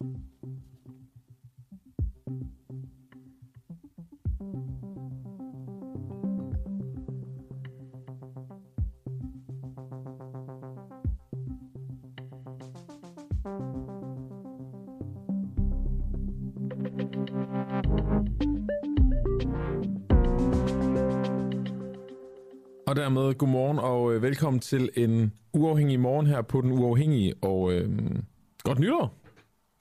Og dermed godmorgen og øh, velkommen til en uafhængig morgen her på Den Uafhængige. Og øh, godt nytår!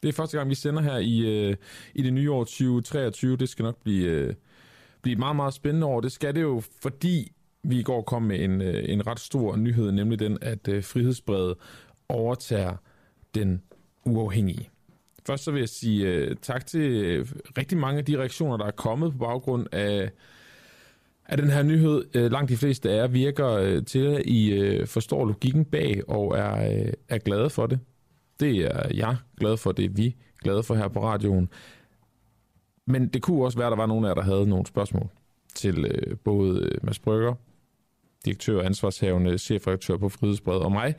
Det er første gang, vi sender her i, øh, i det nye år 2023. Det skal nok blive, øh, blive meget, meget spændende år. Det skal det jo, fordi vi i går kom med en, øh, en ret stor nyhed, nemlig den, at øh, Frihedsbredet overtager den uafhængige. Først så vil jeg sige øh, tak til øh, rigtig mange af de reaktioner, der er kommet på baggrund af at den her nyhed, øh, langt de fleste af jer virker øh, til, at I øh, forstår logikken bag og er, øh, er glade for det. Det er jeg glad for, det er vi glade for her på radioen. Men det kunne også være, at der var nogen af jer, der havde nogle spørgsmål til øh, både øh, Mads Brygger, direktør og ansvarshavende chefredaktør på Frihedsbred, og mig,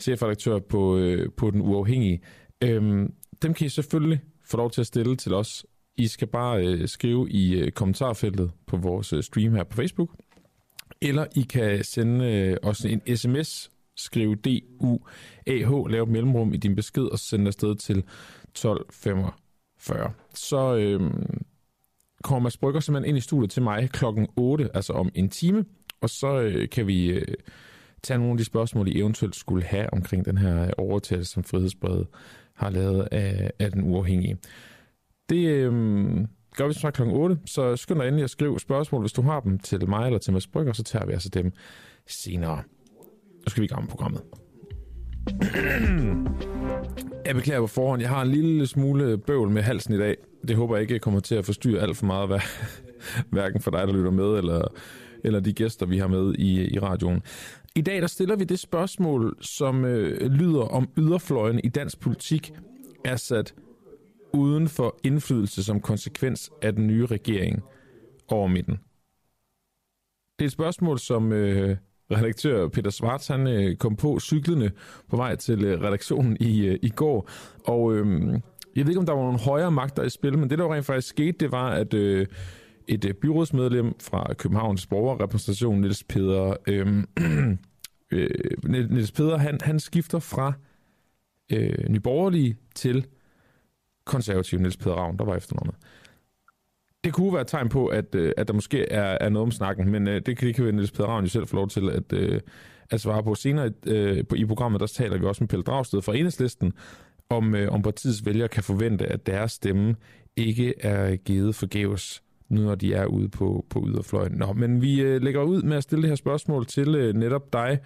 chefredaktør på, øh, på Den Uafhængige. Øhm, dem kan I selvfølgelig få lov til at stille til os i skal bare øh, skrive i øh, kommentarfeltet på vores øh, stream her på Facebook, eller I kan sende øh, os en sms, skrive D-U-A-H, lav et mellemrum i din besked og sende afsted til 1245. Så øh, kommer Mads Brygger simpelthen ind i studiet til mig klokken 8, altså om en time, og så øh, kan vi øh, tage nogle af de spørgsmål, I eventuelt skulle have omkring den her øh, overtagelse, som Frihedsbredet har lavet af, af den uafhængige. Det øh, gør vi så kl. 8, så skynd dig endelig at skrive spørgsmål, hvis du har dem til mig eller til Mads Brygger, så tager vi altså dem senere. Nu skal vi i gang med programmet. Jeg beklager på forhånd, jeg har en lille smule bøvl med halsen i dag. Det håber jeg ikke kommer til at forstyrre alt for meget, hverken for dig, der lytter med, eller, eller de gæster, vi har med i, i radioen. I dag der stiller vi det spørgsmål, som øh, lyder om yderfløjen i dansk politik er sat uden for indflydelse som konsekvens af den nye regering over midten? Det er et spørgsmål, som øh, redaktør Peter Svarts han, øh, kom på cyklerne på vej til øh, redaktionen i, øh, i går. Og øh, jeg ved ikke, om der var nogle højere magter i spil, men det, der rent faktisk skete, det var, at øh, et øh, byrådsmedlem fra Københavns borgerrepræsentation, Niels Peder, øhm, øh, øh, Niels Peder han, han skifter fra øh, Nyborgerlige til konservativ Niels Peder Ravn, der var efternavnet. Det kunne være et tegn på, at, øh, at der måske er, er noget om snakken, men øh, det, kan, det kan Niels Peder Ravn jo selv få lov til at, øh, at svare på. Senere øh, på, i programmet, der taler vi også med Pelle Dragsted fra Enhedslisten, om, øh, om partiets vælgere kan forvente, at deres stemme ikke er givet forgæves, nu når de er ude på, på yderfløjen. Nå, men vi øh, lægger ud med at stille det her spørgsmål til øh, netop dig,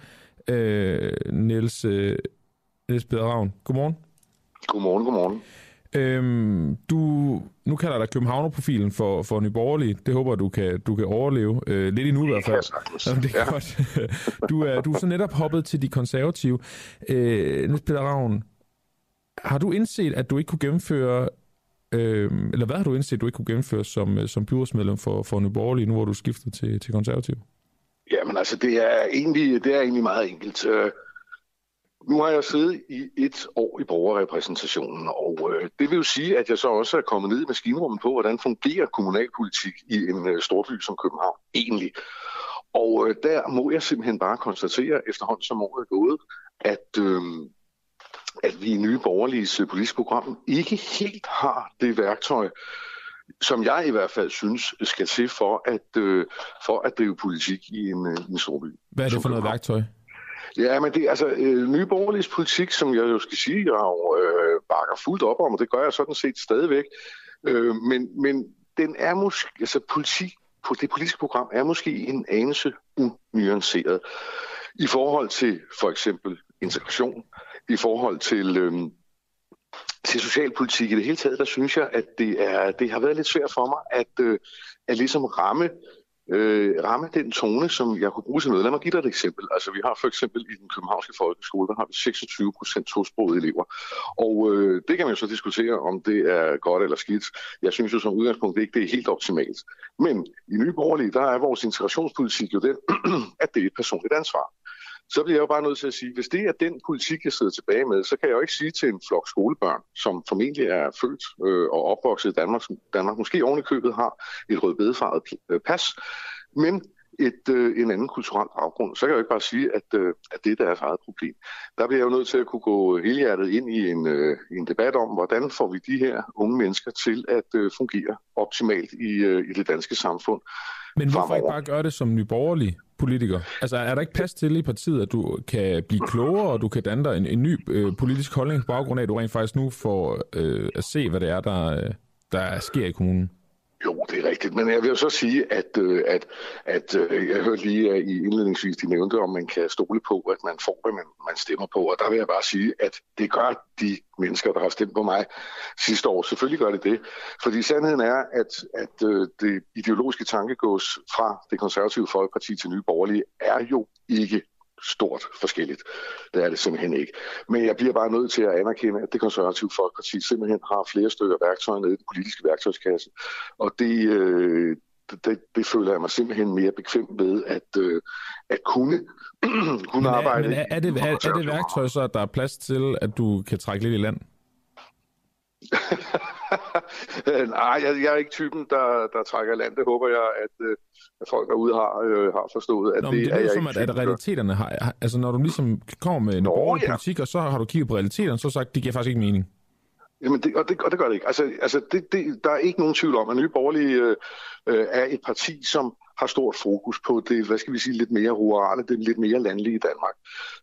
øh, Niels, øh, Niels Peder Ravn. Godmorgen. Godmorgen, godmorgen. Øhm, du, nu kalder dig Københavner-profilen for, for Nyborgerlig. Det håber du kan, du kan overleve. Øh, lidt endnu i hvert fald. Jamen, det er ja. godt. Du er, du er så netop hoppet til de konservative. Øh, Niels Peter Ravn, har du indset, at du ikke kunne gennemføre Øh, eller hvad har du indset, du ikke kunne gennemføre som, som byrådsmedlem for, for Nyborgerlig, nu hvor du skiftet til, til konservativ? Jamen altså, det er egentlig, det er egentlig meget enkelt. Nu har jeg siddet i et år i borgerrepræsentationen, og øh, det vil jo sige, at jeg så også er kommet ned i maskinrummet på, hvordan fungerer kommunalpolitik i en øh, storby som København egentlig. Og øh, der må jeg simpelthen bare konstatere, efterhånden som året er gået, at, øh, at vi i Nye Borgerliges øh, politiske program ikke helt har det værktøj, som jeg i hvert fald synes skal til for at, øh, for at drive politik i en, øh, en storby. Hvad er det for noget værktøj? Ja, men det er altså øh, Nye Borgerliges politik, som jeg jo skal sige, jeg jo, øh, bakker fuldt op om, og det gør jeg sådan set stadigvæk. Øh, men, men den er måske, altså politik, det politiske program er måske en anelse unuanceret i forhold til for eksempel integration, i forhold til, øh, til socialpolitik i det hele taget, der synes jeg, at det, er, det har været lidt svært for mig at, øh, at ligesom ramme øh, ramme den tone, som jeg kunne bruge til noget. Lad mig give dig et eksempel. Altså, vi har for eksempel i den københavnske folkeskole, der har vi 26 procent tosprogede elever. Og øh, det kan man jo så diskutere, om det er godt eller skidt. Jeg synes jo som udgangspunkt ikke, det er helt optimalt. Men i Nye Borgerlige, der er vores integrationspolitik jo den, at det er et personligt ansvar så bliver jeg jo bare nødt til at sige, hvis det er den politik, jeg sidder tilbage med, så kan jeg jo ikke sige til en flok skolebørn, som formentlig er født øh, og opvokset i Danmark, Danmark måske oven i købet har et rødbedefarvet øh, pas, men et, øh, en anden kulturel baggrund, så kan jeg jo ikke bare sige, at, øh, at det er deres eget problem. Der bliver jeg jo nødt til at kunne gå helhjertet ind i en, øh, en debat om, hvordan får vi de her unge mennesker til at øh, fungere optimalt i, øh, i det danske samfund. Men hvorfor ikke bare gøre det som nyborgerlig politiker? Altså er der ikke plads til i partiet, at du kan blive klogere, og du kan danne dig en, en ny øh, politisk holdning på baggrund af, at du rent faktisk nu får øh, at se, hvad det er, der, øh, der sker i kommunen? Jo, det er rigtigt, men jeg vil jo så sige, at, øh, at, at øh, jeg hørte lige at i indledningsvis, de nævnte, om man kan stole på, at man får, hvad man, man stemmer på, og der vil jeg bare sige, at det gør de mennesker, der har stemt på mig sidste år. Selvfølgelig gør det det, fordi sandheden er, at, at det ideologiske tankegås fra det konservative folkeparti til Nye Borgerlige er jo ikke stort forskelligt. Det er det simpelthen ikke. Men jeg bliver bare nødt til at anerkende, at det konservative folkeparti simpelthen har flere stykker værktøjer nede i den politiske værktøjskasse. Og det, øh, det, det føler jeg mig simpelthen mere bekvem ved at, øh, at kunne, kunne men er, arbejde. Men er, er, det, er, er det værktøj så, at der er plads til, at du kan trække lidt i land? Nej, jeg, jeg er ikke typen, der, der trækker land. Det håber jeg, at, øh, at folk derude har, øh, har forstået. At Nå, det, det er, er som, at, at realiteterne har... Altså, når du ligesom kommer med en borgerlig ja. politik, og så har du kigget på realiteterne, så sagt, det giver faktisk ikke mening. Jamen, det, og, det, og det gør det ikke. Altså, altså det, det, der er ikke nogen tvivl om, at Nye Borgerlige øh, øh, er et parti, som har stort fokus på det, hvad skal vi sige, lidt mere rurale, det lidt mere landlige i Danmark.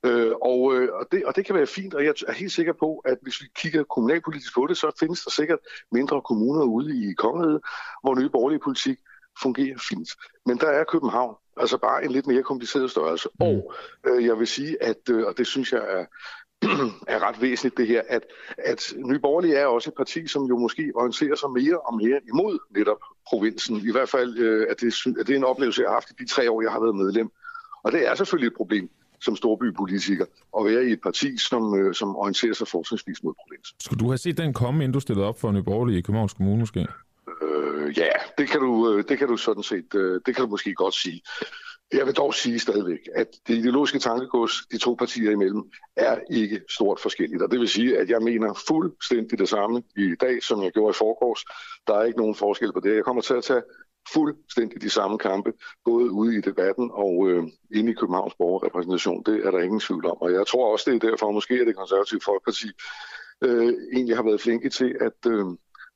Øh, og, øh, og, det, og det kan være fint, og jeg er helt sikker på, at hvis vi kigger kommunalpolitisk på det, så findes der sikkert mindre kommuner ude i kongeriget, hvor nye borgerlige politik fungerer fint. Men der er København, altså bare en lidt mere kompliceret størrelse. Mm. Og øh, jeg vil sige, at, øh, og det synes jeg er, er ret væsentligt det her, at, at Nye Borgerlige er også et parti, som jo måske orienterer sig mere og mere imod netop provinsen. I hvert fald øh, er, det, er det en oplevelse, jeg har haft i de tre år, jeg har været medlem. Og det er selvfølgelig et problem som storbypolitiker at være i et parti, som, øh, som orienterer sig fortrinsvis mod provinsen. Skulle du have set den komme, inden du stillede op for Nye Borgerlige i Københavns Kommune måske? Øh, ja, det kan, du, øh, det kan du sådan set, øh, det kan du måske godt sige. Jeg vil dog sige stadigvæk, at det ideologiske tankegods de to partier imellem er ikke stort forskelligt. Og det vil sige, at jeg mener fuldstændig det samme i dag, som jeg gjorde i forgårs. Der er ikke nogen forskel på det. Jeg kommer til at tage fuldstændig de samme kampe, både ude i debatten og øh, inde i Københavns borgerrepræsentation. Det er der ingen tvivl om. Og jeg tror også, det er derfor, måske at det konservative folkeparti øh, egentlig har været flinke til at, øh,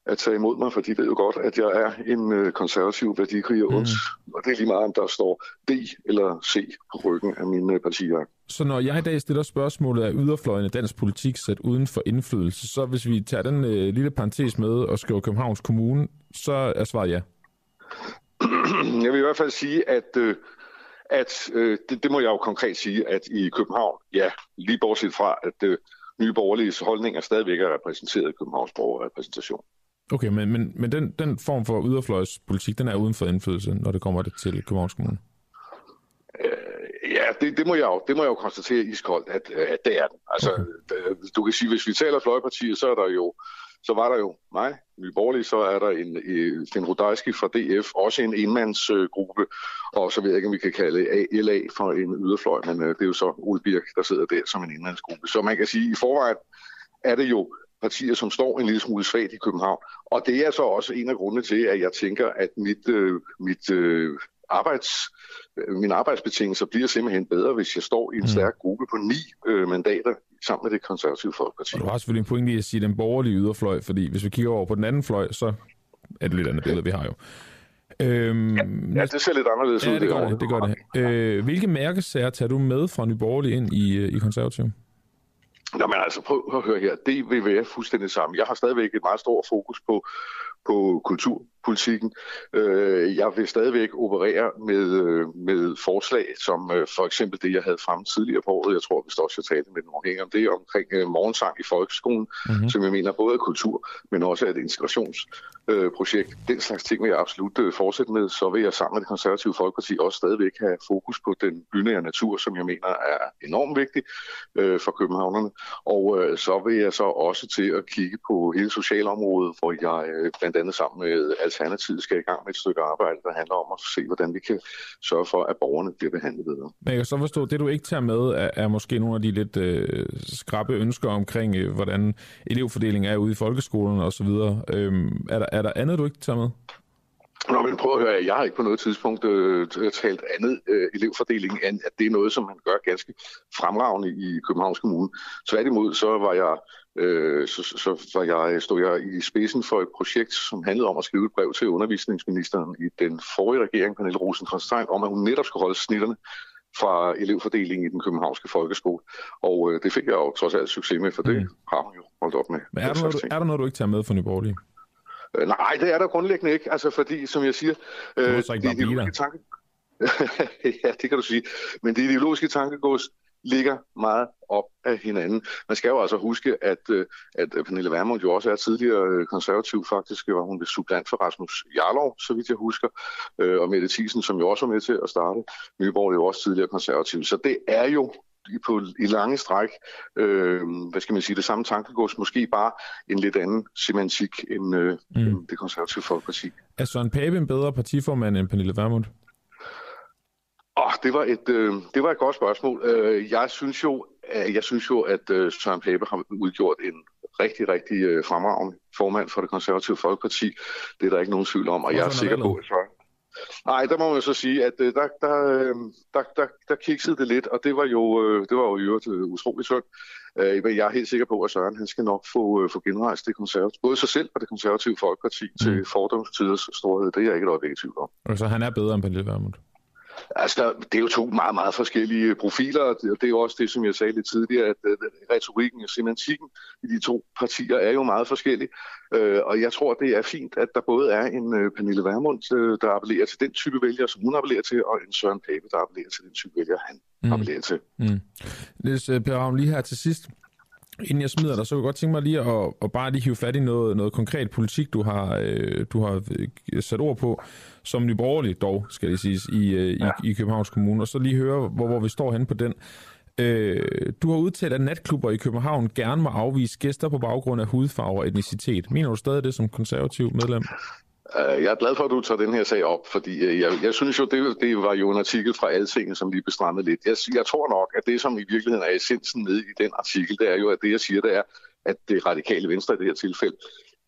at tage imod mig, for de ved jo godt, at jeg er en øh, konservativ værdikrig og mm. og det er lige meget, om der står D eller C på ryggen af mine partier. Så når jeg i dag stiller spørgsmålet af yderfløjen af dansk politik sat uden for indflydelse, så hvis vi tager den øh, lille parentes med og skriver Københavns Kommune, så er svaret ja. Jeg vil i hvert fald sige, at, øh, at øh, det, det må jeg jo konkret sige, at i København, ja, lige bortset fra, at øh, nye borgerlige holdninger stadigvæk er repræsenteret i Københavns borgerrepræsentation. Okay, men, men, men den, den form for yderfløjspolitik, den er uden for indflydelse, når det kommer til Københavns Kommune? Øh, ja, det, det, må jeg jo, det må jeg jo konstatere iskoldt, at, at det er den. Altså, okay. du kan sige, hvis vi taler fløjpartiet, så er der jo så var der jo mig, Nye Borgerlige, så er der en, en Finn Rudajski fra DF, også en enmandsgruppe, og så ved jeg ikke, om vi kan kalde LA for en yderfløj, men øh, det er jo så Ole Birk, der sidder der som en enmandsgruppe. Så man kan sige, at i forvejen er det jo partier, som står en lille smule svagt i København. Og det er så også en af grundene til, at jeg tænker, at mit, øh, mit øh, arbejds, mine arbejdsbetingelser bliver simpelthen bedre, hvis jeg står i en mm. stærk gruppe på ni øh, mandater sammen med det konservative folkeparti. Og du har selvfølgelig en pointe i at sige den borgerlige yderfløj, fordi hvis vi kigger over på den anden fløj, så er det lidt andet billede, vi har jo. Øhm, ja, ja, det ser lidt anderledes ja, ud. det gør det. det, gør det. Øh, hvilke mærkesager tager du med fra Nyborgerlige ind i, øh, i Nå, men altså, prøv at høre her. Det vil være fuldstændig sammen. Jeg har stadigvæk et meget stort fokus på, på kultur kulturpolitikken. Øh, jeg vil stadigvæk operere med, øh, med forslag, som øh, for eksempel det, jeg havde frem tidligere på året. Jeg tror, vi står også tale med den afhængig om det, omkring morgensang i folkeskolen, mm-hmm. som jeg mener både er kultur, men også er et integrationsprojekt. Den slags ting vil jeg absolut fortsætte med. Så vil jeg sammen med det konservative folkeparti også stadigvæk have fokus på den bynære natur, som jeg mener er enormt vigtig for københavnerne. Og så vil jeg så også til at kigge på hele socialområdet, hvor jeg blandt andet sammen med Alternativet skal i gang med et stykke arbejde, der handler om at se, hvordan vi kan sørge for, at borgerne bliver behandlet bedre. Men jeg kan så forstå, at det du ikke tager med, er, er måske nogle af de lidt øh, skrappe ønsker omkring, øh, hvordan elevfordelingen er ude i folkeskolen osv. Øhm, er, der, er der andet, du ikke tager med? Nå, men prøv at høre, jeg har ikke på noget tidspunkt øh, talt andet øh, elevfordeling, end at det er noget, som man gør ganske fremragende i Københavns Kommune. Tværtimod, så var jeg øh, så, så var jeg, stod jeg i spidsen for et projekt, som handlede om at skrive et brev til undervisningsministeren i den forrige regering, Pernille rosenkrantz om at hun netop skulle holde snitterne fra elevfordelingen i den københavnske folkeskole. Og øh, det fik jeg jo trods alt succes med, for det mm. har hun jo holdt op med. Men er der, noget, du, er der noget, du ikke tager med for Nyborgerlige? Øh, nej, det er der grundlæggende ikke. Altså fordi, som jeg siger... Øh, du så ikke det bare tanke... ja, det kan du sige. Men det ideologiske tankegods ligger meget op af hinanden. Man skal jo altså huske, at, øh, at Pernille Vermund jo også er tidligere øh, konservativ. Faktisk var hun ved sublant for Rasmus Jarlov, så vidt jeg husker. Og Mette Thiesen, som jo også var med til at starte Nyborg, er jo også tidligere konservativ. Så det er jo i, på, i lange stræk, øh, hvad skal man sige, det samme tankegods, måske bare en lidt anden semantik end, øh, mm. end det konservative folkeparti. Er Søren Pape en bedre partiformand end Pernille Vermund? Oh, det, var et, øh, det var et godt spørgsmål. Øh, jeg synes jo, øh, jeg synes jo at øh, Søren Pape har udgjort en rigtig, rigtig øh, fremragende formand for det konservative folkeparti. Det er der ikke nogen tvivl om, og jeg er sikker på, at Søren, Nej, der må man så sige, at øh, der, der, øh, der, der, der kiksede det lidt, og det var jo, det var jo i øvrigt utroligt synd. Men jeg er helt sikker på, at Søren han skal nok få, få genrejst det konservative, både sig selv og det konservative folkeparti mm. til fordomstiders storhed. Det er jeg ikke et øjeblik i tvivl om. Og så han er bedre end Pernille Vermund? Altså, det er jo to meget, meget forskellige profiler, og det, er jo også det, som jeg sagde lidt tidligere, at uh, retorikken og semantikken i de to partier er jo meget forskellige. Uh, og jeg tror, det er fint, at der både er en Pernille Vermund, der appellerer til den type vælger, som hun appellerer til, og en Søren Pape, der appellerer til den type vælger, han mm. appellerer til. Mm. Niels Per Ravn, lige her til sidst. Inden jeg smider dig, så vil jeg godt tænke mig lige at, at bare lige hive fat i noget, noget konkret politik, du har, øh, du har øh, sat ord på, som nyborgerlig dog, skal det siges, i, øh, ja. i, i Københavns Kommune, og så lige høre, hvor, hvor vi står henne på den. Øh, du har udtalt, at natklubber i København gerne må afvise gæster på baggrund af hudfarve og etnicitet. Mener du stadig det som konservativ medlem? Øh, jeg er glad for, at du tager den her sag op, fordi øh, jeg, jeg synes jo, det, det var jo en artikel fra Altinget, som lige bestrammede lidt. Jeg, jeg tror nok, at det, som i virkeligheden er essensen med i den artikel, det er jo, at det, jeg siger, det er, at det radikale venstre i det her tilfælde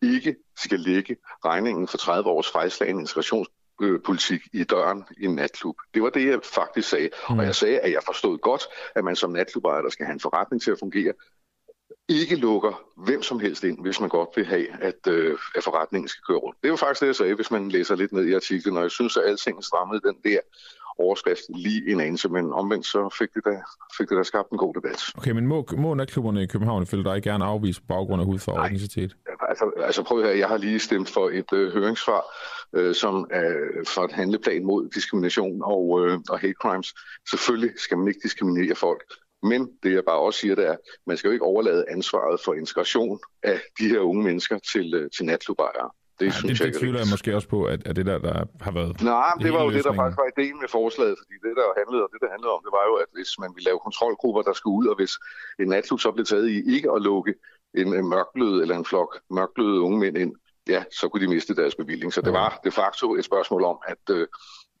ikke skal lægge regningen for 30 års fejlslagende integrationspolitik i døren i en natklub. Det var det, jeg faktisk sagde. Mm. Og jeg sagde, at jeg forstod godt, at man som natklubejder skal have en forretning til at fungere, ikke lukker hvem som helst ind, hvis man godt vil have, at, øh, at forretningen skal køre rundt. Det er jo faktisk det, jeg sagde, hvis man læser lidt ned i artiklen, og jeg synes, at alting strammede den der overskrift lige en anelse, men omvendt så fik det da, fik det da skabt en god debat. Okay, men må, må natklubberne i København ifølge dig gerne afvise på baggrund af hudfarve og etnicitet? Altså, altså prøv at høre, jeg har lige stemt for et øh, høringssvar, øh, som er for et handleplan mod diskrimination og, øh, og hate crimes. Selvfølgelig skal man ikke diskriminere folk. Men det jeg bare også siger, det er, at man skal jo ikke overlade ansvaret for integration af de her unge mennesker til, øh, til natklubejere. Det, ja, synes det, jeg, det tvivler jeg måske også på, at, at det der, der har været... Nej, det, var jo det, der faktisk var ideen med forslaget, fordi det, der handlede, og det, der handlede om, det var jo, at hvis man ville lave kontrolgrupper, der skulle ud, og hvis en natklub så blev taget i ikke at lukke en, en mørklød eller en flok mørkløde unge mænd ind, ja, så kunne de miste deres bevilling. Så det var de facto et spørgsmål om, at, øh,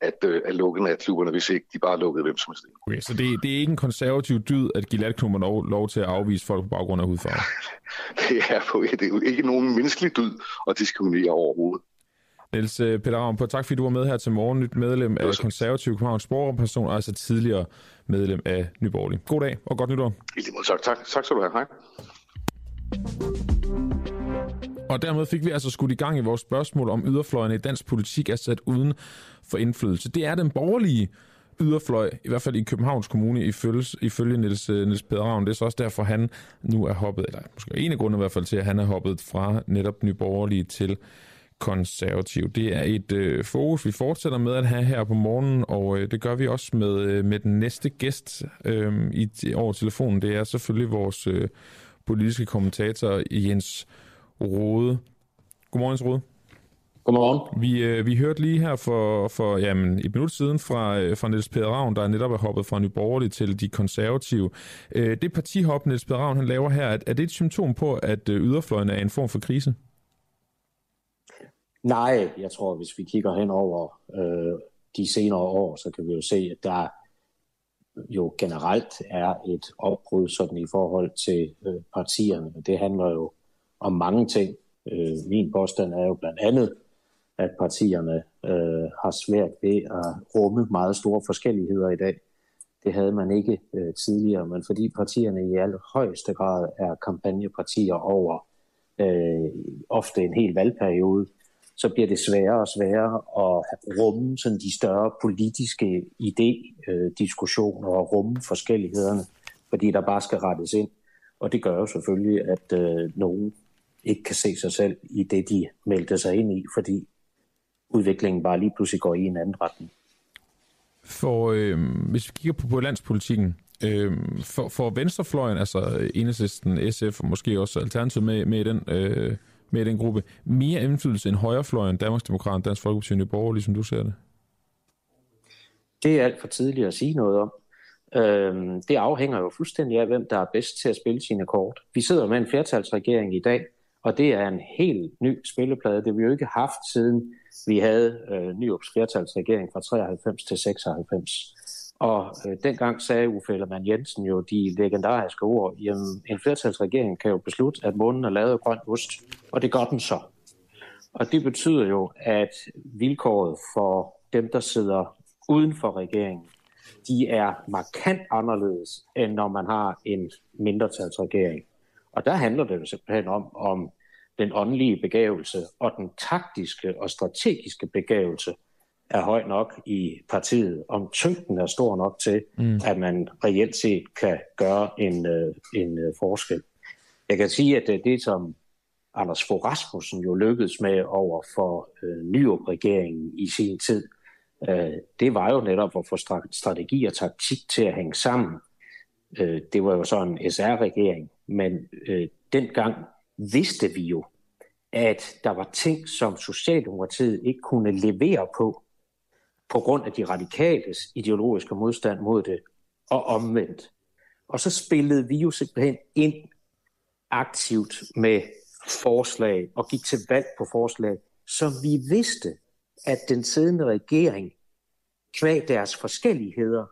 at, øh, at lukke natklubberne, hvis ikke de bare lukkede hvem som helst. Okay, så det, det er ikke en konservativ dyd at give natklubberne lov, lov til at afvise folk på baggrund af hudfarve? det, er på, det er jo ikke nogen menneskelig dyd at diskriminere overhovedet. Niels øh, Peter Ravn, på tak fordi du var med her til morgen. Nyt medlem af konservativ Københavns Sprogperson, og altså tidligere medlem af Nyborgerlig. God dag og godt nytår. I lige måde, tak. tak. Tak skal du have. Hej. Og dermed fik vi altså skudt i gang i vores spørgsmål om yderfløjene i dansk politik er sat uden for indflydelse. Det er den borgerlige yderfløj, i hvert fald i Københavns Kommune, ifølge, ifølge Niels, øh, Niels Peder Ravn. Det er så også derfor, han nu er hoppet, eller måske en af grundene i hvert fald til, at han er hoppet fra netop nyborgerlige til konservativ. Det er et øh, fokus, vi fortsætter med at have her på morgenen, og øh, det gør vi også med, øh, med den næste gæst øh, i, over telefonen. Det er selvfølgelig vores øh, politiske kommentator Jens Rode. Godmorgen, Rode. Godmorgen. Vi, øh, vi hørte lige her for, for jamen, et minut siden fra, øh, fra Niels Peder Ravn, der netop er hoppet fra Nyborgerlige til de konservative. Øh, det partihop, Niels Peder Ravn han laver her, er, er det et symptom på, at øh, yderfløjen er en form for krise? Nej, jeg tror, hvis vi kigger hen over øh, de senere år, så kan vi jo se, at der jo generelt er et opbrud sådan i forhold til øh, partierne. Det handler jo om mange ting. Øh, min påstand er jo blandt andet, at partierne øh, har svært ved at rumme meget store forskelligheder i dag. Det havde man ikke øh, tidligere, men fordi partierne i allerhøjeste grad er kampagnepartier over øh, ofte en hel valgperiode, så bliver det sværere og sværere at rumme sådan de større politiske idé-diskussioner øh, og rumme forskellighederne, fordi der bare skal rettes ind. Og det gør jo selvfølgelig, at øh, nogen ikke kan se sig selv i det, de meldte sig ind i, fordi udviklingen bare lige pludselig går i en anden retning. For øh, hvis vi kigger på, på landspolitikken, øh, for, for venstrefløjen, altså Enhedslisten, SF og måske også Alternativet med, med, den, øh, med den gruppe, mere indflydelse end højrefløjen, Danmarksdemokraterne, Dansk Folkeparti og Borger, ligesom du ser det? Det er alt for tidligt at sige noget om. Øhm, det afhænger jo fuldstændig af, hvem der er bedst til at spille sine kort. Vi sidder med en flertalsregering i dag, og det er en helt ny spilleplade. Det har vi jo ikke haft siden vi havde øh, Nyrups flertalsregering fra 93 til 96. Og øh, dengang sagde Uffe Ellermann Jensen jo de legendariske ord, jamen en flertalsregering kan jo beslutte, at månen er lavet af grøn ost, og det gør den så. Og det betyder jo, at vilkåret for dem, der sidder uden for regeringen, de er markant anderledes, end når man har en mindretalsregering. Og der handler det jo simpelthen om, om den åndelige begævelse og den taktiske og strategiske begævelse er høj nok i partiet, om tyngden er stor nok til, mm. at man reelt set kan gøre en, øh, en øh, forskel. Jeg kan sige, at det, det som Anders Fogh Rasmussen jo lykkedes med over for øh, Nyrup-regeringen i sin tid, øh, det var jo netop at få strategi og taktik til at hænge sammen. Øh, det var jo så en SR-regering, men øh, dengang vidste vi jo, at der var ting, som Socialdemokratiet ikke kunne levere på, på grund af de radikales ideologiske modstand mod det, og omvendt. Og så spillede vi jo simpelthen ind aktivt med forslag og gik til valg på forslag, som vi vidste, at den siddende regering, kvæg deres forskelligheder,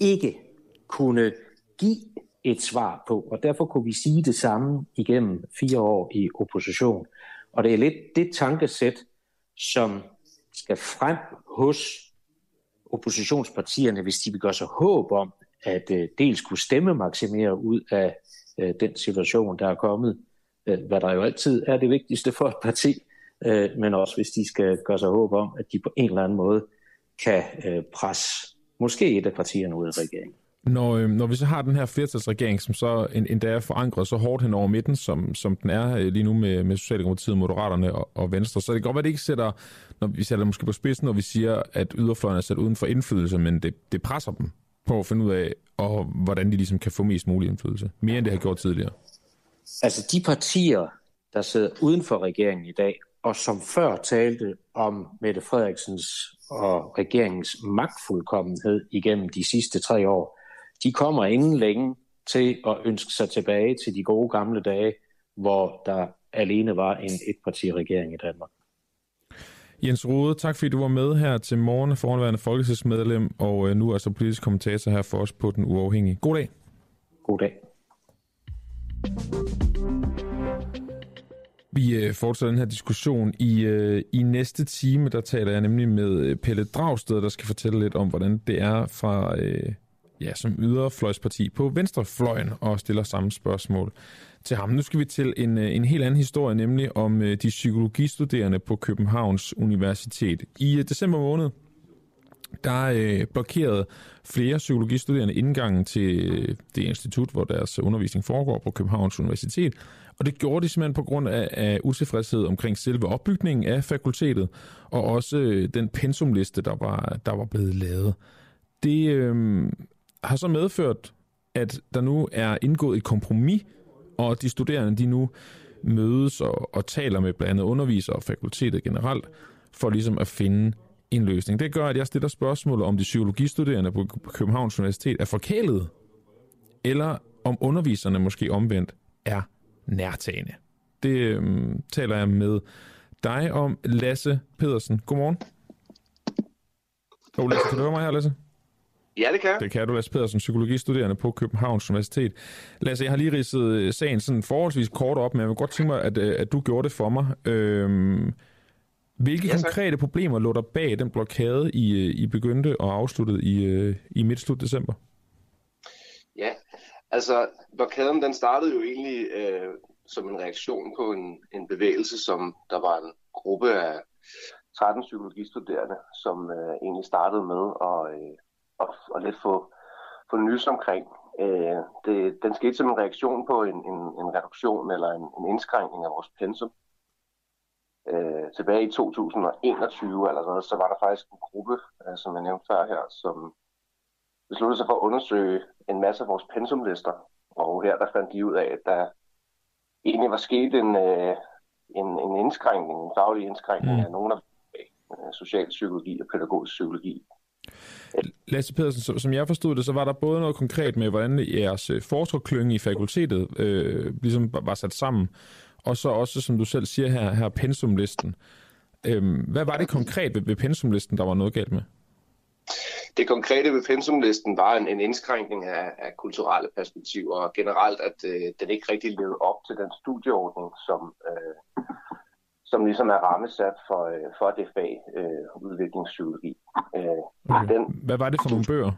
ikke kunne give et svar på. Og derfor kunne vi sige det samme igennem fire år i opposition. Og det er lidt det tankesæt, som skal frem hos oppositionspartierne, hvis de vil gøre sig håb om, at øh, dels kunne stemme maksimere ud af øh, den situation, der er kommet, øh, hvad der jo altid er det vigtigste for et parti, øh, men også hvis de skal gøre sig håb om, at de på en eller anden måde kan øh, presse måske et af partierne ud af regeringen. Når, øh, når vi så har den her flertalsregering, som så en, endda er forankret så hårdt hen over midten, som, som den er øh, lige nu med, med Socialdemokratiet, Moderaterne og, og Venstre, så det kan godt være, at det ikke sætter, når vi sætter det måske på spidsen, når vi siger, at yderfløjen er sat uden for indflydelse, men det, det presser dem på at finde ud af, og hvordan de ligesom kan få mest mulig indflydelse. Mere end det har gjort tidligere. Altså de partier, der sidder uden for regeringen i dag, og som før talte om Mette Frederiksens og regeringens magtfuldkommenhed igennem de sidste tre år, de kommer inden længe til at ønske sig tilbage til de gode gamle dage, hvor der alene var en etpartiregering i Danmark. Jens Rode, tak fordi du var med her til morgen, foranværende folketingsmedlem, og øh, nu altså politisk kommentator her for os på Den Uafhængige. God dag. God dag. Vi øh, fortsætter den her diskussion i, øh, i næste time. Der taler jeg nemlig med Pelle Dragsted, der skal fortælle lidt om, hvordan det er fra ja, som yderfløjsparti på venstrefløjen og stiller samme spørgsmål til ham. Nu skal vi til en, øh, en helt anden historie, nemlig om øh, de psykologistuderende på Københavns Universitet. I øh, december måned, der øh, blokerede flere psykologistuderende indgangen til det institut, hvor deres undervisning foregår på Københavns Universitet. Og det gjorde de simpelthen på grund af, af utilfredshed omkring selve opbygningen af fakultetet, og også øh, den pensumliste, der var, der var blevet lavet. Det, øh, har så medført, at der nu er indgået et kompromis, og de studerende de nu mødes og, og taler med blandt andet undervisere og fakultetet generelt, for ligesom at finde en løsning. Det gør, at jeg stiller spørgsmål om de psykologistuderende på Københavns Universitet er forkælet, eller om underviserne måske omvendt er nærtagende. Det øhm, taler jeg med dig om Lasse Pedersen. Godmorgen. Oh, Lasse, kan du høre mig her, Lasse? Ja, det kan jeg. Det kan du, Lasse Pedersen, psykologistuderende på Københavns Universitet. Lasse, jeg har lige ridset øh, sagen sådan forholdsvis kort op, men jeg vil godt tænke mig, at, øh, at du gjorde det for mig. Øhm, hvilke ja, konkrete problemer lå der bag den blokade, I, øh, I begyndte og afsluttede i, i midt-slut december? Ja, altså blokaden den startede jo egentlig øh, som en reaktion på en, en bevægelse, som der var en gruppe af 13 psykologistuderende, som øh, egentlig startede med at, øh, at, at lidt få, få nys omkring. Øh, det, den skete som en reaktion på en, en, en reduktion eller en, en indskrænkning af vores pensum. Øh, tilbage i 2021 allerede, så var der faktisk en gruppe, øh, som jeg nævnte før her, som besluttede sig for at undersøge en masse af vores pensumlister. Og her der fandt de ud af, at der egentlig var sket en, øh, en, en indskrænkning, en faglig indskrænkning mm. af nogle af øh, socialpsykologi og pædagogisk psykologi. Lasse Pedersen, som jeg forstod det, så var der både noget konkret med, hvordan jeres øh, forskerklynge forskningsklynge i fakultetet øh, ligesom var sat sammen, og så også, som du selv siger her, her pensumlisten. Øh, hvad var det konkret ved, ved pensumlisten, der var noget galt med? Det konkrete ved pensumlisten var en, en indskrænkning af, af kulturelle perspektiver, og generelt, at øh, den ikke rigtig levede op til den studieordning, som, øh, som ligesom er rammesat for, øh, for det fag, øh, udviklingspsykologi. Øh, okay. den, Hvad var det for nogle bøger?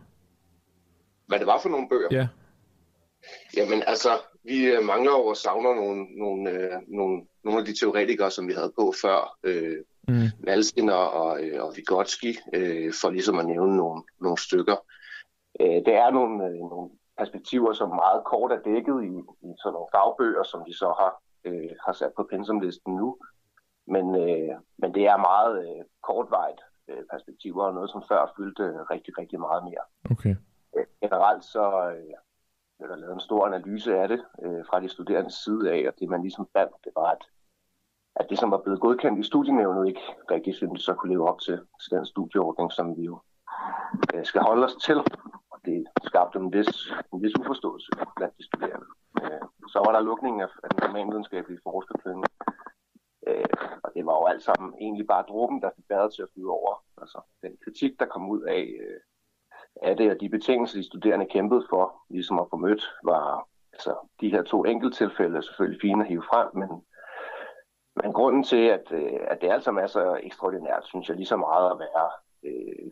Hvad det var for nogle bøger? Ja. Jamen altså, vi øh, mangler over og savner nogle, nogle, øh, nogle, nogle af de teoretikere, som vi havde på før. Øh, mm. Valskin og, og, øh, og Vygotsky, øh, for ligesom at nævne nogle, nogle stykker. Øh, det er nogle, øh, nogle perspektiver, som meget kort er dækket i, i sådan nogle fagbøger, som de så har, øh, har sat på pensumlisten nu. Men, øh, men det er meget øh, kortvejt øh, perspektiver, og noget, som før fyldte rigtig, rigtig meget mere. Okay. Øh, generelt så øh, er der lavet en stor analyse af det øh, fra de studerendes side af, og det man ligesom fandt, det var, at, at det, som var blevet godkendt i studienævnet, ikke rigtig syntes så kunne leve op til, til den studieordning, som vi jo øh, skal holde os til. Og det skabte en vis, en vis uforståelse blandt de studerende. Øh, så var der lukningen af, af den normalvidenskabelige forskerklynge, Øh, og det var jo alt sammen egentlig bare dråben, der fik badet til at flyde over. Altså den kritik, der kom ud af, øh, af det, og de betingelser, de studerende kæmpede for, ligesom at få mødt, var altså, de her to enkelttilfælde er selvfølgelig fine at hive frem, men, men grunden til, at, øh, at det alt sammen er så ekstraordinært, synes jeg lige så meget at være, øh,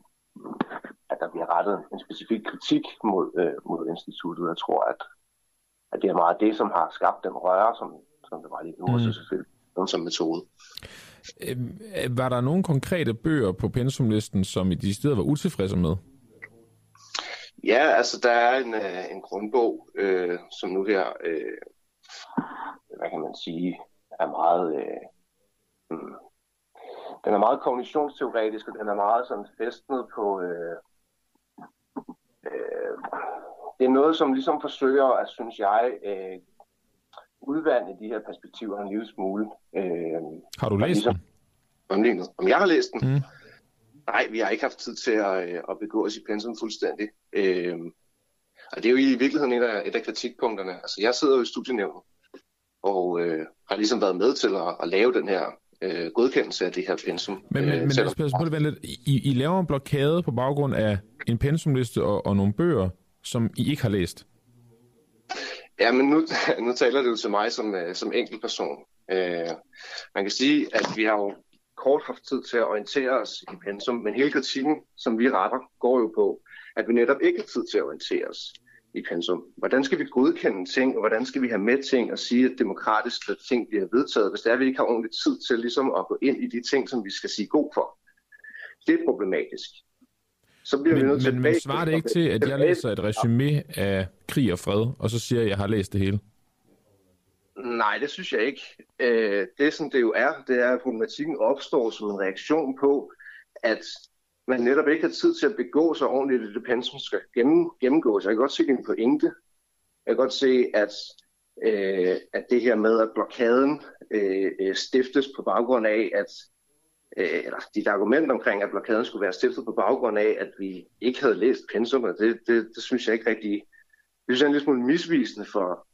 at der bliver rettet en specifik kritik mod, øh, mod instituttet. Jeg tror, at, at det er meget det, som har skabt den røre, som, som det var lige nu, mm. og så selvfølgelig som metode. Øhm, var der nogle konkrete bøger på pensumlisten, som I de steder var utilfredse med? Ja, altså der er en, øh, en grundbog, øh, som nu her, øh, hvad kan man sige, er meget, øh, hmm, den er meget kognitionsteoretisk, og den er meget sådan festnet på, øh, øh, det er noget, som ligesom forsøger at, synes jeg, øh, udvande de her perspektiver en lille smule. Øh, har du læst ligesom, den? Om jeg har læst den? Mm. Nej, vi har ikke haft tid til at, øh, at begå os i pensum fuldstændig. Øh, og det er jo i virkeligheden et af, et af kritikpunkterne. Altså, jeg sidder jo i studienævnet, og øh, har ligesom været med til at, at lave den her øh, godkendelse af det her pensum. Men, men, øh, men os lidt. I, I laver en blokade på baggrund af en pensumliste og, og nogle bøger, som I ikke har læst? Ja, men nu, nu taler det jo til mig som, øh, som enkeltperson. Øh, man kan sige, at vi har jo kort haft tid til at orientere os i pensum, men hele kritikken, som vi retter, går jo på, at vi netop ikke har tid til at orientere os i pensum. Hvordan skal vi godkende ting, og hvordan skal vi have med ting og sige, at demokratisk at ting bliver vedtaget, hvis det er, at vi ikke har ordentlig tid til ligesom at gå ind i de ting, som vi skal sige god for. Det er problematisk så bliver men, vi nødt til men, men svarer det ikke til, at jeg læser et resume af krig og fred, og så siger jeg, at jeg har læst det hele? Nej, det synes jeg ikke. Øh, det, som det jo er, det er, at problematikken opstår som en reaktion på, at man netop ikke har tid til at begå sig ordentligt i det pensum skal gennem, gennemgås. Jeg kan godt se en pointe. Jeg kan godt se, at, øh, at det her med, at blokaden øh, øh stiftes på baggrund af, at Øh, eller dit argument omkring, at blokaden skulle være stiftet på baggrund af, at vi ikke havde læst pensum, det, det, det synes jeg ikke rigtig, det synes jeg er en lille smule misvisende for,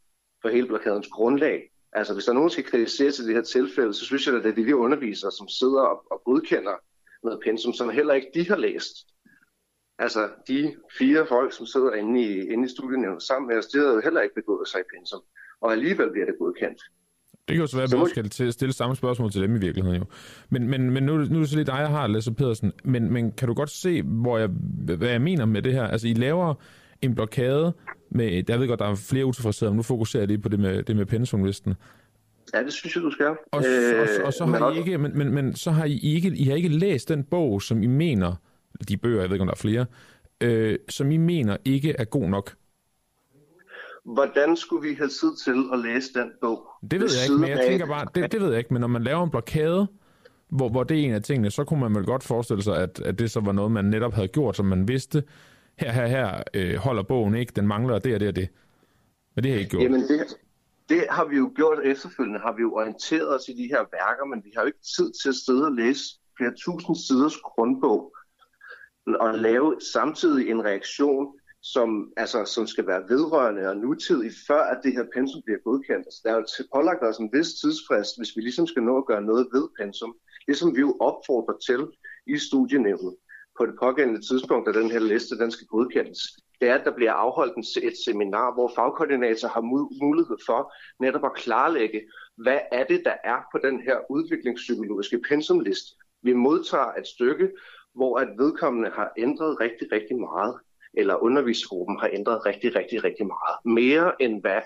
for hele blokadens grundlag. Altså, hvis der er nogen, der skal kritisere til det her tilfælde, så synes jeg, at det er de undervisere, som sidder og, og godkender noget pensum, som heller ikke de har læst. Altså, de fire folk, som sidder inde i, inde i studienævnet sammen med os, de har jo heller ikke begået sig i pensum. Og alligevel bliver det godkendt. Det kan jo så være, at også skal stille samme spørgsmål til dem i virkeligheden jo. Men, men, men nu, nu er det så lidt dig, jeg har, Lasse Pedersen. Men, men kan du godt se, hvor jeg, hvad jeg mener med det her? Altså, I laver en blokade med, jeg ved godt, der er flere utilfredsheder, men nu fokuserer jeg lige på det med, det med pensumlisten. Ja, det synes jeg, du skal. Og, og, og, og så har I ikke, men, men, men så har I ikke, I har ikke læst den bog, som I mener, de bøger, jeg ved ikke, om der er flere, øh, som I mener ikke er god nok. Hvordan skulle vi have tid til at læse den bog? Det ved jeg ikke, men jeg tænker bare, det, det ved jeg ikke, men når man laver en blokade, hvor, hvor det er en af tingene, så kunne man vel godt forestille sig, at, at det så var noget, man netop havde gjort, som man vidste, her, her, her øh, holder bogen ikke, den mangler det og det og det. Men det har I ikke gjort. Jamen det, det har vi jo gjort efterfølgende, har vi jo orienteret os i de her værker, men vi har jo ikke tid til at sidde og læse flere tusind siders grundbog og lave samtidig en reaktion, som, altså, som skal være vedrørende og nutidig, før at det her pensum bliver godkendt. Altså, der er jo pålagt os en vis tidsfrist, hvis vi ligesom skal nå at gøre noget ved pensum. Det som vi jo opfordrer til i studienævnet på det pågældende tidspunkt, da den her liste den skal godkendes, det er, at der bliver afholdt et seminar, hvor fagkoordinator har mulighed for netop at klarlægge, hvad er det, der er på den her udviklingspsykologiske pensumliste. Vi modtager et stykke, hvor at vedkommende har ændret rigtig, rigtig meget, eller undervisningsgruppen har ændret rigtig, rigtig, rigtig meget. Mere end hvad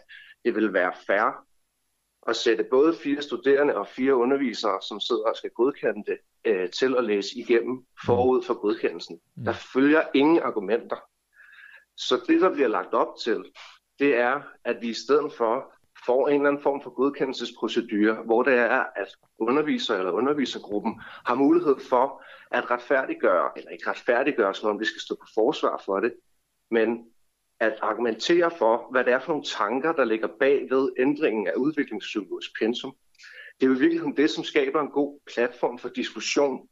det vil være fair at sætte både fire studerende og fire undervisere, som sidder og skal godkende det, øh, til at læse igennem forud for godkendelsen. Mm. Der følger ingen argumenter. Så det, der bliver lagt op til, det er, at vi i stedet for får en eller anden form for godkendelsesprocedure, hvor det er, at underviser eller undervisergruppen har mulighed for at retfærdiggøre, eller ikke retfærdiggøre, som om vi skal stå på forsvar for det, men at argumentere for, hvad det er for nogle tanker, der ligger bag ved ændringen af udviklingspsykologisk pensum. Det er jo virkelig det, som skaber en god platform for diskussion.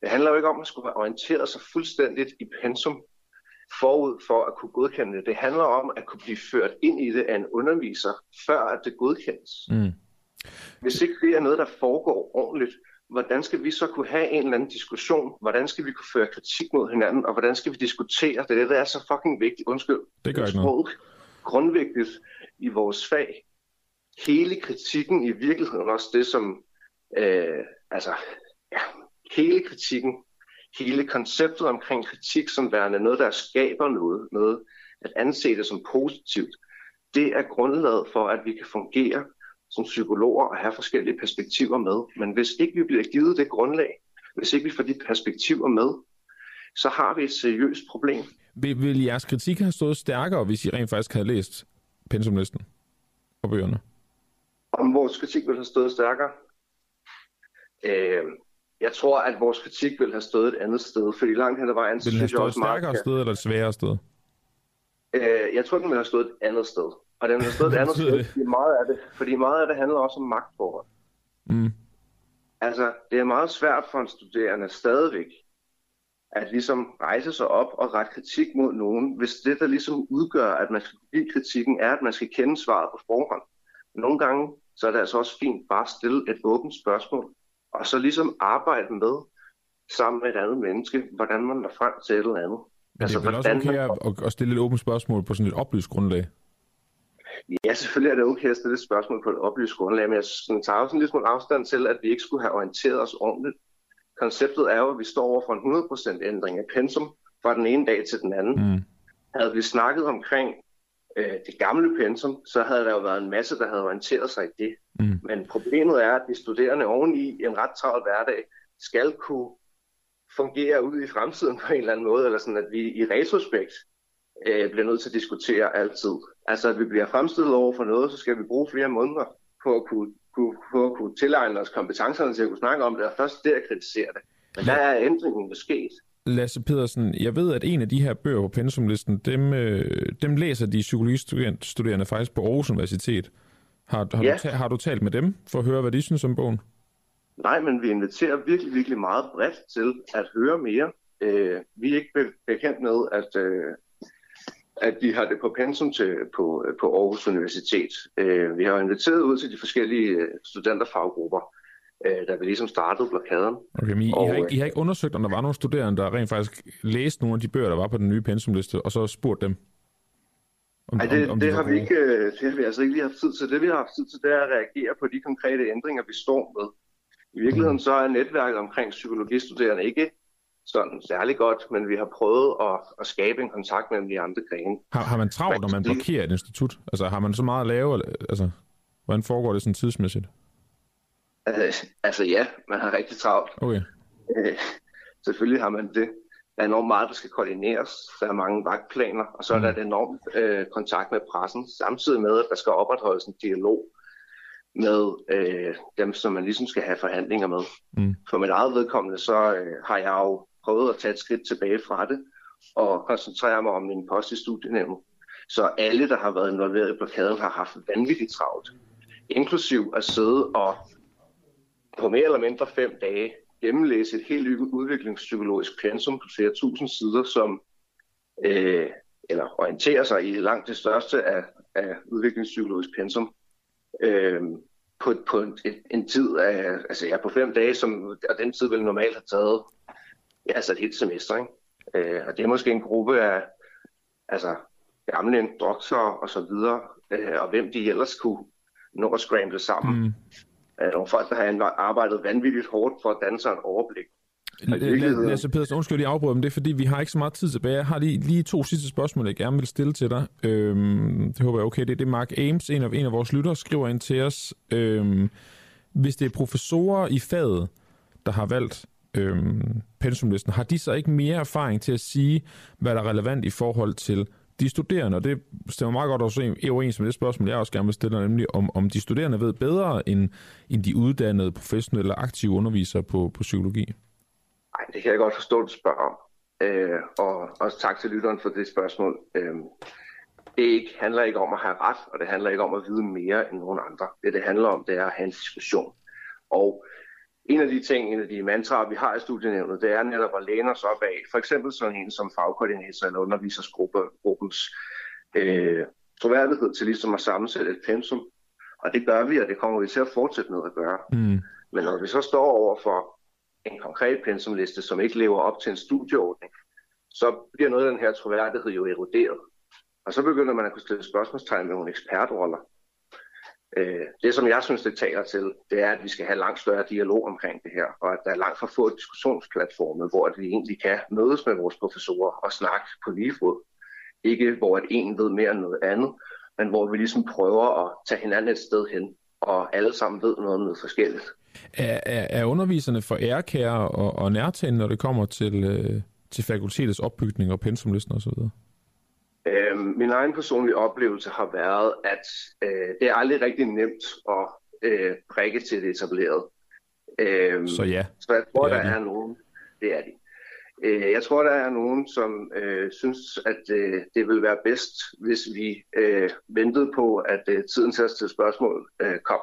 Det handler jo ikke om at skulle orientere sig fuldstændigt i pensum forud for at kunne godkende det. Det handler om at kunne blive ført ind i det af en underviser, før at det godkendes. Mm. Hvis ikke det er noget, der foregår ordentligt, hvordan skal vi så kunne have en eller anden diskussion? Hvordan skal vi kunne føre kritik mod hinanden? Og hvordan skal vi diskutere? Det er det, der er så fucking vigtigt. Undskyld. Det gør ikke noget. Grundvigtigt i vores fag. Hele kritikken i virkeligheden også det, som... Øh, altså, ja, hele kritikken, hele konceptet omkring kritik som værende noget, der skaber noget, noget at anse det som positivt, det er grundlaget for, at vi kan fungere som psykologer og have forskellige perspektiver med. Men hvis ikke vi bliver givet det grundlag, hvis ikke vi får de perspektiver med, så har vi et seriøst problem. Vil, vil jeres kritik have stået stærkere, hvis I rent faktisk havde læst pensumlisten og bøgerne? Om vores kritik ville have stået stærkere? Øh, jeg tror, at vores kritik ville have stået et andet sted, fordi langt hen ad vejen... Vil den have stået et stærkere sted eller et sværere sted? Øh, jeg tror, den ville have stået et andet sted. Og den har stået et andet sted, fordi meget af det, fordi meget af det handler også om magtforhold. Mm. Altså, det er meget svært for en studerende stadigvæk at ligesom rejse sig op og rette kritik mod nogen, hvis det, der ligesom udgør, at man skal give kritikken, er, at man skal kende svaret på forhånd. Nogle gange, så er det altså også fint bare at stille et åbent spørgsmål, og så ligesom arbejde med, sammen med et andet menneske, hvordan man når frem til et eller andet. Men altså, det er vel også okay man... at, at stille et åbent spørgsmål på sådan et oplyst grundlag? Ja, selvfølgelig er det okay at stille et spørgsmål på et oplyst grundlag, men jeg tager også en lille afstand til, at vi ikke skulle have orienteret os ordentligt. Konceptet er jo, at vi står over for en 100% ændring af pensum fra den ene dag til den anden. Mm. Havde vi snakket omkring øh, det gamle pensum, så havde der jo været en masse, der havde orienteret sig i det. Mm. Men problemet er, at de studerende oveni en ret travl hverdag skal kunne fungere ud i fremtiden på en eller anden måde, eller sådan at vi i retrospekt øh, bliver nødt til at diskutere altid. Altså at vi bliver fremstillet over for noget, så skal vi bruge flere måneder på at kunne, kunne, på at kunne tilegne os kompetencerne til at kunne snakke om det, og først der kritisere det. Men der er ændringen sket. Lasse Pedersen, jeg ved, at en af de her bøger på pensumlisten, dem, øh, dem læser de psykologistuderende faktisk på Aarhus Universitet. Har, har, ja. du, har du talt med dem for at høre, hvad de synes om bogen? Nej, men vi inviterer virkelig, virkelig meget bredt til at høre mere. Øh, vi er ikke bekendt med, at, øh, at de har det på pensum til, på, på Aarhus Universitet. Øh, vi har inviteret ud til de forskellige øh, studenterfaggrupper, øh, da vi ligesom startede blokaden. Okay, men I, og, I, har ikke, I har ikke undersøgt, om der var nogle studerende, der rent faktisk læste nogle af de bøger, der var på den nye pensumliste, og så spurgt dem? Nej, det, om, om det, de har vi ikke, det har vi altså ikke lige haft tid til. Det vi har haft tid til, det er at reagere på de konkrete ændringer, vi står med. I virkeligheden mm. så er netværket omkring psykologistuderende ikke sådan særlig godt, men vi har prøvet at, at skabe en kontakt mellem de andre grene. Har, har man travlt, når man blokerer et institut? Altså har man så meget at lave? Altså, hvordan foregår det sådan tidsmæssigt? Altså, altså ja, man har rigtig travlt. Okay. Øh, selvfølgelig har man det. Der er enormt meget, der skal koordineres. Der er mange vagtplaner, og så er der mm. et enormt øh, kontakt med pressen, samtidig med, at der skal opretholdes en dialog med øh, dem, som man ligesom skal have forhandlinger med. Mm. For mit eget vedkommende, så øh, har jeg jo prøvet at tage et skridt tilbage fra det, og koncentrere mig om min post i studienævnet. Så alle, der har været involveret i blokaden, har haft vanvittigt travlt. Inklusiv at sidde og på mere eller mindre fem dage gennemlæse et helt udviklingspsykologisk pensum på flere tusind sider, som øh, eller orienterer sig i langt det største af, af udviklingspsykologisk pensum øh, på, på en, en tid af, altså ja, på fem dage, som, og den tid vil normalt have taget ja, altså et helt semester. Ikke? Øh, og det er måske en gruppe af altså, gamle doktorer og så videre, øh, og hvem de ellers kunne nå at scramble sammen. Mm. Øh, nogle folk, der har arbejdet vanvittigt hårdt for at danne sig et overblik. Lasse Pedersen, undskyld, jeg afbryder, men det er fordi, vi har ikke så meget tid tilbage. Jeg har lige, lige to sidste spørgsmål, jeg gerne vil stille til dig. Øhm, det håber jeg er okay. Det er det, Mark Ames, en af, en af vores lyttere, skriver ind til os. Øhm, hvis det er professorer i faget, der har valgt øhm, pensumlisten, har de så ikke mere erfaring til at sige, hvad der er relevant i forhold til de studerende, og det stemmer meget godt også overens med det spørgsmål, jeg også gerne vil stille, nemlig om, om de studerende ved bedre end, end de uddannede professionelle aktive undervisere på, på psykologi? Nej, det kan jeg godt forstå, du spørger om. Øh, og også tak til lytteren for det spørgsmål. Øh, det ikke, handler ikke om at have ret, og det handler ikke om at vide mere end nogen andre. Det, det handler om, det er at have en diskussion. Og en af de ting, en af de mantraer, vi har i studienævnet, det er netop at læne os op af, for eksempel sådan en som fagkoordinator eller undervisersgruppens øh, troværdighed til ligesom at sammensætte et pensum. Og det gør vi, og det kommer vi til at fortsætte med at gøre. Mm. Men når vi så står over for en konkret pensumliste, som ikke lever op til en studieordning, så bliver noget af den her troværdighed jo eroderet. Og så begynder man at kunne stille spørgsmålstegn med nogle ekspertroller. Øh, det, som jeg synes, det taler til, det er, at vi skal have langt større dialog omkring det her, og at der er langt for få diskussionsplatforme, hvor vi egentlig kan mødes med vores professorer og snakke på lige fod. Ikke hvor at en ved mere end noget andet, men hvor vi ligesom prøver at tage hinanden et sted hen, og alle sammen ved noget om noget forskelligt. Er, er, er underviserne for ærekære og, og nærtagende, når det kommer til, øh, til fakultetets opbygning og pensumlisten osv.? Øh, min egen personlige oplevelse har været, at øh, det er aldrig rigtig nemt at øh, prikke til det etableret. Øh, så ja, Så jeg tror, der de. er nogen, det er de. Øh, jeg tror, der er nogen, som øh, synes, at øh, det vil være bedst, hvis vi øh, ventede på, at øh, tiden til at stille spørgsmål øh, kom.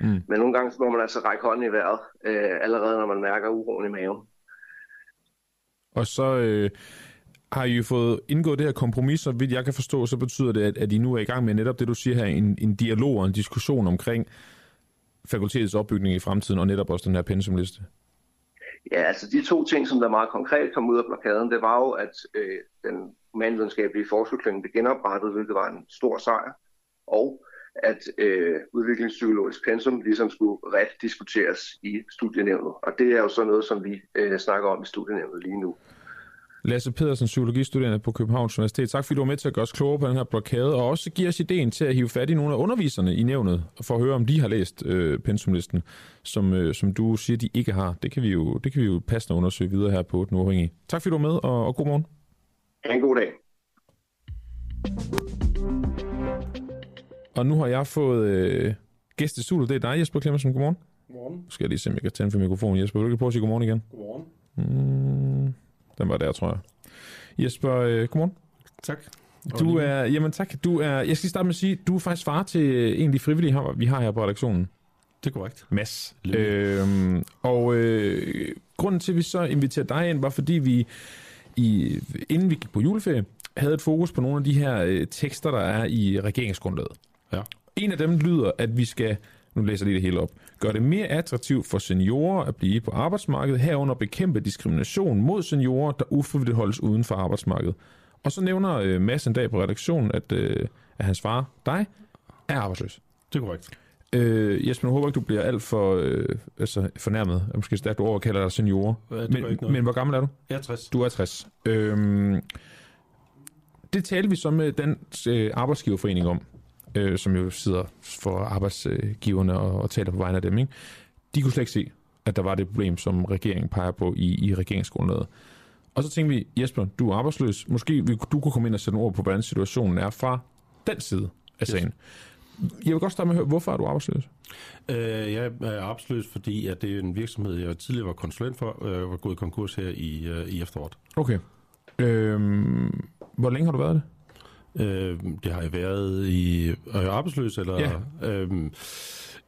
Mm. Men nogle gange må man altså række hånden i vejret, øh, allerede når man mærker uroen i maven. Og så øh, har I jo fået indgået det her kompromis, så vidt jeg kan forstå, så betyder det, at, at I nu er i gang med netop det, du siger her, en, en dialog og en diskussion omkring fakultetets opbygning i fremtiden, og netop også den her pensumliste. Ja, altså de to ting, som der meget konkret kom ud af blokaden, det var jo, at øh, den humanvidenskabelige forskerklynge blev genoprettet, hvilket var en stor sejr, og at øh, udviklingspsykologisk pensum ligesom skulle ret diskuteres i studienævnet. Og det er jo så noget, som vi øh, snakker om i studienævnet lige nu. Lasse Pedersen, psykologistuderende på Københavns Universitet. Tak fordi du var med til at gøre os klogere på den her blokade, og også give os ideen til at hive fat i nogle af underviserne i nævnet, for at høre, om de har læst øh, pensumlisten, som, øh, som du siger, de ikke har. Det kan vi jo, det kan vi jo passende undersøge videre her på Den Uafhængige. Tak fordi du var med, og, og god morgen. Ha' en god dag. Og nu har jeg fået øh, gæst i studiet. Det er dig, Jesper Klemmersen. Godmorgen. Godmorgen. Nu skal jeg lige se, om jeg kan tænde for mikrofonen. Jesper, vil du ikke prøve at sige godmorgen igen? Godmorgen. Mm, den var der, tror jeg. Jesper, øh, godmorgen. Tak. Du er, jamen tak, du er, jeg skal starte med at sige, du er faktisk far til en af de frivillige, vi har her på redaktionen. Det er korrekt. Mads. Øhm, og øh, grunden til, at vi så inviterer dig ind, var fordi vi, i, inden vi gik på juleferie, havde et fokus på nogle af de her øh, tekster, der er i regeringsgrundlaget. Ja. En af dem lyder, at vi skal, nu læser jeg lige det hele op, gøre det mere attraktivt for seniorer at blive på arbejdsmarkedet, herunder bekæmpe diskrimination mod seniorer, der ufrivilligt holdes uden for arbejdsmarkedet. Og så nævner øh, Mads en dag på redaktionen, at, øh, at hans far, dig, er arbejdsløs. Det er korrekt. Øh, Jesper, nu håber ikke, du bliver alt for øh, altså, fornærmet. Er Måske stærkt ord, kalder dig seniorer. Ja, men, gør men hvor gammel er du? Jeg er 60. Du er 60. Øhm, det talte vi så med den øh, arbejdsgiverforening om, øh, som jo sidder for arbejdsgiverne og, og taler på vegne af dem. Ikke? De kunne slet ikke se, at der var det problem, som regeringen peger på i, i regeringsgrundlaget. Og så tænkte vi, Jesper, du er arbejdsløs. Måske vi- du kunne komme ind og sætte ord på, hvordan situationen er fra den side af Yes. sagen. Jeg vil godt starte med at høre, hvorfor er du arbejdsløs? Øh, jeg er arbejdsløs, fordi at det er en virksomhed, jeg tidligere var konsulent for, øh, var gået konkurs her i, øh, i efteråret. Okay. Øhm, hvor længe har du været det? Øh, det har jeg været i... Er jeg arbejdsløs, eller? Ja. Øhm,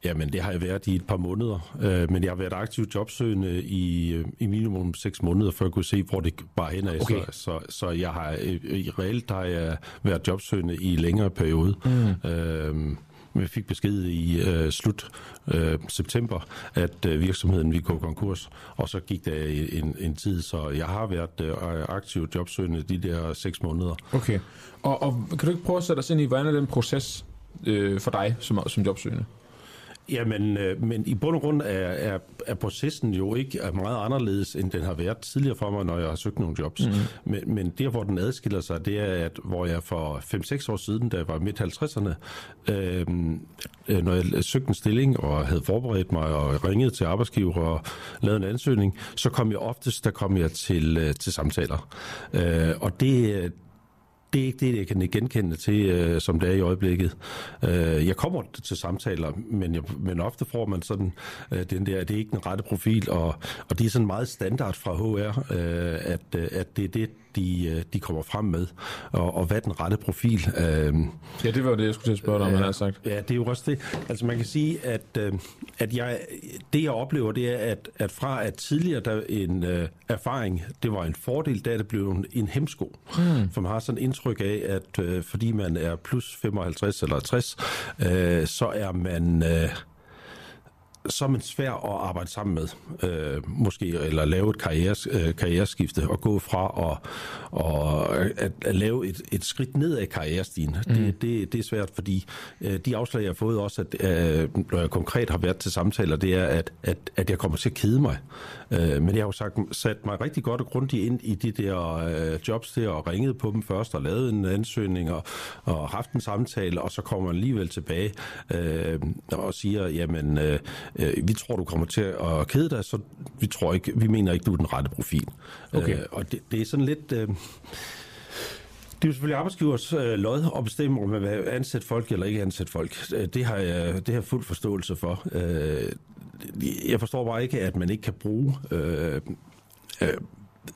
jamen, det har jeg været i et par måneder. Øh, men jeg har været aktiv jobsøgende i, øh, i minimum seks måneder, for at kunne se, hvor det bare hen af. Okay. Så, så, så jeg har... øh, I reelt har jeg været jobsøgende i længere periode. Mm. Øh, vi fik besked i øh, slut øh, september, at øh, virksomheden ville gå konkurs, og så gik der en, en tid, så jeg har været øh, aktiv jobsøgende de der seks måneder. Okay. Og, og kan du ikke prøve at sætte os ind i, hvordan er den proces øh, for dig som, som jobsøgende? Jamen, øh, men i bund og grund er, er, er processen jo ikke er meget anderledes, end den har været tidligere for mig, når jeg har søgt nogle jobs. Mm. Men, men der, hvor den adskiller sig, det er, at hvor jeg for 5-6 år siden, da jeg var midt 50'erne, øh, øh, når jeg søgte en stilling og havde forberedt mig og ringet til arbejdsgiver og lavet en ansøgning, så kom jeg oftest, der kom jeg til, øh, til samtaler. Øh, og det, det er ikke det, jeg kan genkende til, øh, som det er i øjeblikket. Øh, jeg kommer til samtaler, men, jeg, men ofte får man sådan øh, den der, det er ikke den rette profil, og, og det er sådan meget standard fra HR, øh, at, øh, at det er det, de, øh, de kommer frem med, og, og hvad den rette profil. Øh, Ja, det var det, jeg skulle til at spørge dig om, han har sagt. Ja, det er jo også det. Altså man kan sige, at, øh, at jeg, det jeg oplever, det er, at, at fra at tidligere der en øh, erfaring, det var en fordel, da det blev en, en hemsko. Hmm. For man har sådan indtryk af, at øh, fordi man er plus 55 eller 60, øh, så er man... Øh, så er man svær at arbejde sammen med, øh, måske, eller lave et karriere, øh, karriereskifte, og gå fra at, og at, at lave et, et skridt ned ad karrierestigen. Mm. Det, det, det er svært, fordi øh, de afslag, jeg har fået også, at, øh, når jeg konkret har været til samtaler, det er, at, at, at jeg kommer til at kede mig. Øh, men jeg har jo sagt, sat mig rigtig godt og grundigt ind i de der øh, jobs der, og ringet på dem først, og lavet en ansøgning, og, og haft en samtale, og så kommer man alligevel tilbage øh, og siger, jamen, øh, øh, vi tror, du kommer til at kede dig, så vi tror ikke, vi mener ikke, du er den rette profil. Okay. Øh, og det, det er sådan lidt... Øh, det er jo selvfølgelig arbejdsgivers øh, lod at bestemme, om man vil ansætte folk eller ikke ansætte folk. Øh, Det har jeg, det har jeg fuld forståelse for. Øh, jeg forstår bare ikke, at man ikke kan bruge øh, øh,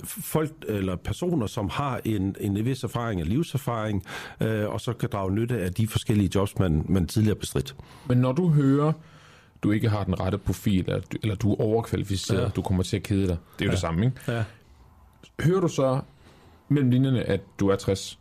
folk eller personer, som har en, en vis erfaring og livserfaring, øh, og så kan drage nytte af de forskellige jobs, man, man tidligere bestridt. Men når du hører, du ikke har den rette profil, eller du, eller du er overkvalificeret, ja. Ja. du kommer til at kede dig. Det er jo ja. det samme, ikke? Ja. Hører du så mellem linjerne, at du er 60?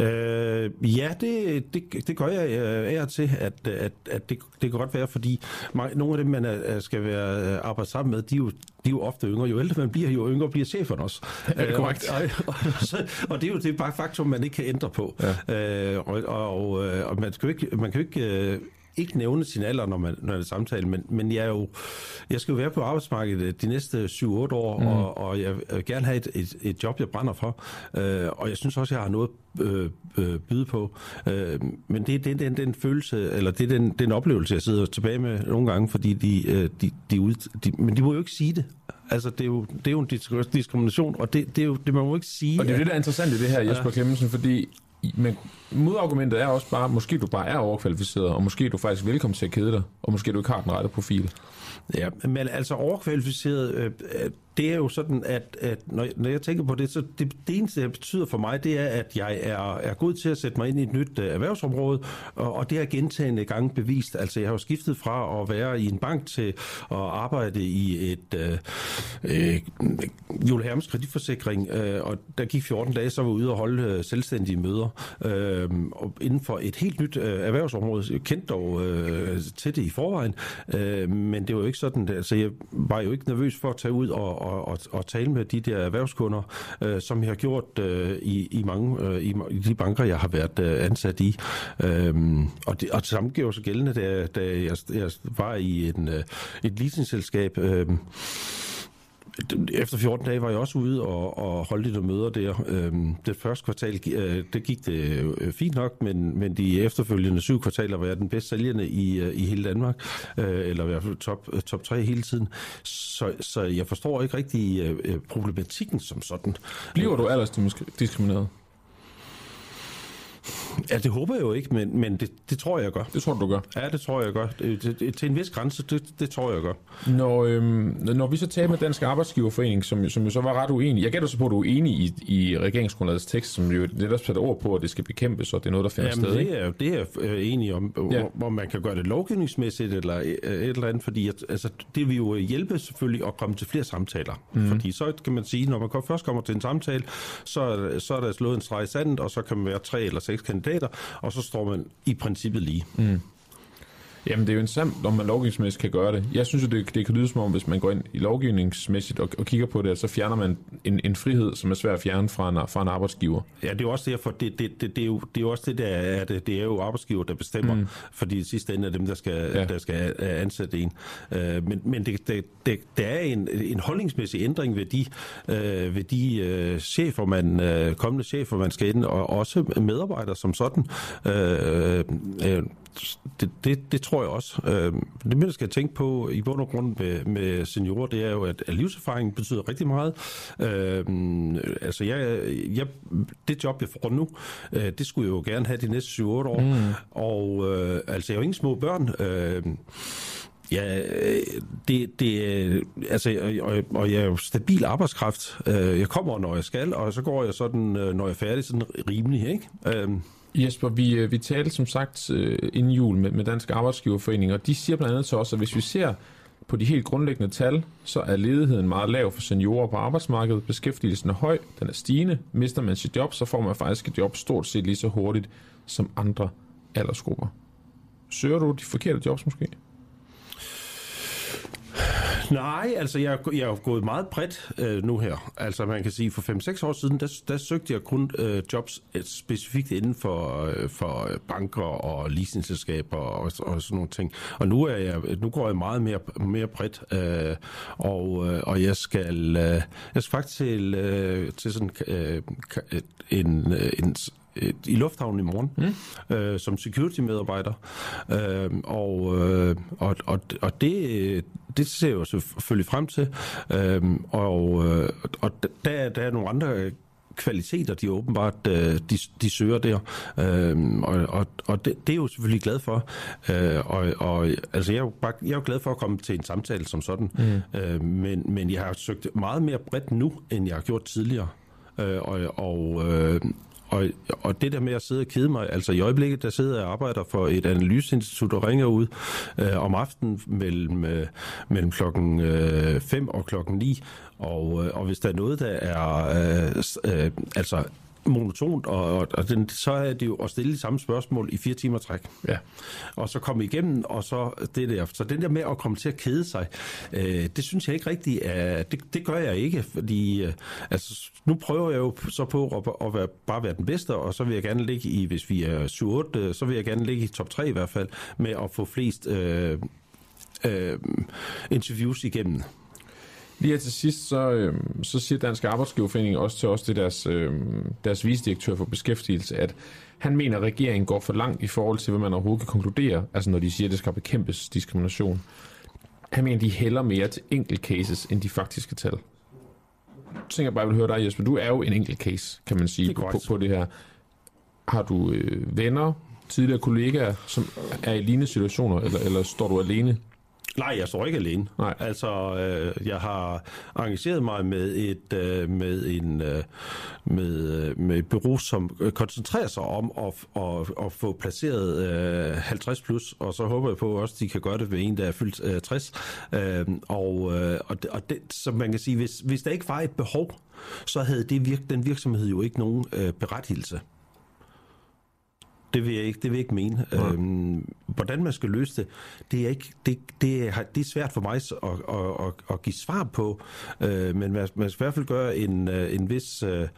Øh, ja, det, det, det gør jeg øh, af og til, at, at, at det, det kan godt være, fordi mange, nogle af dem, man er, skal være øh, arbejde sammen med, de er, jo, de er jo ofte yngre. Jo ældre man bliver, jo yngre bliver chefen også. Er det korrekt? Øh, og, og, og, så, og det er jo det er bare faktum, man ikke kan ændre på. Ja. Øh, og, og, øh, og man, skal jo ikke, man kan jo ikke... Øh, ikke nævne sin alder, når man når det samtale, men, men jeg, er jo, jeg skal jo være på arbejdsmarkedet de næste 7-8 år, mm. og, og jeg vil gerne have et, et, et job, jeg brænder for. Øh, og jeg synes også, jeg har noget øh, øh, byde på. Øh, men det er den, den, den følelse, eller det er den, den oplevelse, jeg sidder tilbage med nogle gange, fordi de, øh, de, de, ud, de, men de må jo ikke sige det. Altså, det er jo, det er jo en disk- diskrimination, og det, det er jo, det man må ikke sige. Og det er jo det, der er interessant i det her, Jesper ja. Clemmensen, fordi men modargumentet er også bare, måske du bare er overkvalificeret, og måske du faktisk er velkommen til at kede dig, og måske du ikke har den rette profil. Ja, men altså overkvalificeret, øh, øh det er jo sådan, at, at når, når jeg tænker på det, så det, det eneste, det betyder for mig, det er, at jeg er, er god til at sætte mig ind i et nyt uh, erhvervsområde, og, og det har gentagende gange bevist. Altså, jeg har jo skiftet fra at være i en bank til at arbejde i et øh, øh, uh, uh, Jule kreditforsikring, uh, og der gik 14 dage, så var jeg ude og holde uh, selvstændige møder, uh, og inden for et helt nyt uh, erhvervsområde. Jeg kendte dog uh, til det i forvejen, uh, men det var jo ikke sådan, altså jeg var jo ikke nervøs for at tage ud og og, og, og tale med de der erhvervskunder, øh, som jeg har gjort øh, i, i mange øh, i, i de banker, jeg har været øh, ansat i. Øh, og, det, og det samme gjorde sig gældende, da, da jeg, jeg var i en, øh, et leasingselskab. Øh, efter 14 dage var jeg også ude og, og holdt lidt møder der. Øhm, det første kvartal, øh, det gik det øh, fint nok, men, men de efterfølgende syv kvartaler var jeg den bedst sælgende i, øh, i hele Danmark, øh, eller i hvert fald top, øh, top 3 hele tiden. Så, så jeg forstår ikke rigtig øh, problematikken som sådan. Bliver du aldersdiskrimineret? Ja, det håber jeg jo ikke, men, men det, det tror jeg, jeg gør. Det tror du, gør? Ja, det tror jeg, jeg gør. Det, det, til en vis grænse, det, det tror jeg, jeg gør. Når, øhm, når vi så taler med Dansk Arbejdsgiverforening, som, som jo så var ret uenig, jeg gætter så på, at du er enig i, i regeringsgrundlagets tekst, som jo netop sætter ord på, at det skal bekæmpes, og det er noget, der finder Jamen, sted. det er, det er jeg øh, enig om, ja. hvor, hvor man kan gøre det lovgivningsmæssigt eller et eller andet, fordi at, altså, det vil jo hjælpe selvfølgelig at komme til flere samtaler. Mm. Fordi så kan man sige, når man først kommer til en samtale, så, så er der slået en streg i sandet, og så kan man være tre eller seks kandidater, og så står man i princippet lige. Mm. Jamen, det er jo interessant, om man lovgivningsmæssigt kan gøre det. Jeg synes jo, det, det kan lyde som om, hvis man går ind i lovgivningsmæssigt og, og kigger på det, så fjerner man en, en frihed, som er svær at fjerne fra en, fra en arbejdsgiver. Ja, det er jo også derfor, det, det, det, det, er, jo, det er jo også det, der er det. Det er jo arbejdsgiver, der bestemmer, mm. fordi i sidste ende er dem, der skal, ja. der skal ansætte en. Uh, men men det, det, det, der er en, en holdningsmæssig ændring ved de, uh, ved de uh, chefer, man, uh, kommende chefer, man skal ind, og også medarbejdere som sådan. Uh, uh, det, det, det tror jeg også. Øh, det, man skal tænke på i bund og grund med, med seniorer, det er jo, at, at livserfaring betyder rigtig meget. Øh, altså, jeg, jeg, det job, jeg får nu, øh, det skulle jeg jo gerne have de næste 7-8 år. Mm. Og øh, altså, jeg har jo ingen små børn. Øh, Ja, det, det altså, og, og jeg er jo stabil arbejdskraft. Øh, jeg kommer, når jeg skal, og så går jeg sådan, øh, når jeg er færdig, sådan rimelig, ikke? Jesper, vi, øh, vi talte som sagt øh, inden jul med, med Dansk Arbejdsgiverforening, og de siger blandt andet til os, at hvis vi ser på de helt grundlæggende tal, så er ledigheden meget lav for seniorer på arbejdsmarkedet. Beskæftigelsen er høj, den er stigende. Mister man sit job, så får man faktisk et job stort set lige så hurtigt som andre aldersgrupper. Søger du de forkerte jobs måske? Nej, altså jeg, jeg er gået meget bredt øh, nu her. Altså man kan sige, for 5-6 år siden, der, der søgte jeg kun øh, jobs øh, specifikt inden for, øh, for øh, banker og leasingselskaber og, og sådan nogle ting. Og nu, er jeg, nu går jeg meget mere, mere bredt, øh, og, øh, og jeg skal, øh, jeg skal faktisk til, øh, til sådan øh, en, øh, en i lufthavnen i morgen mm. øh, som security-medarbejder. Øh, og, øh, og, og, og det, det ser jeg jo selvfølgelig frem til. Øh, og, øh, og der, der er nogle andre kvaliteter, de åbenbart øh, de, de søger der. Øh, og og, og det, det er jeg jo selvfølgelig glad for. Øh, og, og altså, jeg er, jo bare, jeg er jo glad for at komme til en samtale som sådan. Mm. Øh, men, men jeg har søgt meget mere bredt nu, end jeg har gjort tidligere. Øh, og og øh, og, og det der med at sidde og kede mig, altså i øjeblikket, der sidder jeg og arbejder for et analyseinstitut og ringer ud øh, om aftenen mellem, øh, mellem klokken 5 øh, og klokken 9, og, øh, og hvis der er noget, der er øh, øh, altså monotont, og, og, og den, så er det jo at stille de samme spørgsmål i fire timer træk. Ja. Og så komme igennem, og så det der. Så den der med at komme til at kede sig, øh, det synes jeg ikke rigtigt er, det, det gør jeg ikke, fordi øh, altså, nu prøver jeg jo så på at, at være, bare være den bedste, og så vil jeg gerne ligge i, hvis vi er 7-8, øh, så vil jeg gerne ligge i top 3 i hvert fald, med at få flest øh, øh, interviews igennem. Lige her til sidst, så, øh, så siger Dansk Arbejdsgiverforening også til os, det deres, øh, deres visdirektør for beskæftigelse, at han mener, at regeringen går for langt i forhold til, hvad man overhovedet kan konkludere, altså når de siger, at det skal bekæmpes diskrimination. Han mener, de hælder mere til enkelt cases, end de faktiske tal. Jeg tænker bare, jeg vil høre dig, Jesper. Du er jo en enkelt case, kan man sige, det på, på, på det her. Har du øh, venner, tidligere kollegaer, som er i lignende situationer, eller, eller står du alene? Nej, jeg står ikke alene. Nej. Altså, øh, jeg har engageret mig med et øh, med en øh, med, øh, med et bureau, som øh, koncentrerer sig om at, at, at få placeret øh, 50 plus, og så håber jeg på også, at de kan gøre det ved en, der er fyldt øh, 60. Øh, og øh, og, det, og det, så man kan sige, hvis, hvis der ikke var et behov, så havde det virk, den virksomhed jo ikke nogen øh, berettigelse. Det vil jeg ikke, det vil jeg ikke mene. Øhm, hvordan man skal løse det, det er, ikke, det, det er, det er svært for mig at, at, at, at give svar på, øh, men man, man skal i hvert fald gøre en, øh, en vis... Øh,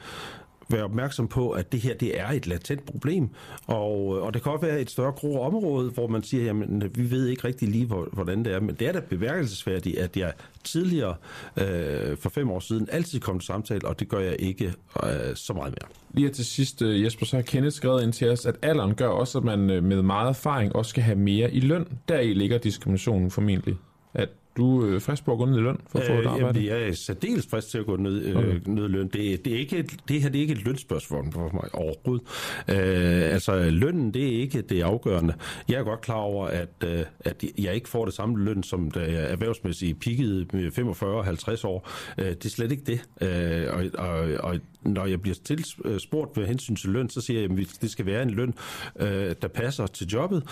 være opmærksom på, at det her det er et latent problem, og, øh, og det kan også være et større grå område, hvor man siger, jamen vi ved ikke rigtig lige, hvordan det er, men det er da bemærkelsesværdigt, at jeg tidligere, øh, for fem år siden, altid kom til samtale, og det gør jeg ikke øh, så meget mere. Lige til sidst, øh, Jesper, så har Kenneth skrevet ind til os, at alderen gør også, at man øh, med meget erfaring også skal have mere i løn. Der i ligger diskriminationen formentlig. At du er frisk på at gå ned i løn for at få et arbejde? Jamen, jeg er særdeles frisk til at gå ned, øh, okay. ned i løn. Det, det, er ikke et, det her det er ikke et lønspørgsmål for mig overhovedet. Øh, altså, lønnen, det er ikke det afgørende. Jeg er godt klar over, at, øh, at jeg ikke får det samme løn, som da jeg erhvervsmæssigt pikkede med 45-50 år. Øh, det er slet ikke det. Øh, og, og, og når jeg bliver til spurgt med hensyn til løn, så siger jeg, at det skal være en løn, øh, der passer til jobbet.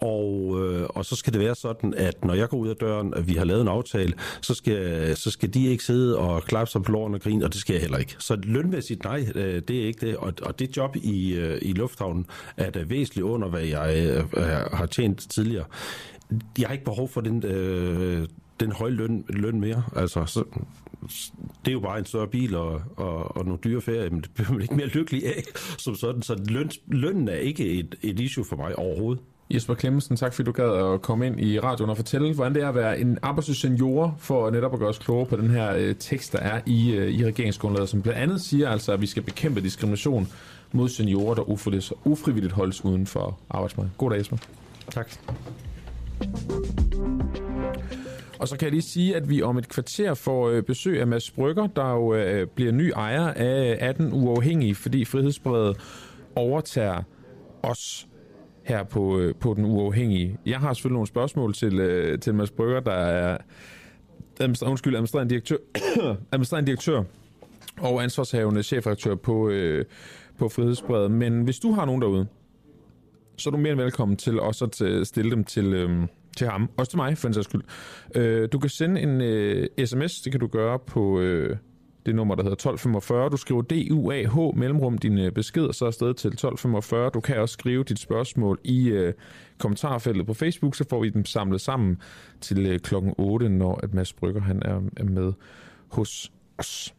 Og, øh, og så skal det være sådan, at når jeg går ud af døren, at vi har lavet en aftale, så skal, så skal de ikke sidde og klappe sig på låren og grine, og det skal jeg heller ikke. Så lønmæssigt, nej, øh, det er ikke det. Og, og det job i, øh, i lufthavnen er da væsentligt under, hvad jeg øh, har tjent tidligere. Jeg har ikke behov for den, øh, den høje løn, løn mere. Altså, så, det er jo bare en større bil og, og, og nogle dyre ferie, men det bliver man ikke mere lykkelig af som sådan. Så løn, lønnen er ikke et, et issue for mig overhovedet. Jesper Klemmensen, tak fordi du gad at komme ind i radioen og fortælle, hvordan det er at være en arbejdsløs senior, for netop at gøre os klogere på den her øh, tekst, der er i, øh, i regeringsgrundlaget, som blandt andet siger altså, at vi skal bekæmpe diskrimination mod seniorer, der ufrivilligt, holdes uden for arbejdsmarkedet. God dag, Jesper. Tak. Og så kan jeg lige sige, at vi om et kvarter får øh, besøg af Mads Brygger, der jo øh, bliver ny ejer af 18 uafhængige, fordi Frihedsbredet overtager os her på, øh, på den uafhængige. Jeg har selvfølgelig nogle spørgsmål til, øh, til Mads Brygger, der er undskyld, administrerende direktør, administrerende direktør og ansvarshavende chefredaktør på, øh, på Frihedsbredet. Men hvis du har nogen derude, så er du mere end velkommen til også at øh, stille dem til, til ham. Også til mig, for en sags skyld. Øh, du kan sende en øh, sms, det kan du gøre på øh, det nummer, der hedder 1245. Du skriver DUAH mellemrum din øh, besked, og så afsted til 1245. Du kan også skrive dit spørgsmål i øh, kommentarfeltet på Facebook, så får vi dem samlet sammen til øh, klokken 8, når at Mads Brygger han er, er med hos os.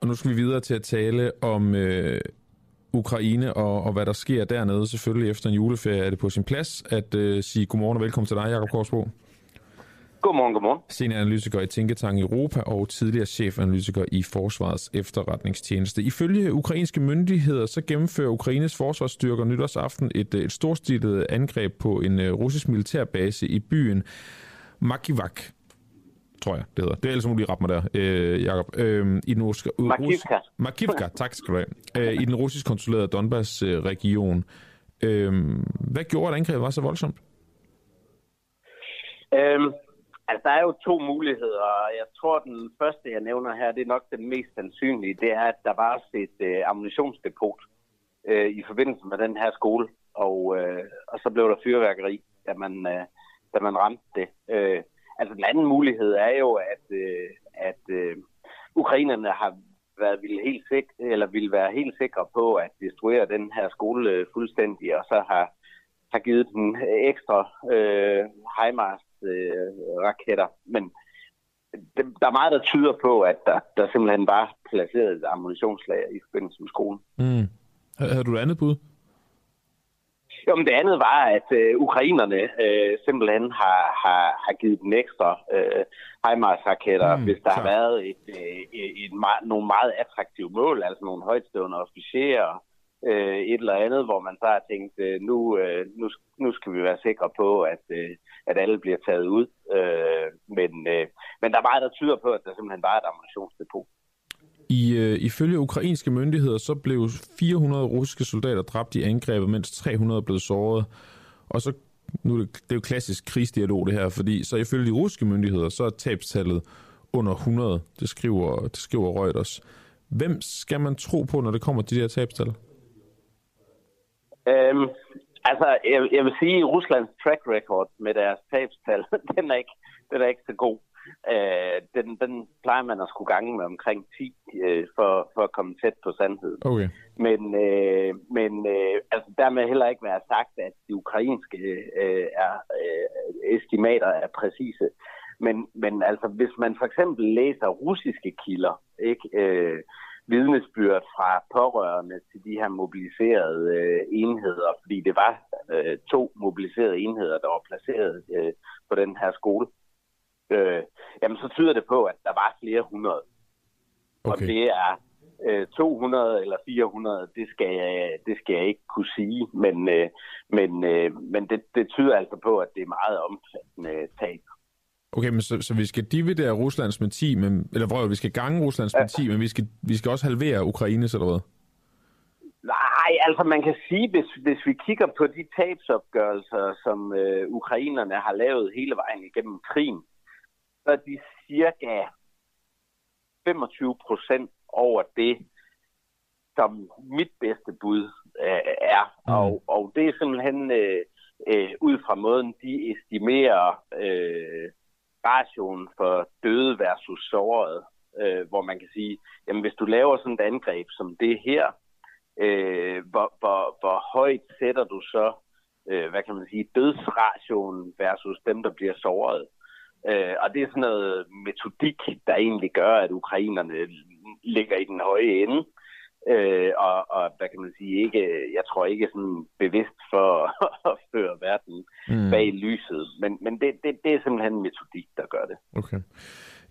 Og nu skal vi videre til at tale om øh, Ukraine og, og hvad der sker dernede. Selvfølgelig efter en juleferie er det på sin plads at øh, sige godmorgen og velkommen til dig, Jakob Korsbo. Godmorgen, godmorgen. Senioranalytiker i Tænketang Europa og tidligere chefanalytiker i Forsvarets efterretningstjeneste. Ifølge ukrainske myndigheder, så gennemfører Ukraines forsvarsstyrker nytårsaften et, et storstilet angreb på en uh, russisk militærbase i byen Makivak tror jeg, det hedder. Det er ellers muligt at mig der, øh, Jacob. Øh, i den russiske, Makivka. Makivka, tak skal du have. Øh, I den russisk kontrollerede Donbass-region. Øh, hvad gjorde, at angrebet var så voldsomt? Øhm, altså, der er jo to muligheder, og jeg tror, den første, jeg nævner her, det er nok den mest sandsynlige. Det er, at der var et øh, ammunitionsdepot øh, i forbindelse med den her skole, og, øh, og så blev der fyrværkeri, da man, øh, da man ramte det. Øh, Altså den anden mulighed er jo, at, øh, at øh, ukrainerne har været ville helt sikre, eller ville være helt sikre på at destruere den her skole øh, fuldstændig, og så har, har givet den ekstra øh, HIMARS Øh, Men det, der er meget, der tyder på, at der, der simpelthen bare placeret et ammunitionslager i forbindelse med skolen. Mm. Har du et andet bud? Jo, men det andet var, at øh, ukrainerne øh, simpelthen har, har, har givet den ekstra øh, HIMARS-raketter, mm, hvis der klar. har været et, øh, et, et, et, nogle meget attraktive mål, altså nogle højtstående officerer, øh, et eller andet, hvor man så har tænkt, øh, nu, øh, nu, nu skal vi være sikre på, at, øh, at alle bliver taget ud. Øh, men, øh, men der er meget, der tyder på, at der simpelthen var et ammunitionsdepot. I, øh, ifølge ukrainske myndigheder, så blev 400 russiske soldater dræbt i angrebet, mens 300 blev såret. Og så nu er det, det er jo klassisk krigsdialog det her, fordi så ifølge de russiske myndigheder, så er tabstallet under 100, det skriver, det skriver Reuters. Hvem skal man tro på, når det kommer til de her tabstal? Øhm, altså, jeg, jeg vil sige, at Ruslands track record med deres tabstal, den er ikke, den er ikke så god. Øh, den, den plejer man at skulle gange med omkring 10 øh, for, for at komme tæt på sandheden. Okay. Men, øh, men øh, altså, dermed heller ikke være sagt, at de ukrainske øh, er, øh, estimater er præcise. Men, men altså, hvis man for eksempel læser russiske kilder, ikke, øh, vidnesbyrd fra pårørende til de her mobiliserede øh, enheder, fordi det var øh, to mobiliserede enheder, der var placeret øh, på den her skole, øh, jamen så tyder det på, at der var flere hundrede. Okay. Og det er øh, 200 eller 400, det skal jeg, det skal jeg ikke kunne sige, men, øh, men, øh, men det, det tyder altså på, at det er meget omfattende tab. Okay, men så, så vi skal dividere Ruslands med 10, men, eller hvor vi skal gange Ruslands med 10, men vi skal, vi skal også halvere Ukraines, eller hvad? Nej, altså man kan sige, hvis, hvis vi kigger på de tabsopgørelser, som øh, ukrainerne har lavet hele vejen igennem krigen, så er de cirka 25 procent over det, som mit bedste bud øh, er. Mm. Og, og det er simpelthen øh, øh, ud fra måden, de estimerer øh, ratioen for døde versus sårede, øh, hvor man kan sige, jamen hvis du laver sådan et angreb som det her, øh, hvor, hvor, hvor højt sætter du så, øh, hvad kan man sige, dødsrationen versus dem, der bliver såret. Øh, og det er sådan noget metodik, der egentlig gør, at ukrainerne ligger i den høje ende. Øh, og, og hvad kan man sige, ikke, jeg tror ikke sådan bevidst for at føre verden mm. bag lyset, men, men det, det, det er simpelthen en metodik, der gør det. Okay.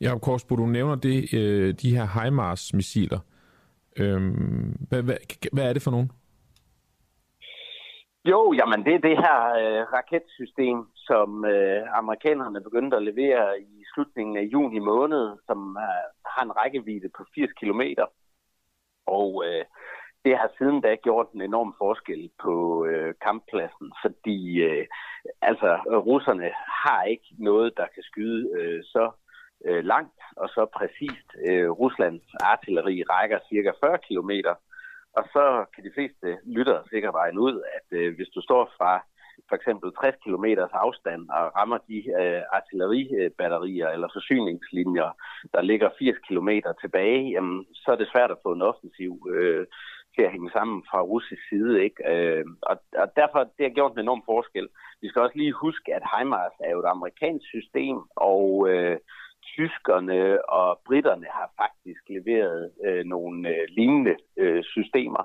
Jacob Korsbo, du nævner det, øh, de her HIMARS-missiler. Øhm, hvad, hvad, hvad er det for nogen? Jo, jamen det er det her øh, raketsystem, som øh, amerikanerne begyndte at levere i slutningen af juni måned, som øh, har en rækkevidde på 80 kilometer. Og øh, det har siden da gjort en enorm forskel på øh, kamppladsen, fordi øh, altså russerne har ikke noget, der kan skyde øh, så øh, langt og så præcist. Øh, Ruslands artilleri rækker cirka 40 kilometer, og så kan de fleste lyttere sikkert regne ud, at øh, hvis du står fra for eksempel 60 km afstand og rammer de øh, artilleribatterier eller forsyningslinjer, der ligger 80 km tilbage, jamen, så er det svært at få en offensiv øh, til at hænge sammen fra russisk side. Ikke? Øh, og, og derfor det har gjort en enorm forskel. Vi skal også lige huske, at HIMARS er jo et amerikansk system, og øh, tyskerne og britterne har faktisk leveret øh, nogle øh, lignende øh, systemer.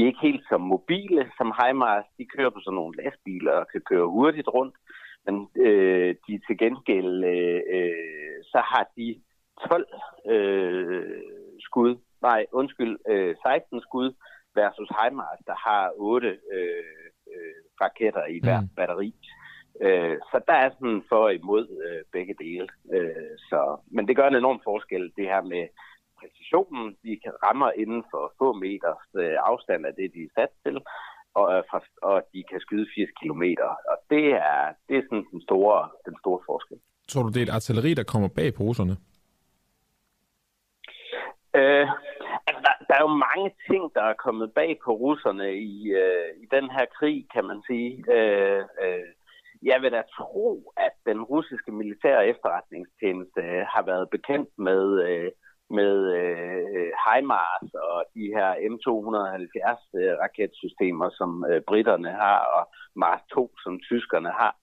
De er ikke helt så mobile som HIMARS. De kører på sådan nogle lastbiler og kan køre hurtigt rundt. Men øh, de til gengæld, øh, øh, så har de 12 øh, skud, nej undskyld, øh, 16 skud versus HIMARS, der har 8 øh, øh, raketter i hver mm. batteri. Øh, så der er sådan for og imod øh, begge dele. Øh, så, men det gør en enorm forskel, det her med præcisionen. De kan ramme inden for få meters øh, afstand af det, de er sat til, og, øh, fra, og de kan skyde 80 km. Og det er, det er sådan den store, den store forskel. Tror du, det er et artilleri, der kommer bag på russerne? Øh, altså, der, der er jo mange ting, der er kommet bag på russerne i, øh, i den her krig, kan man sige. Øh, øh, jeg vil da tro, at den russiske militære efterretningstjeneste øh, har været bekendt med, øh, med øh, HIMARS og de her M270 øh, raketsystemer, som øh, britterne har, og Mars 2, som tyskerne har.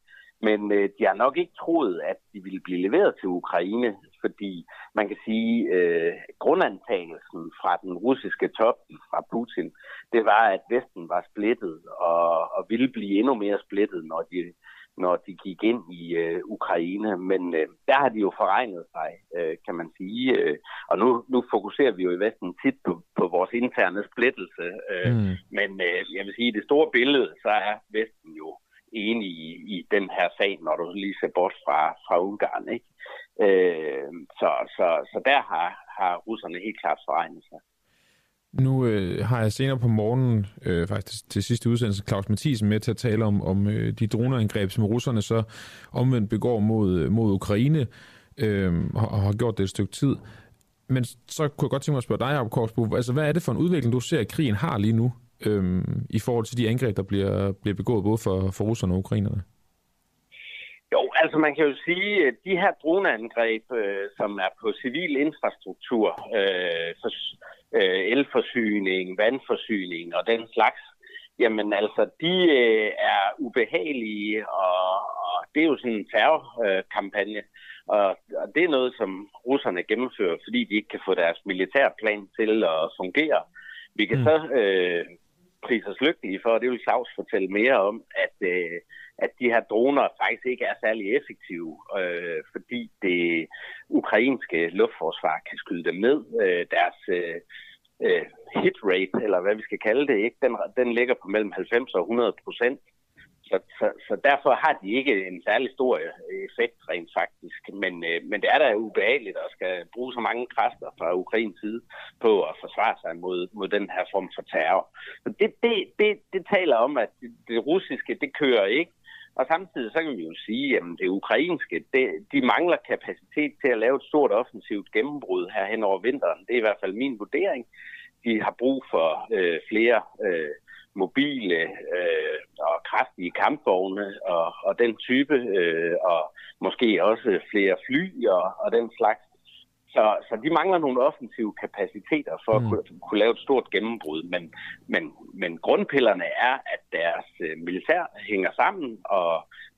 Men øh, de har nok ikke troet, at de ville blive leveret til Ukraine, fordi man kan sige, øh, grundantagelsen fra den russiske top, fra Putin, det var, at Vesten var splittet og, og ville blive endnu mere splittet, når de når de gik ind i øh, Ukraine. Men øh, der har de jo forregnet sig, øh, kan man sige. Øh, og nu, nu fokuserer vi jo i Vesten tit på, på vores interne splittelse. Øh, mm. Men øh, jeg vil sige, i det store billede, så er Vesten jo enig i, i den her sag, når du lige ser bort fra, fra Ungarn. Ikke? Øh, så, så, så der har, har russerne helt klart forregnet sig. Nu øh, har jeg senere på morgenen, øh, faktisk til sidste udsendelse, Claus Mathisen med til at tale om, om øh, de droneangreb, som russerne så omvendt begår mod, øh, mod Ukraine, øh, og har gjort det et stykke tid. Men så kunne jeg godt tænke mig at spørge dig, Jacob Korsbo, altså hvad er det for en udvikling, du ser, at krigen har lige nu, øh, i forhold til de angreb, der bliver, bliver begået både for, for russerne og ukrainerne? Jo, altså man kan jo sige, at de her droneangreb, øh, som er på civil infrastruktur, øh, for, øh, elforsyning, vandforsyning og den slags, jamen altså, de øh, er ubehagelige, og, og det er jo sådan en terrorkampagne. Og, og det er noget, som russerne gennemfører, fordi de ikke kan få deres militærplan til at fungere. Vi kan mm. så øh, prise os lykkelige for, og det vil Claus fortælle mere om, at, øh, at de her droner faktisk ikke er særlig effektive, øh, fordi det ukrainske luftforsvar kan skyde dem ned. Øh, deres øh, øh, hit rate, eller hvad vi skal kalde det, ikke? Den, den ligger på mellem 90 og 100 procent. Så, så, så derfor har de ikke en særlig stor effekt rent faktisk. Men, øh, men det er da ubehageligt at skal bruge så mange kræfter fra Ukrains side på at forsvare sig mod, mod den her form for terror. Så det, det, det, det taler om, at det, det russiske, det kører ikke. Og samtidig så kan vi jo sige, at det ukrainske, det, de mangler kapacitet til at lave et stort offensivt gennembrud her hen over vinteren. Det er i hvert fald min vurdering. De har brug for øh, flere øh, mobile øh, og kraftige kampvogne og, og den type, øh, og måske også flere fly og, og den slags. Så, så de mangler nogle offensive kapaciteter for mm. at kunne, kunne lave et stort gennembrud. Men, men, men grundpillerne er, at deres øh, militær hænger sammen, og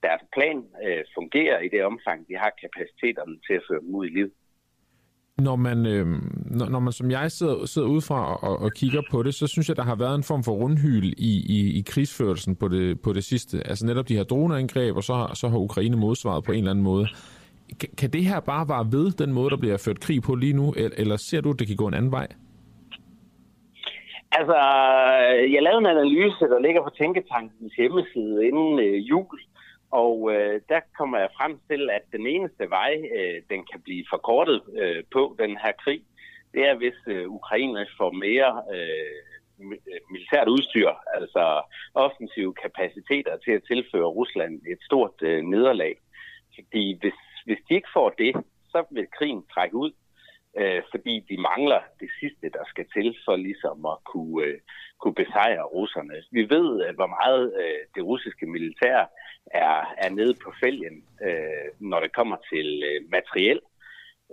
deres plan øh, fungerer i det omfang, de har kapaciteterne til at føre dem ud i liv. Når man, øh, når, når man som jeg sidder, sidder udefra og, og kigger på det, så synes jeg, der har været en form for rundhyl i, i, i krigsførelsen på det, på det sidste. Altså netop de her droneangreb, og så har, så har Ukraine modsvaret på en eller anden måde. Kan det her bare være ved den måde, der bliver ført krig på lige nu, eller ser du, at det kan gå en anden vej? Altså, jeg lavede en analyse, der ligger på Tænketankens hjemmeside inden øh, jul, og øh, der kommer jeg frem til, at den eneste vej, øh, den kan blive forkortet øh, på den her krig, det er, hvis øh, Ukraine får mere øh, militært udstyr, altså offensive kapaciteter til at tilføre Rusland et stort øh, nederlag. Fordi hvis hvis de ikke får det, så vil krigen trække ud, øh, fordi de mangler det sidste, der skal til for ligesom at kunne, øh, kunne besejre russerne. Vi ved, øh, hvor meget øh, det russiske militær er, er nede på fælgen, øh, når det kommer til øh, materiel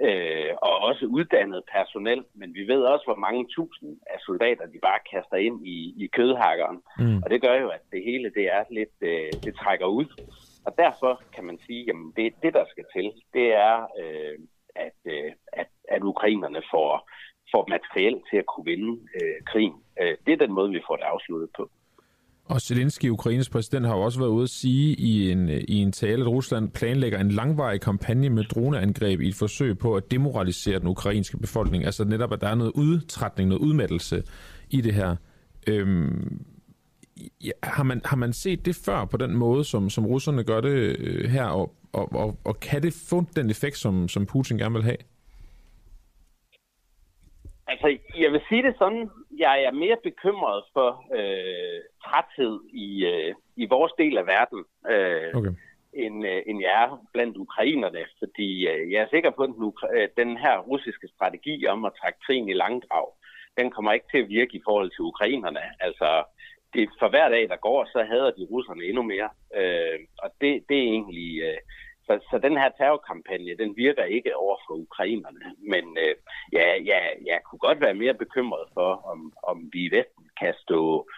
øh, og også uddannet personel, men vi ved også, hvor mange tusind af soldater, de bare kaster ind i, i kødhakkeren. Mm. Og det gør jo, at det hele det er lidt, øh, det trækker ud. Og derfor kan man sige, at det, det, der skal til, det er, øh, at, øh, at, at ukrainerne får, får materiel til at kunne vinde øh, krigen. Øh, det er den måde, vi får det afsluttet på. Og Zelensky, Ukraines præsident, har jo også været ude at sige i en, øh, i en tale, at Rusland planlægger en langvarig kampagne med droneangreb i et forsøg på at demoralisere den ukrainske befolkning. Altså netop, at der er noget udtrætning, noget udmattelse i det her. Øhm, ja, har, man, har man set det før på den måde, som, som russerne gør det øh, her, og, og, og, og kan det få den effekt, som, som Putin gerne vil have? Altså, jeg vil sige det sådan, jeg er mere bekymret for øh, træthed i, øh, i vores del af verden, øh, okay. end, øh, end jeg er blandt ukrainerne, fordi øh, jeg er sikker på, at den, øh, den her russiske strategi om at trække krigen i langdrag, den kommer ikke til at virke i forhold til ukrainerne. Altså, det, for hver dag, der går, så hader de russerne endnu mere. Øh, og det, det er egentlig... Øh, så, så den her terrorkampagne, den virker ikke over for ukrainerne. Men øh, ja, ja, jeg kunne godt være mere bekymret for, om, om vi i Vesten kan stå,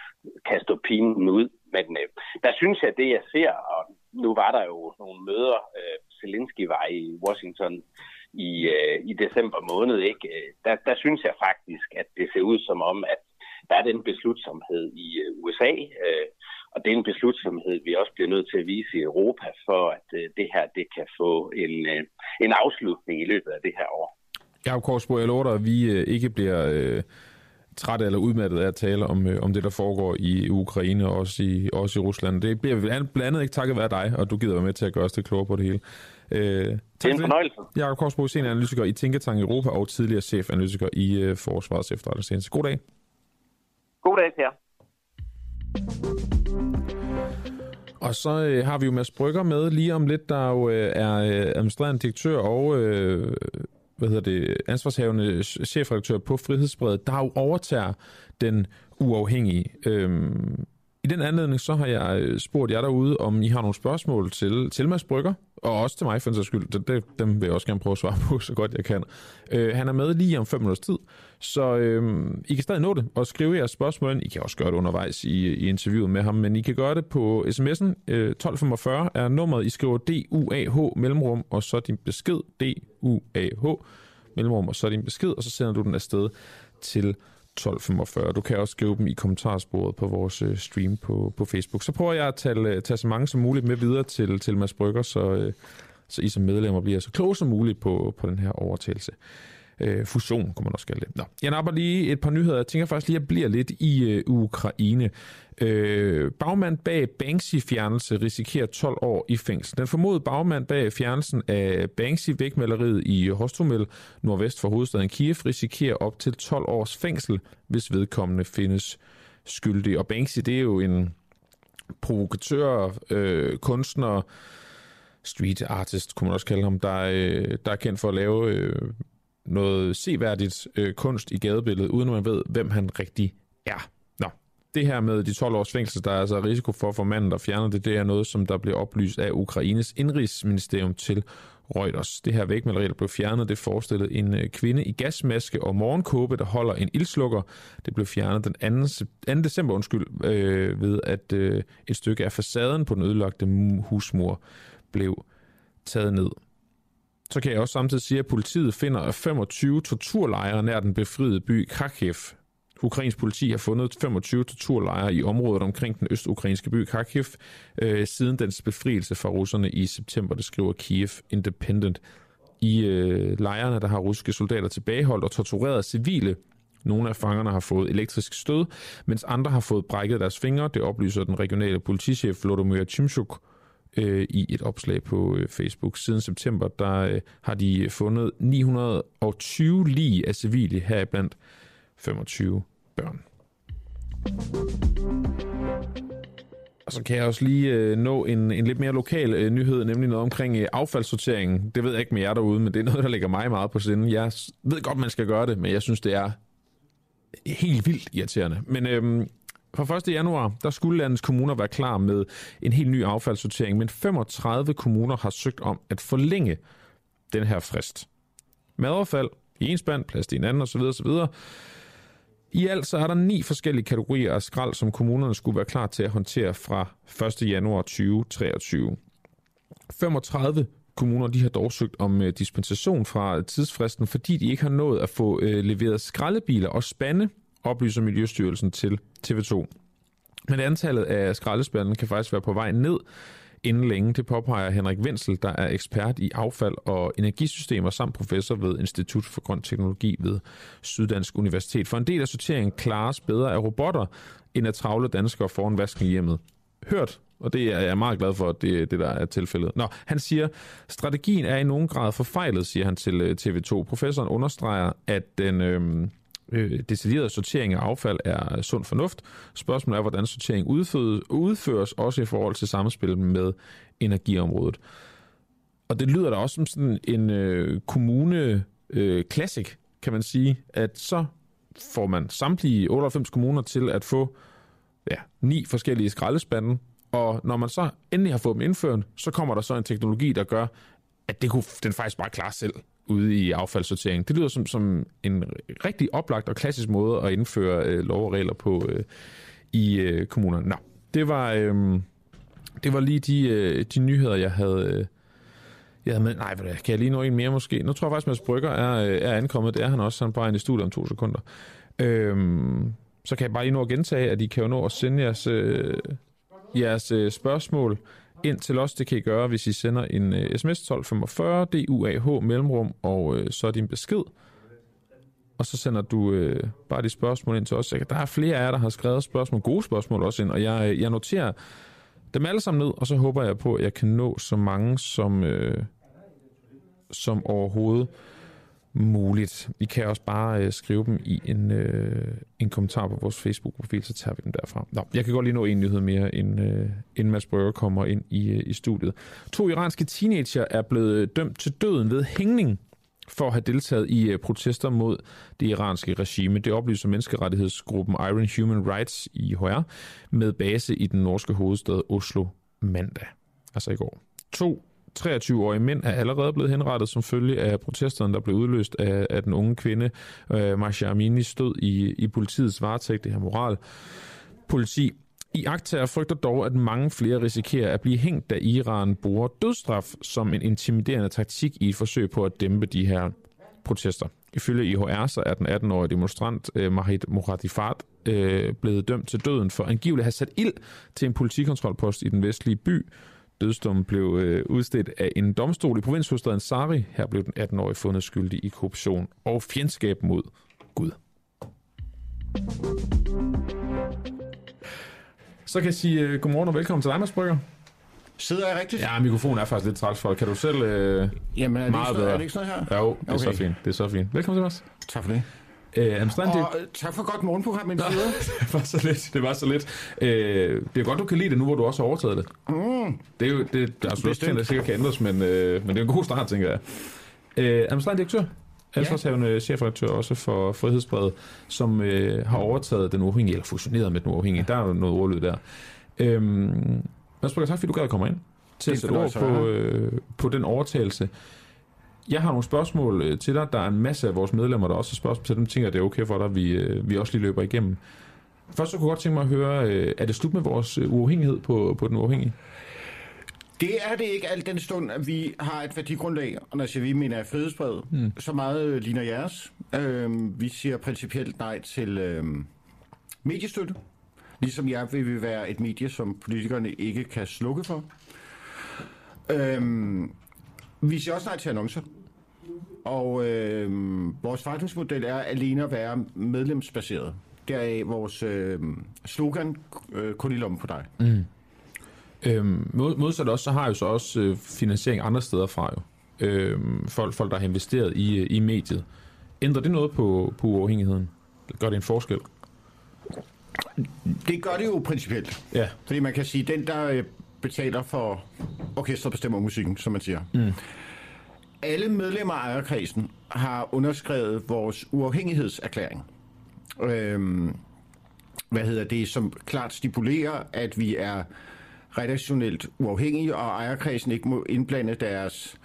kan stå pinen ud. Men øh, der synes jeg, det jeg ser, og nu var der jo nogle møder, øh, Zelensky var i Washington i, øh, i december måned, ikke? Øh, der, der synes jeg faktisk, at det ser ud som om, at der er den beslutsomhed i øh, USA, øh, og det er en beslutsomhed, vi også bliver nødt til at vise i Europa, for at øh, det her det kan få en, en afslutning i løbet af det her år. Jakob Korsbo, jeg lover dig, at vi ikke bliver øh, trætte eller udmattet af at tale om, øh, om det, der foregår i Ukraine og også i, også i Rusland. Det bliver blandt andet ikke takket være dig, og du gider være med til at gøre os det klogere på det hele. Øh, det er en fornøjelse. Jakob Korsbo, senior analytiker i Tænketank Europa og tidligere chefanalytiker i øh, Forsvarets efterretningstjeneste. God dag. God dag Per. Og så øh, har vi jo Mads Brygger med lige om lidt, der jo øh, er øh, administrerende direktør og øh, hvad hedder det, ansvarshavende chefredaktør på Frihedsbredet, der jo overtager den uafhængige. Øh, i den anledning så har jeg øh, spurgt jer derude, om I har nogle spørgsmål til, til Mads Brygger, og også til mig for en skyld. Det, det, dem vil jeg også gerne prøve at svare på, så godt jeg kan. Øh, han er med lige om 5 minutters tid, så øh, I kan stadig nå det og skrive jeres spørgsmål ind. I kan også gøre det undervejs i, i interviewet med ham, men I kan gøre det på sms'en. Øh, 1245 er nummeret. I skriver DUAH mellemrum, og så din besked DUAH mellemrum, og så din besked, og så sender du den afsted til 1245. Du kan også skrive dem i kommentarsporet på vores øh, stream på, på Facebook. Så prøver jeg at tage, øh, tage så mange som muligt med videre til, til Mads Brygger, så, øh, så I som medlemmer bliver så kloge som muligt på, på den her overtagelse øh, fusion, kunne man også kalde det. Nå, jeg napper lige et par nyheder. Jeg tænker faktisk lige, at jeg bliver lidt i øh, Ukraine. Øh, bagmand bag Banksy-fjernelse risikerer 12 år i fængsel. Den formodede bagmand bag fjernelsen af Banksy-vægmaleriet i Hostomel, nordvest for hovedstaden Kiev, risikerer op til 12 års fængsel, hvis vedkommende findes skyldig. Og Banksy, det er jo en provokatør, øh, kunstner, street artist, kunne man også kalde ham, der, øh, der er kendt for at lave øh, noget seværdigt øh, kunst i gadebilledet, uden at man ved, hvem han rigtig er. Nå, det her med de 12 års fængsel, der er altså risiko for for manden, der fjerner det, det er noget, som der blev oplyst af Ukraines indrigsministerium til Reuters. Det her vægmaleri, der blev fjernet, det forestillede en øh, kvinde i gasmaske og morgenkåbe, der holder en ildslukker. Det blev fjernet den 2. 2. december undskyld, øh, ved at øh, et stykke af facaden på den ødelagte husmur blev taget ned. Så kan jeg også samtidig sige, at politiet finder 25 torturlejre nær den befriede by Kharkiv. Ukrainsk politi har fundet 25 torturlejre i området omkring den østukrainske by Kharkiv øh, siden dens befrielse fra russerne i september, det skriver Kiev Independent. I øh, lejrene der har russiske soldater tilbageholdt og tortureret civile. Nogle af fangerne har fået elektrisk stød, mens andre har fået brækket deres fingre. Det oplyser den regionale politichef Volodymyr Chimchuk øh, i et opslag på øh, Facebook. Siden september der øh, har de fundet 920 lige af civile, heriblandt 25 børn. Og så kan jeg også lige øh, nå en, en lidt mere lokal øh, nyhed, nemlig noget omkring øh, affaldssorteringen. Det ved jeg ikke med jer derude, men det er noget, der ligger mig meget på sinde. Jeg ved godt, man skal gøre det, men jeg synes, det er helt vildt irriterende. Men øhm, fra 1. januar, der skulle landets kommuner være klar med en helt ny affaldssortering, men 35 kommuner har søgt om at forlænge den her frist. Madaffald i en spand, plast i en anden osv. osv. I alt så er der ni forskellige kategorier af skrald, som kommunerne skulle være klar til at håndtere fra 1. januar 2023. 35 kommuner de har dog søgt om øh, dispensation fra tidsfristen, fordi de ikke har nået at få øh, leveret skraldebiler og spande oplyser Miljøstyrelsen til TV2. Men antallet af skraldespanden kan faktisk være på vej ned inden længe. Det påpeger Henrik Wenzel, der er ekspert i affald og energisystemer samt professor ved Institut for Grøn Teknologi ved Syddansk Universitet. For en del af sorteringen klares bedre af robotter, end at travle danskere foran vasken i hjemmet. Hørt, og det er jeg meget glad for, at det det, der er tilfældet. Nå, han siger, strategien er i nogen grad forfejlet, siger han til øh, TV2. Professoren understreger, at den, øh, øh, detaljeret sortering af affald er sund fornuft. Spørgsmålet er, hvordan sortering udføres, også i forhold til samspil med energiområdet. Og det lyder da også som sådan en øh, kommune øh, classic, kan man sige, at så får man samtlige 98 kommuner til at få ja, ni forskellige skraldespande, og når man så endelig har fået dem indført, så kommer der så en teknologi, der gør, at det kunne den faktisk bare klare selv ude i affaldssortering. Det lyder som, som en rigtig oplagt og klassisk måde at indføre øh, lov og regler på øh, i øh, kommunerne. Nå, det var, øh, det var lige de, øh, de nyheder, jeg havde, øh, jeg havde med. Nej, hvad kan jeg lige nå en mere måske? Nu tror jeg faktisk, at Mads Brygger er, øh, er ankommet. Det er han også. Han er bare i studiet om to sekunder. Øh, så kan jeg bare lige nå at gentage, at I kan jo nå at sende jeres, øh, jeres øh, spørgsmål ind til os. Det kan I gøre, hvis I sender en uh, sms 1245 DUAH mellemrum, og uh, så din besked. Og så sender du uh, bare de spørgsmål ind til os. Der er flere af jer, der har skrevet spørgsmål, gode spørgsmål også ind, og jeg, øh, jeg noterer dem alle sammen ned, og så håber jeg på, at jeg kan nå så mange som, uh, som overhovedet muligt. I kan også bare øh, skrive dem i en, øh, en kommentar på vores Facebook-profil, så tager vi dem derfra. Nå, jeg kan godt lige nå en nyhed mere, inden, øh, inden Mads Brøger kommer ind i, øh, i studiet. To iranske teenager er blevet øh, dømt til døden ved hængning for at have deltaget i øh, protester mod det iranske regime. Det oplyser menneskerettighedsgruppen Iron Human Rights i HR med base i den norske hovedstad Oslo mandag, altså i går. To 23-årige mænd er allerede blevet henrettet som følge af protesterne, der blev udløst af, af den unge kvinde, øh, Masha Amini, stod i, i politiets varetægt, det her moral. Politi i aktager frygter dog, at mange flere risikerer at blive hængt, da Iran bruger dødsstraf som en intimiderende taktik i et forsøg på at dæmpe de her protester. Ifølge IHR så er den 18-årige demonstrant eh, Mahid Moradifat eh, øh, blevet dømt til døden for angiveligt at have sat ild til en politikontrolpost i den vestlige by. Dødsdommen blev eh, udstedt af en domstol i provinshovedstaden Sari. Her blev den 18-årige fundet skyldig i korruption og fjendskab mod Gud. Så kan jeg sige uh, godmorgen og velkommen til dig, Mads Brygger. Sidder jeg rigtigt? Ja, mikrofonen er faktisk lidt træls for. Kan du selv uh, Jamen, er det, meget ikke sådan, bedre? er det ikke sådan her? Jo, det er Okay. så fint. Det er så fint. Velkommen til, Mads. Tak for det. Uh, administrerende Og øh, tak for godt morgenprogram, min det var så lidt. Det var så lidt. Øh, det er godt, du kan lide det nu, hvor du også har overtaget det. Mm. Det er jo, det, der er også ting, der sikkert kan ændres, men, øh, men det er en god start, tænker jeg. Øh, administrerende direktør, ansvarshavende chefredaktør også for Frihedsbrevet, som øh, har overtaget den uafhængige, eller fusioneret med den uafhængige. Der er jo noget ordlyd der. Øhm, Mads Brygger, tak fordi du gad at komme ind til at Det sætte ord på, øh, på den overtagelse. Jeg har nogle spørgsmål øh, til dig. Der er en masse af vores medlemmer, der også har spørgsmål til dem. Tænker, det er okay for dig, vi, øh, vi også lige løber igennem. Først så kunne jeg godt tænke mig at høre, øh, er det slut med vores øh, uafhængighed på, på den uafhængige? Det er det ikke alt den stund, at vi har et værdigrundlag, og når jeg siger vi, mener frihedsbrevet, mm. så meget øh, ligner jeres. Øhm, vi siger principielt nej til øhm, mediestøtte. Ligesom jeg vil vi være et medie, som politikerne ikke kan slukke for. Øhm, vi siger også nej til annoncer. Og øhm, vores forretningsmodel er alene at være medlemsbaseret. Deraf vores øhm, slogan, øh, kun i lommen på dig. Mm. Øhm, mod, modsat også, så har jo så også øh, finansiering andre steder fra jo. Øhm, folk, folk, der har investeret i, øh, i mediet. Ændrer det noget på, på uafhængigheden? Gør det en forskel? Det gør det jo principielt. Ja. Fordi man kan sige, den der øh, betaler for orkestret bestemmer musikken, som man siger. Mm. Alle medlemmer af ejerkredsen har underskrevet vores uafhængighedserklæring. Øhm, hvad hedder det, som klart stipulerer, at vi er redaktionelt uafhængige, og ejerkredsen ikke må indblande deres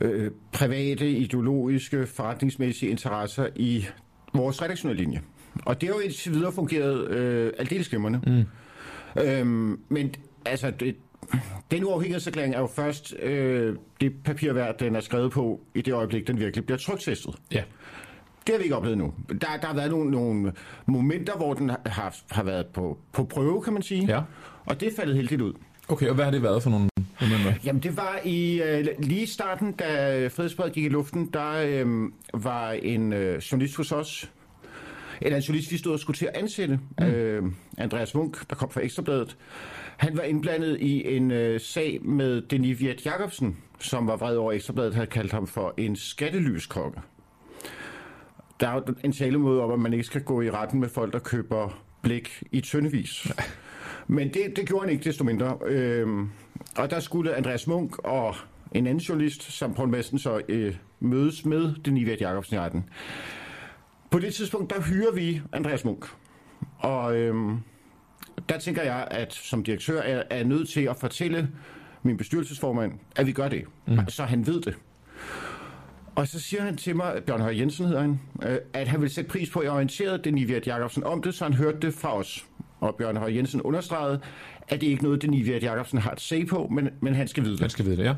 øh, private, ideologiske, forretningsmæssige interesser i vores redaktionelle linje. Og det har jo indtil videre fungeret øh, aldeles glimrende. Mm. Øhm, men altså, det, den uafhængighedserklæring er jo først øh, det papir værd, den er skrevet på i det øjeblik, den virkelig bliver trykstestet. Ja. Det har vi ikke oplevet nu. Der, der har været nogle, nogle momenter, hvor den har, har været på, på prøve, kan man sige. Ja. Og det er faldet heldigt ud. Okay, og hvad har det været for nogle momenter? Jamen, det var i øh, lige i starten, da Fredsbred gik i luften, der øh, var en øh, journalist hos os, eller en journalist, vi stod og skulle til at ansætte, mm. øh, Andreas Munk, der kom fra Ekstrabladet. Han var indblandet i en øh, sag med Denis Viet Jacobsen, som var vred over Ekstrabladet, havde kaldt ham for en skattelyskokke. Der er jo en talemåde om, at man ikke skal gå i retten med folk, der køber blik i tyndevis. Men det, det gjorde han ikke desto mindre. Øhm, og der skulle Andreas Munk og en anden journalist, som Poul Madsen så øh, mødes med den Ivet Jacobsen i retten. På det tidspunkt, der hyrer vi Andreas Munk. Og øhm, der tænker jeg, at som direktør er, er nødt til at fortælle min bestyrelsesformand, at vi gør det. Mm. Så han ved det. Og så siger han til mig, Bjørn Høj Jensen hedder han, øh, at han vil sætte pris på, at jeg orienterede den Ivet Jacobsen om det, så han hørte det fra os. Og Bjørn Høj Jensen understregede, at det ikke er noget, den Ivet Jacobsen har at se på, men, men han skal vide det. Man skal vide det, ja.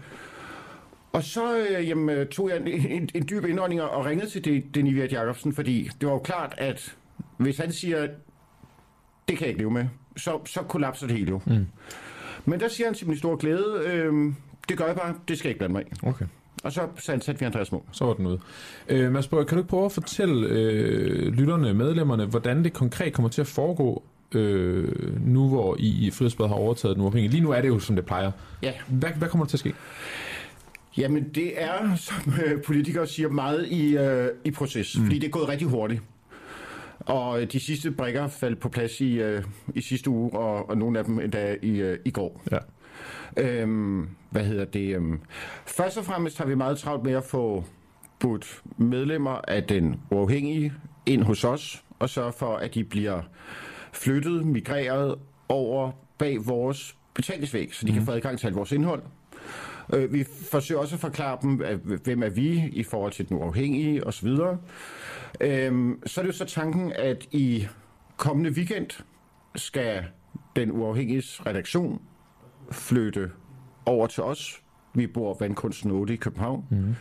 Og så øh, jamen, øh, tog jeg en, en, en dyb indånding og ringede til det, Ivet Jacobsen, fordi det var jo klart, at hvis han siger, det kan jeg ikke leve med, så, så kollapser det hele jo. Mm. Men der siger han til min store glæde, øh, det gør jeg bare, det skal jeg ikke blande mig i. Okay. Og så ansatte vi Andreas Munk. Så var den ude. Øh, Mads Brøger, kan du ikke prøve at fortælle øh, lytterne, medlemmerne, hvordan det konkret kommer til at foregå, øh, nu hvor I i Frihedsbred har overtaget den uafhængige? Lige nu er det jo, som det plejer. Ja. Hvad, hvad kommer der til at ske? Jamen, det er, som øh, politikere siger, meget i, øh, i proces, mm. fordi det er gået rigtig hurtigt. Og øh, de sidste brækker faldt på plads i, øh, i sidste uge, og, og nogle af dem endda i, øh, i går. Ja. Øhm, hvad hedder det? Øhm, først og fremmest har vi meget travlt med at få budt medlemmer af den uafhængige ind hos os, og sørge for, at de bliver flyttet, migreret over bag vores betalingsvæg, så de mm. kan få adgang til alt vores indhold. Øh, vi forsøger også at forklare dem, hvem er vi i forhold til den uafhængige osv. Øhm, så er det jo så tanken, at i kommende weekend skal den uafhængiges redaktion flytte over til os. Vi bor Vandkunsten 8 i København. Mm.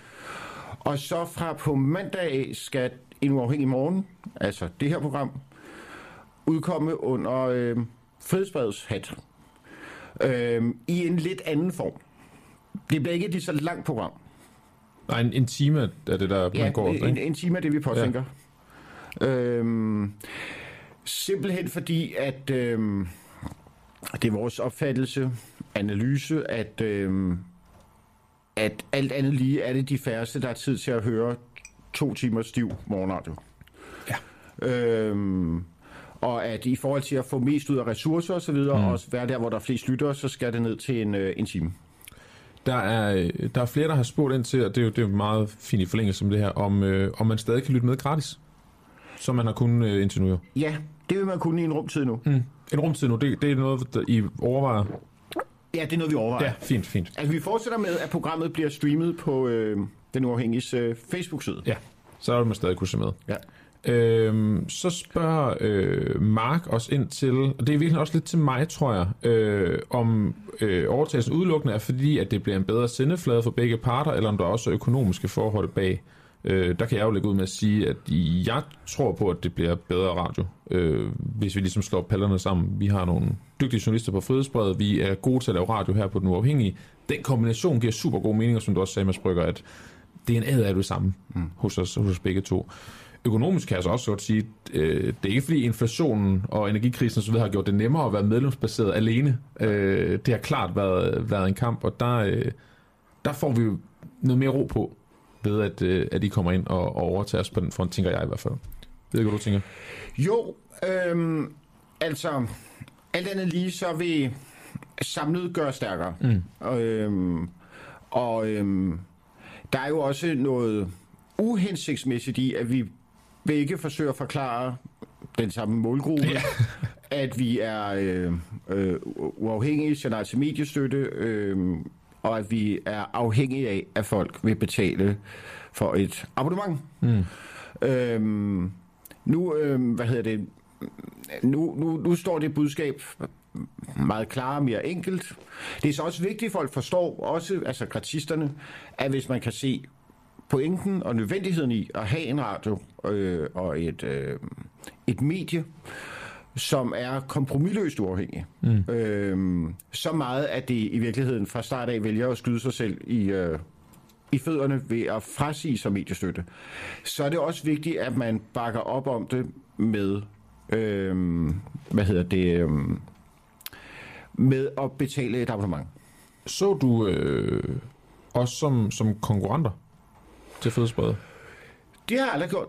Og så fra på mandag skal en uafhængig morgen, altså det her program, udkomme under øh, Frihedsbredets hat. Øh, I en lidt anden form. Det bliver ikke et så langt program. Nej, en, en time er det, der Ja, man går efter, en, en time er det, vi påtænker. Ja. Øhm, simpelthen fordi, at øhm, det er vores opfattelse, analyse, at, øhm, at alt andet lige er det de færreste, der har tid til at høre to timer stiv morgenradio. Ja. Øhm, og at i forhold til at få mest ud af ressourcer osv., mm. og også være der, hvor der er flest lyttere, så skal det ned til en, øh, en time. Der er, øh, der er flere, der har spurgt ind til, og det er jo, det er jo meget fint i forlængelse med det her, om, øh, om man stadig kan lytte med gratis, som man har kunnet øh, indtil nu. jo. Ja, det vil man kunne i en rumtid nu. Mm. En rumtid nu, det, det er noget, der I overvejer? Ja, det er noget, vi overvejer. Ja, fint, fint. Altså, vi fortsætter med, at programmet bliver streamet på øh, den uafhængige øh, Facebook-side. Ja, så vil man stadig kunne se med. Ja. Øhm, så spørger øh, Mark os ind til, og det er virkelig også lidt til mig, tror jeg, øh, om øh, overtagelsen udelukkende er fordi, at det bliver en bedre sendeflade for begge parter, eller om der også er økonomiske forhold bag. Øh, der kan jeg jo lægge ud med at sige, at jeg tror på, at det bliver bedre radio, øh, hvis vi ligesom slår pallerne sammen. Vi har nogle dygtige journalister på Frihedsbredet, vi er gode til at lave radio her på Den Uafhængige. Den kombination giver super gode meninger, som du også sagde, Mads Brygger, at det er en æd af det samme mm. hos, os, hos os begge to. Økonomisk kan jeg så også godt sige, øh, det er ikke fordi inflationen og energikrisen osv. har gjort det nemmere at være medlemsbaseret alene. Øh, det har klart været, været en kamp, og der, øh, der får vi jo noget mere ro på, ved at, øh, at I kommer ind og, og overtager os på den front, tænker jeg i hvert fald. Ved ikke, hvad du tænker? Jo, øhm, altså, alt andet lige, så vil samlet gøre stærkere. Mm. Øhm, og øhm, der er jo også noget uhensigtsmæssigt i, at vi begge forsøger at forklare den samme målgruppe, ja. at vi er øh, øh, uafhængige, nej til mediestøtte, øh, og at vi er afhængige af, at folk vil betale for et abonnement. Mm. Øhm, nu, øh, hvad hedder det, nu, nu, nu står det budskab meget klarere, mere enkelt. Det er så også vigtigt, at folk forstår, også altså gratisterne, at hvis man kan se pointen og nødvendigheden i at have en radio øh, og et, øh, et medie, som er kompromilløst uafhængig. Mm. Øh, så meget, at det i virkeligheden fra start af vælger at skyde sig selv i, øh, i fødderne ved at frasige sig mediestøtte. Så er det også vigtigt, at man bakker op om det med, øh, hvad hedder det, øh, med at betale et abonnement. Så du øh, os som, som konkurrenter til Frihedsbredet? Det har jeg aldrig gjort.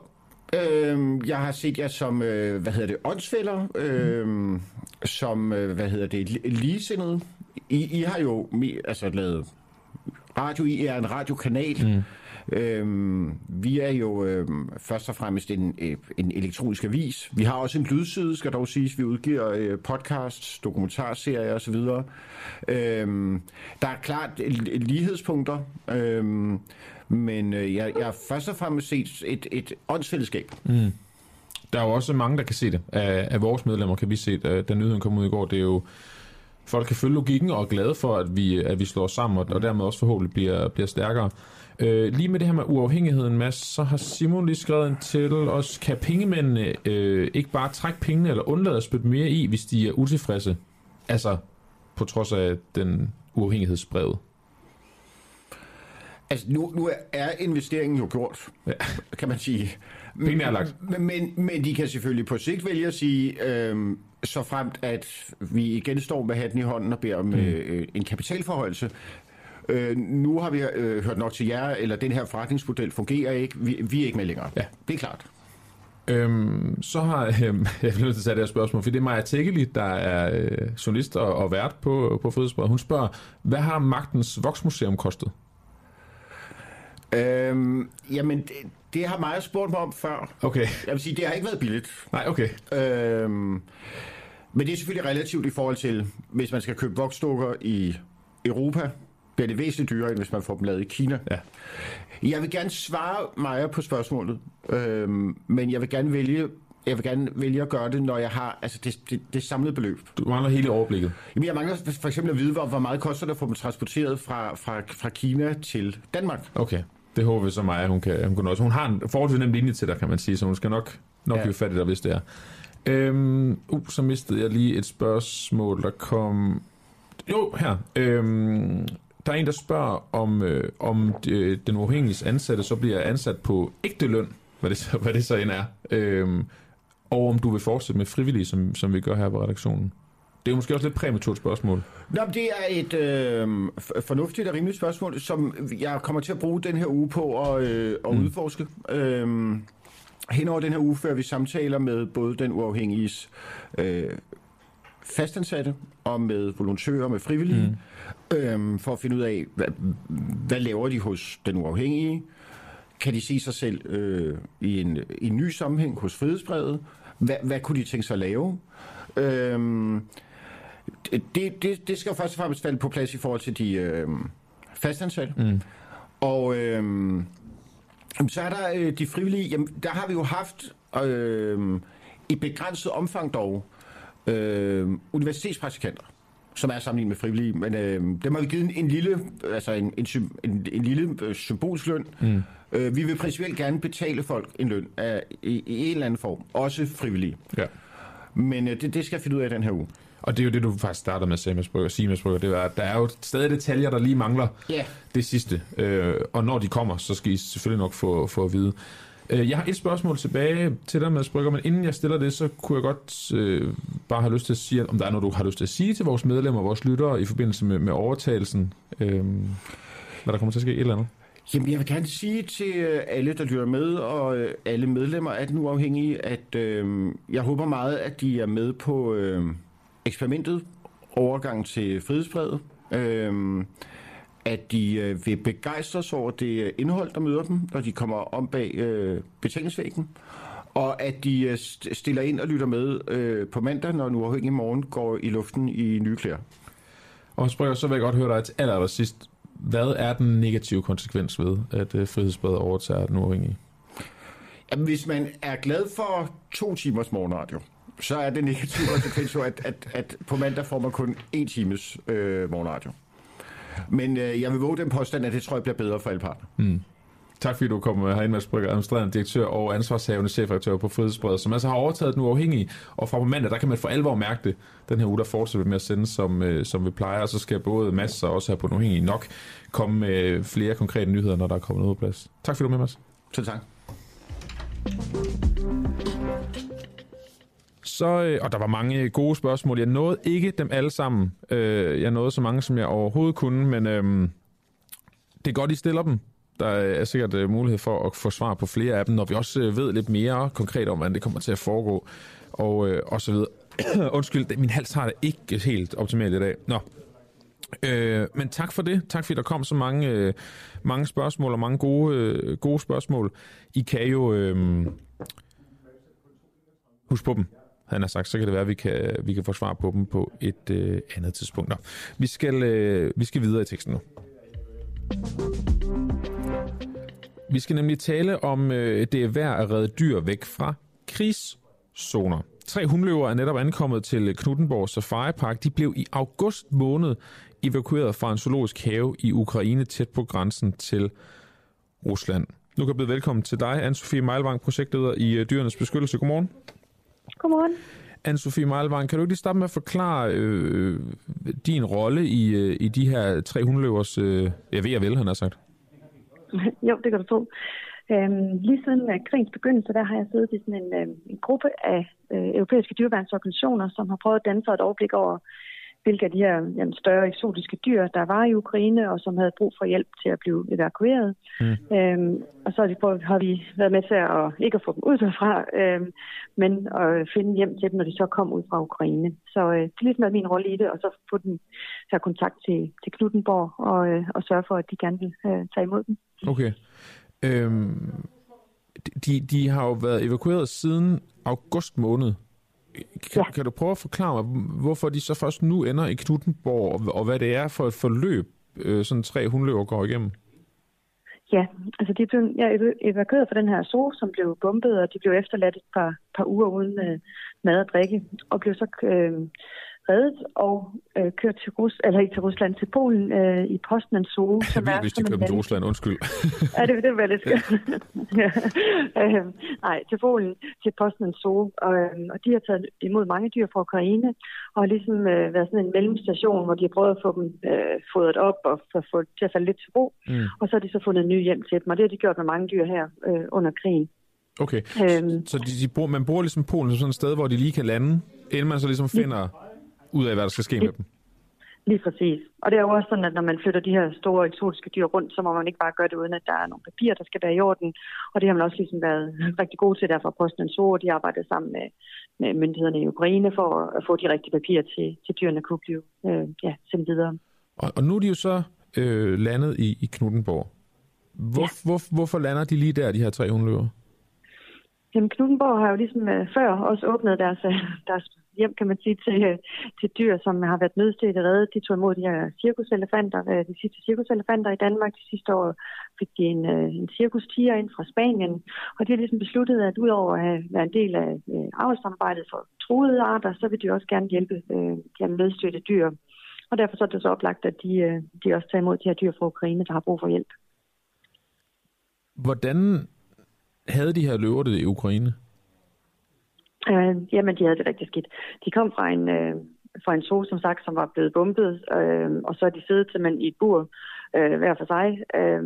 Øh, jeg har set jer som, øh, hvad hedder det, åndsfælder, øh, mm. som, øh, hvad hedder det, ligesindede. I, I har jo altså lavet radio, I er en radiokanal. Mm. Øhm, vi er jo øhm, først og fremmest en, øh, en elektronisk avis. Vi har også en lydside, skal dog siges. Vi udgiver øh, podcasts, dokumentarserier osv. Øhm, der er klart lighedspunkter, øhm, men øh, jeg, jeg har først og fremmest set et, et åndsfællesskab. Mm. Der er jo også mange, der kan se det. Af, af vores medlemmer kan vi se det. Øh, da nyheden kom ud i går, det er jo folk kan følge logikken og er glade for, at vi, øh, at vi slår sammen, og, og dermed også forhåbentlig bliver, bliver stærkere. Øh, lige med det her med uafhængigheden, Mads, så har Simon lige skrevet en til os. Kan pengemændene øh, ikke bare trække pengene eller undlade at spytte mere i, hvis de er utilfredse? Altså, på trods af den uafhængighedsbrevet. Altså, nu, nu er investeringen jo gjort, ja. kan man sige. Pengene er lagt. Men, men, men de kan selvfølgelig på sigt vælge at sige, øh, så fremt at vi igen står med hatten i hånden og beder om mm. øh, en kapitalforhøjelse, Øh, nu har vi øh, hørt nok til jer, eller den her forretningsmodel fungerer ikke. Vi, vi er ikke med længere. Ja. Det er klart. Øhm, så har øhm, jeg nødt til at tage det her spørgsmål, for det er Maja Tækkeli, der er øh, journalist og, og vært på, på Frihedsbrevet. Hun spørger, hvad har Magtens Voksmuseum kostet? Øhm, jamen, det, det har Maja spurgt mig om før. Okay. Jeg vil sige, det har ikke været billigt. Nej, okay. Øhm, men det er selvfølgelig relativt i forhold til, hvis man skal købe voksdukker i Europa, bliver det væsentligt dyrere, end hvis man får dem lavet i Kina. Ja. Jeg vil gerne svare Maja på spørgsmålet, øhm, men jeg vil gerne vælge jeg vil gerne vælge at gøre det, når jeg har altså det, det, det samlede beløb. Du mangler hele overblikket. Jamen, jeg mangler for eksempel at vide, hvor, hvor meget koster det at få dem transporteret fra, fra, fra Kina til Danmark. Okay. Det håber vi så Maja, hun kan, hun kan også. Hun har en forholdsvis nem linje til dig, kan man sige, så hun skal nok, nok Ja. fat i dig, hvis det er. Øhm, uh, så mistede jeg lige et spørgsmål, der kom... Jo, her. Øhm, der er en, der spørger, om, øh, om øh, den uafhængige ansatte så bliver ansat på ægte løn, hvad det så, hvad det så end er. Øhm, og om du vil fortsætte med frivillige, som, som vi gør her på redaktionen. Det er måske også lidt præmaturt spørgsmål. Nå, men det er et øh, fornuftigt og rimeligt spørgsmål, som jeg kommer til at bruge den her uge på at, øh, at mm. udforske. Øh, hen over den her uge fører vi samtaler med både den uafhængige øh, fastansatte og med volontører, med frivillige, mm. øh, for at finde ud af, hvad, hvad laver de hos den uafhængige? Kan de se sig selv øh, i, en, i en ny sammenhæng hos frihedsbrevet? Hvad, hvad kunne de tænke sig at lave? Øh, det, det, det skal jo først og fremmest falde på plads i forhold til de øh, fastansatte. Mm. Og øh, så er der øh, de frivillige. Jamen, der har vi jo haft øh, i begrænset omfang dog øh, universitetspraktikanter som er sammenlignet med frivillige, men øh, dem har vi givet en, en lille, altså en, en, en, en lille øh, symbolsk løn. Mm. Øh, vi vil principielt gerne betale folk en løn af, i, i en eller anden form, også frivillige. Ja. Men øh, det, det skal jeg finde ud af den her uge. Og det er jo det, du faktisk startede med at sige, Mads Brygger, sige, Mads Brygger, det er, at der er jo stadig detaljer, der lige mangler Ja. det sidste. Øh, og når de kommer, så skal I selvfølgelig nok få, få at vide. Øh, jeg har et spørgsmål tilbage til dig, Mads Brygger, men inden jeg stiller det, så kunne jeg godt øh, bare have lyst til at sige, om der er noget, du har lyst til at sige til vores medlemmer og vores lyttere i forbindelse med, med overtagelsen. Øh, hvad der kommer til at ske, et eller andet. Jamen, jeg vil gerne sige til øh, alle, der lytter med, og øh, alle medlemmer af den uafhængige, at øh, jeg håber meget, at de er med på øh, eksperimentet, overgang til frihedsbrevet. Øh, at de øh, vil begejstres over det øh, indhold, der møder dem, når de kommer om bag øh, betalingsvæggen. Og at de øh, st- stiller ind og lytter med øh, på mandag, når den uafhængige morgen går i luften i nye klæder. Og Brygger, så vil jeg godt høre dig til aller, aller sidst. Hvad er den negative konsekvens ved, at øh, frihedsbredet overtager den uafhængige? Jamen, hvis man er glad for to timers morgenradio, så er det negative konsekvens jo, at, at, at på mandag får man kun en times øh, morgenradio. Men øh, jeg vil våge den påstand, at det tror jeg bliver bedre for alle parter. Mm. Tak fordi du kom herind, Mads Brygger, administrerende direktør og ansvarshavende chefredaktør på Frihedsbredet, som altså har overtaget den uafhængige. Og fra på mandag, der kan man for alvor mærke det. Den her uge, der fortsætter med at sende, som, øh, som vi plejer. Og så skal både Mads og også her på den uafhængige nok komme med flere konkrete nyheder, når der er kommet noget på plads. Tak fordi du var med, Mads. Så tak. Så, øh, og der var mange gode spørgsmål. Jeg nåede ikke dem alle sammen. Øh, jeg nåede så mange, som jeg overhovedet kunne, men øhm, det er godt, I stiller dem. Der er sikkert øh, mulighed for at få svar på flere af dem, når vi også ved lidt mere konkret om, hvordan det kommer til at foregå, og, øh, og så videre. Undskyld, min hals har det ikke helt optimalt i dag. Nå. Øh, men tak for det. Tak fordi der kom så mange, øh, mange spørgsmål og mange gode, øh, gode spørgsmål. I kan jo... Øh, Husk på dem, han har sagt, så kan det være, at vi kan, vi kan få svar på dem på et øh, andet tidspunkt. Nå, vi, skal, øh, vi skal videre i teksten nu. Vi skal nemlig tale om, øh, det er værd at redde dyr væk fra krigszoner. Tre hundløver er netop ankommet til Knuttenborg Safari Park. De blev i august måned evakueret fra en zoologisk have i Ukraine tæt på grænsen til Rusland. Nu kan jeg byde velkommen til dig, Anne-Sophie Meilvang, projektleder i øh, Dyrenes Beskyttelse. Godmorgen. Godmorgen. Anne-Sophie Meilvang, kan du ikke lige starte med at forklare øh, din rolle i, øh, i de her tre hundløvers, øh, jeg ved jeg vel, han har sagt? jo, det kan du tro. Øhm, lige siden uh, krigens begyndelse, der har jeg siddet i sådan en, øh, en gruppe af øh, europæiske dyreværnsorganisationer, som har prøvet at danne sig et overblik over hvilke af de her jamen, større eksotiske dyr, der var i Ukraine, og som havde brug for hjælp til at blive evakueret. Mm. Øhm, og så har vi, prøvet, har vi været med til at ikke at få dem ud derfra, øhm, men at finde hjem til dem, når de så kom ud fra Ukraine. Så øh, det er ligesom min rolle i det, og så få dem tage kontakt til, til Knuttenborg og, øh, og sørge for, at de gerne vil øh, tage imod dem. Okay. Øhm, de, de har jo været evakueret siden august måned. Kan, ja. kan du prøve at forklare mig, hvorfor de så først nu ender i Knuttenborg, og, hvad det er for et forløb, øh, sådan tre hundløver går igennem? Ja, altså de blev ja, evakueret fra den her zoo, som blev bombet, og de blev efterladt et par, par uger uden øh, mad og drikke, og blev så øh, reddet og øh, kørt til, Rus eller ikke til Rusland, til Polen øh, i Postman Zoo. Som jeg ved, hvis de kører til Rusland, undskyld. ja, det, det var lidt skønt. ja. øh, nej, til Polen, til Postman Zoo. Og, øh, og de har taget imod mange dyr fra Ukraine, og har ligesom øh, været sådan en mellemstation, hvor de har prøvet at få dem øh, fodret op og få til at falde lidt til ro. Mm. Og så har de så fundet en ny hjem til dem, og det har de gjort med mange dyr her øh, under krigen. Okay, øhm, så de, de bruger, man bruger ligesom Polen som sådan et sted, hvor de lige kan lande, inden man så ligesom finder ud af, hvad der skal ske med dem. Lige præcis. Og det er jo også sådan, at når man flytter de her store eksotiske dyr rundt, så må man ikke bare gøre det, uden at der er nogle papirer, der skal være i orden. Og det har man også ligesom været rigtig gode til derfor Posten så, og de arbejder sammen med, med myndighederne i Ukraine for at få de rigtige papirer til, til dyrene kunne blive øh, ja, sendt videre. Og, og nu er de jo så øh, landet i, i Knuttenborg. Hvor, ja. hvor, hvorfor lander de lige der, de her tre hundløver? Jamen, Knuttenborg har jo ligesom øh, før også åbnet deres, øh, deres hjem, kan man sige, til, til dyr, som har været nødstedt redde. De tog imod de her cirkuselefanter, øh, de sidste cirkuselefanter i Danmark. De sidste år fik de en, øh, en cirkustiger ind fra Spanien, og de har ligesom besluttet, at udover at være en del af øh, avlssamarbejdet for truede arter, så vil de også gerne hjælpe de her nødstøtte dyr. Og derfor så er det så oplagt, at de, de også tager imod de her dyr fra Ukraine, der har brug for hjælp. Hvordan havde de her løver det i Ukraine? Øh, jamen, de havde det rigtig skidt. De kom fra en, øh, fra en zoo, som sagt, som var blevet bumpet, øh, og så er de siddet simpelthen i et bur øh, hver for sig, øh,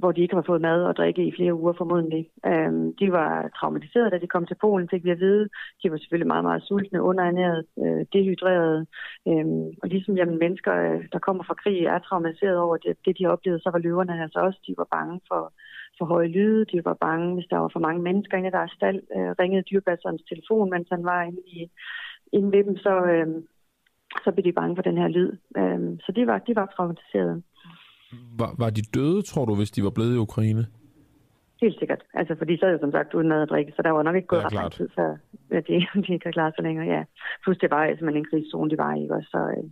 hvor de ikke har fået mad og drikke i flere uger formodentlig. Øh, de var traumatiseret, da de kom til Polen, fik vi at vide. De var selvfølgelig meget, meget sultne, underernæret, øh, dehydreret. Øh, og ligesom jamen, mennesker, øh, der kommer fra krig, er traumatiseret over det, det, de har oplevet, så var løverne altså også, de var bange for, for høje lyde. De var bange, hvis der var for mange mennesker inde i deres stald. Øh, ringede dyrepasserens telefon, mens han var inde, i, inde ved dem, så, øh, så blev de bange for den her lyd. Øh, så de var, de var traumatiserede. Var, var de døde, tror du, hvis de var blevet i Ukraine? Helt sikkert. Altså, for de sad jo som sagt uden mad og drikke, så der var nok ikke gået ret lang tid, før de, de kan klare sig længere. Ja. Plus det var simpelthen en krigszone, de var i, også, så, øh,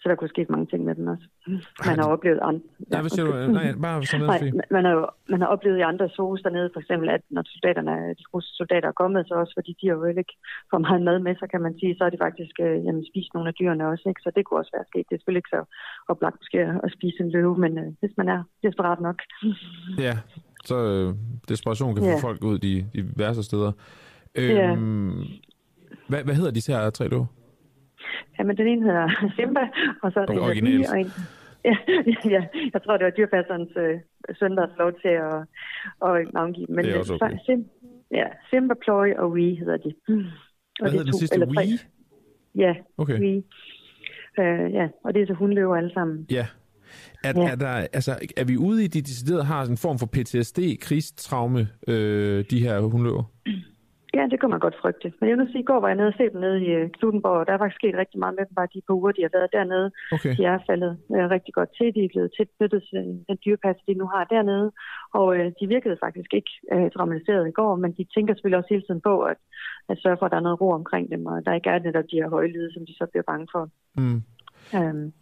så der kunne ske mange ting med den også. Man har oplevet andre... Ja, hvad siger du? Nej, bare sådan noget Nej, man, har, jo, man har oplevet i andre zoos dernede, for eksempel, at når soldaterne, de russiske soldater er kommet, så også fordi de har jo ikke for meget mad med sig, kan man sige, så har de faktisk øh, jamen, spist nogle af dyrene også, ikke? så det kunne også være sket. Det er selvfølgelig ikke så oplagt måske at spise en løve, men øh, hvis man er desperat nok. Ja, så øh, desperation kan få ja. folk ud de, de værste steder. Øhm, ja. hvad, hvad hedder de her tre løver? Jamen, den ene hedder Simba, og så er det okay, en og en, ja, ja, jeg tror, det var dyrpasserens øh, søn, der lov til at, at navngive Men det er også okay. Sim, ja, Simba, Ploy og Wee hedder de. Mm. Hvad hedder det sidste? Wee? Ja, okay. Wee. Uh, ja, og det er så hundløver alle sammen. Ja. Er, ja. er, der, altså, er vi ude i, de decideret har en form for PTSD, krigstraume, øh, de her hundløver? Ja, det kan man godt frygte. Men jeg vil sige, i går var jeg nede og se dem nede i øh, Knuttenborg, og der er faktisk sket rigtig meget med dem, bare de på uger, de har været dernede. Okay. De er faldet øh, rigtig godt til. De er blevet tilknyttet til den, den dyrepas, de nu har dernede. Og øh, de virkede faktisk ikke øh, dramatiseret i går, men de tænker selvfølgelig også hele tiden på, at, at sørge for, at der er noget ro omkring dem, og der ikke er netop de her høje lyde, som de så bliver bange for. Mm. Um,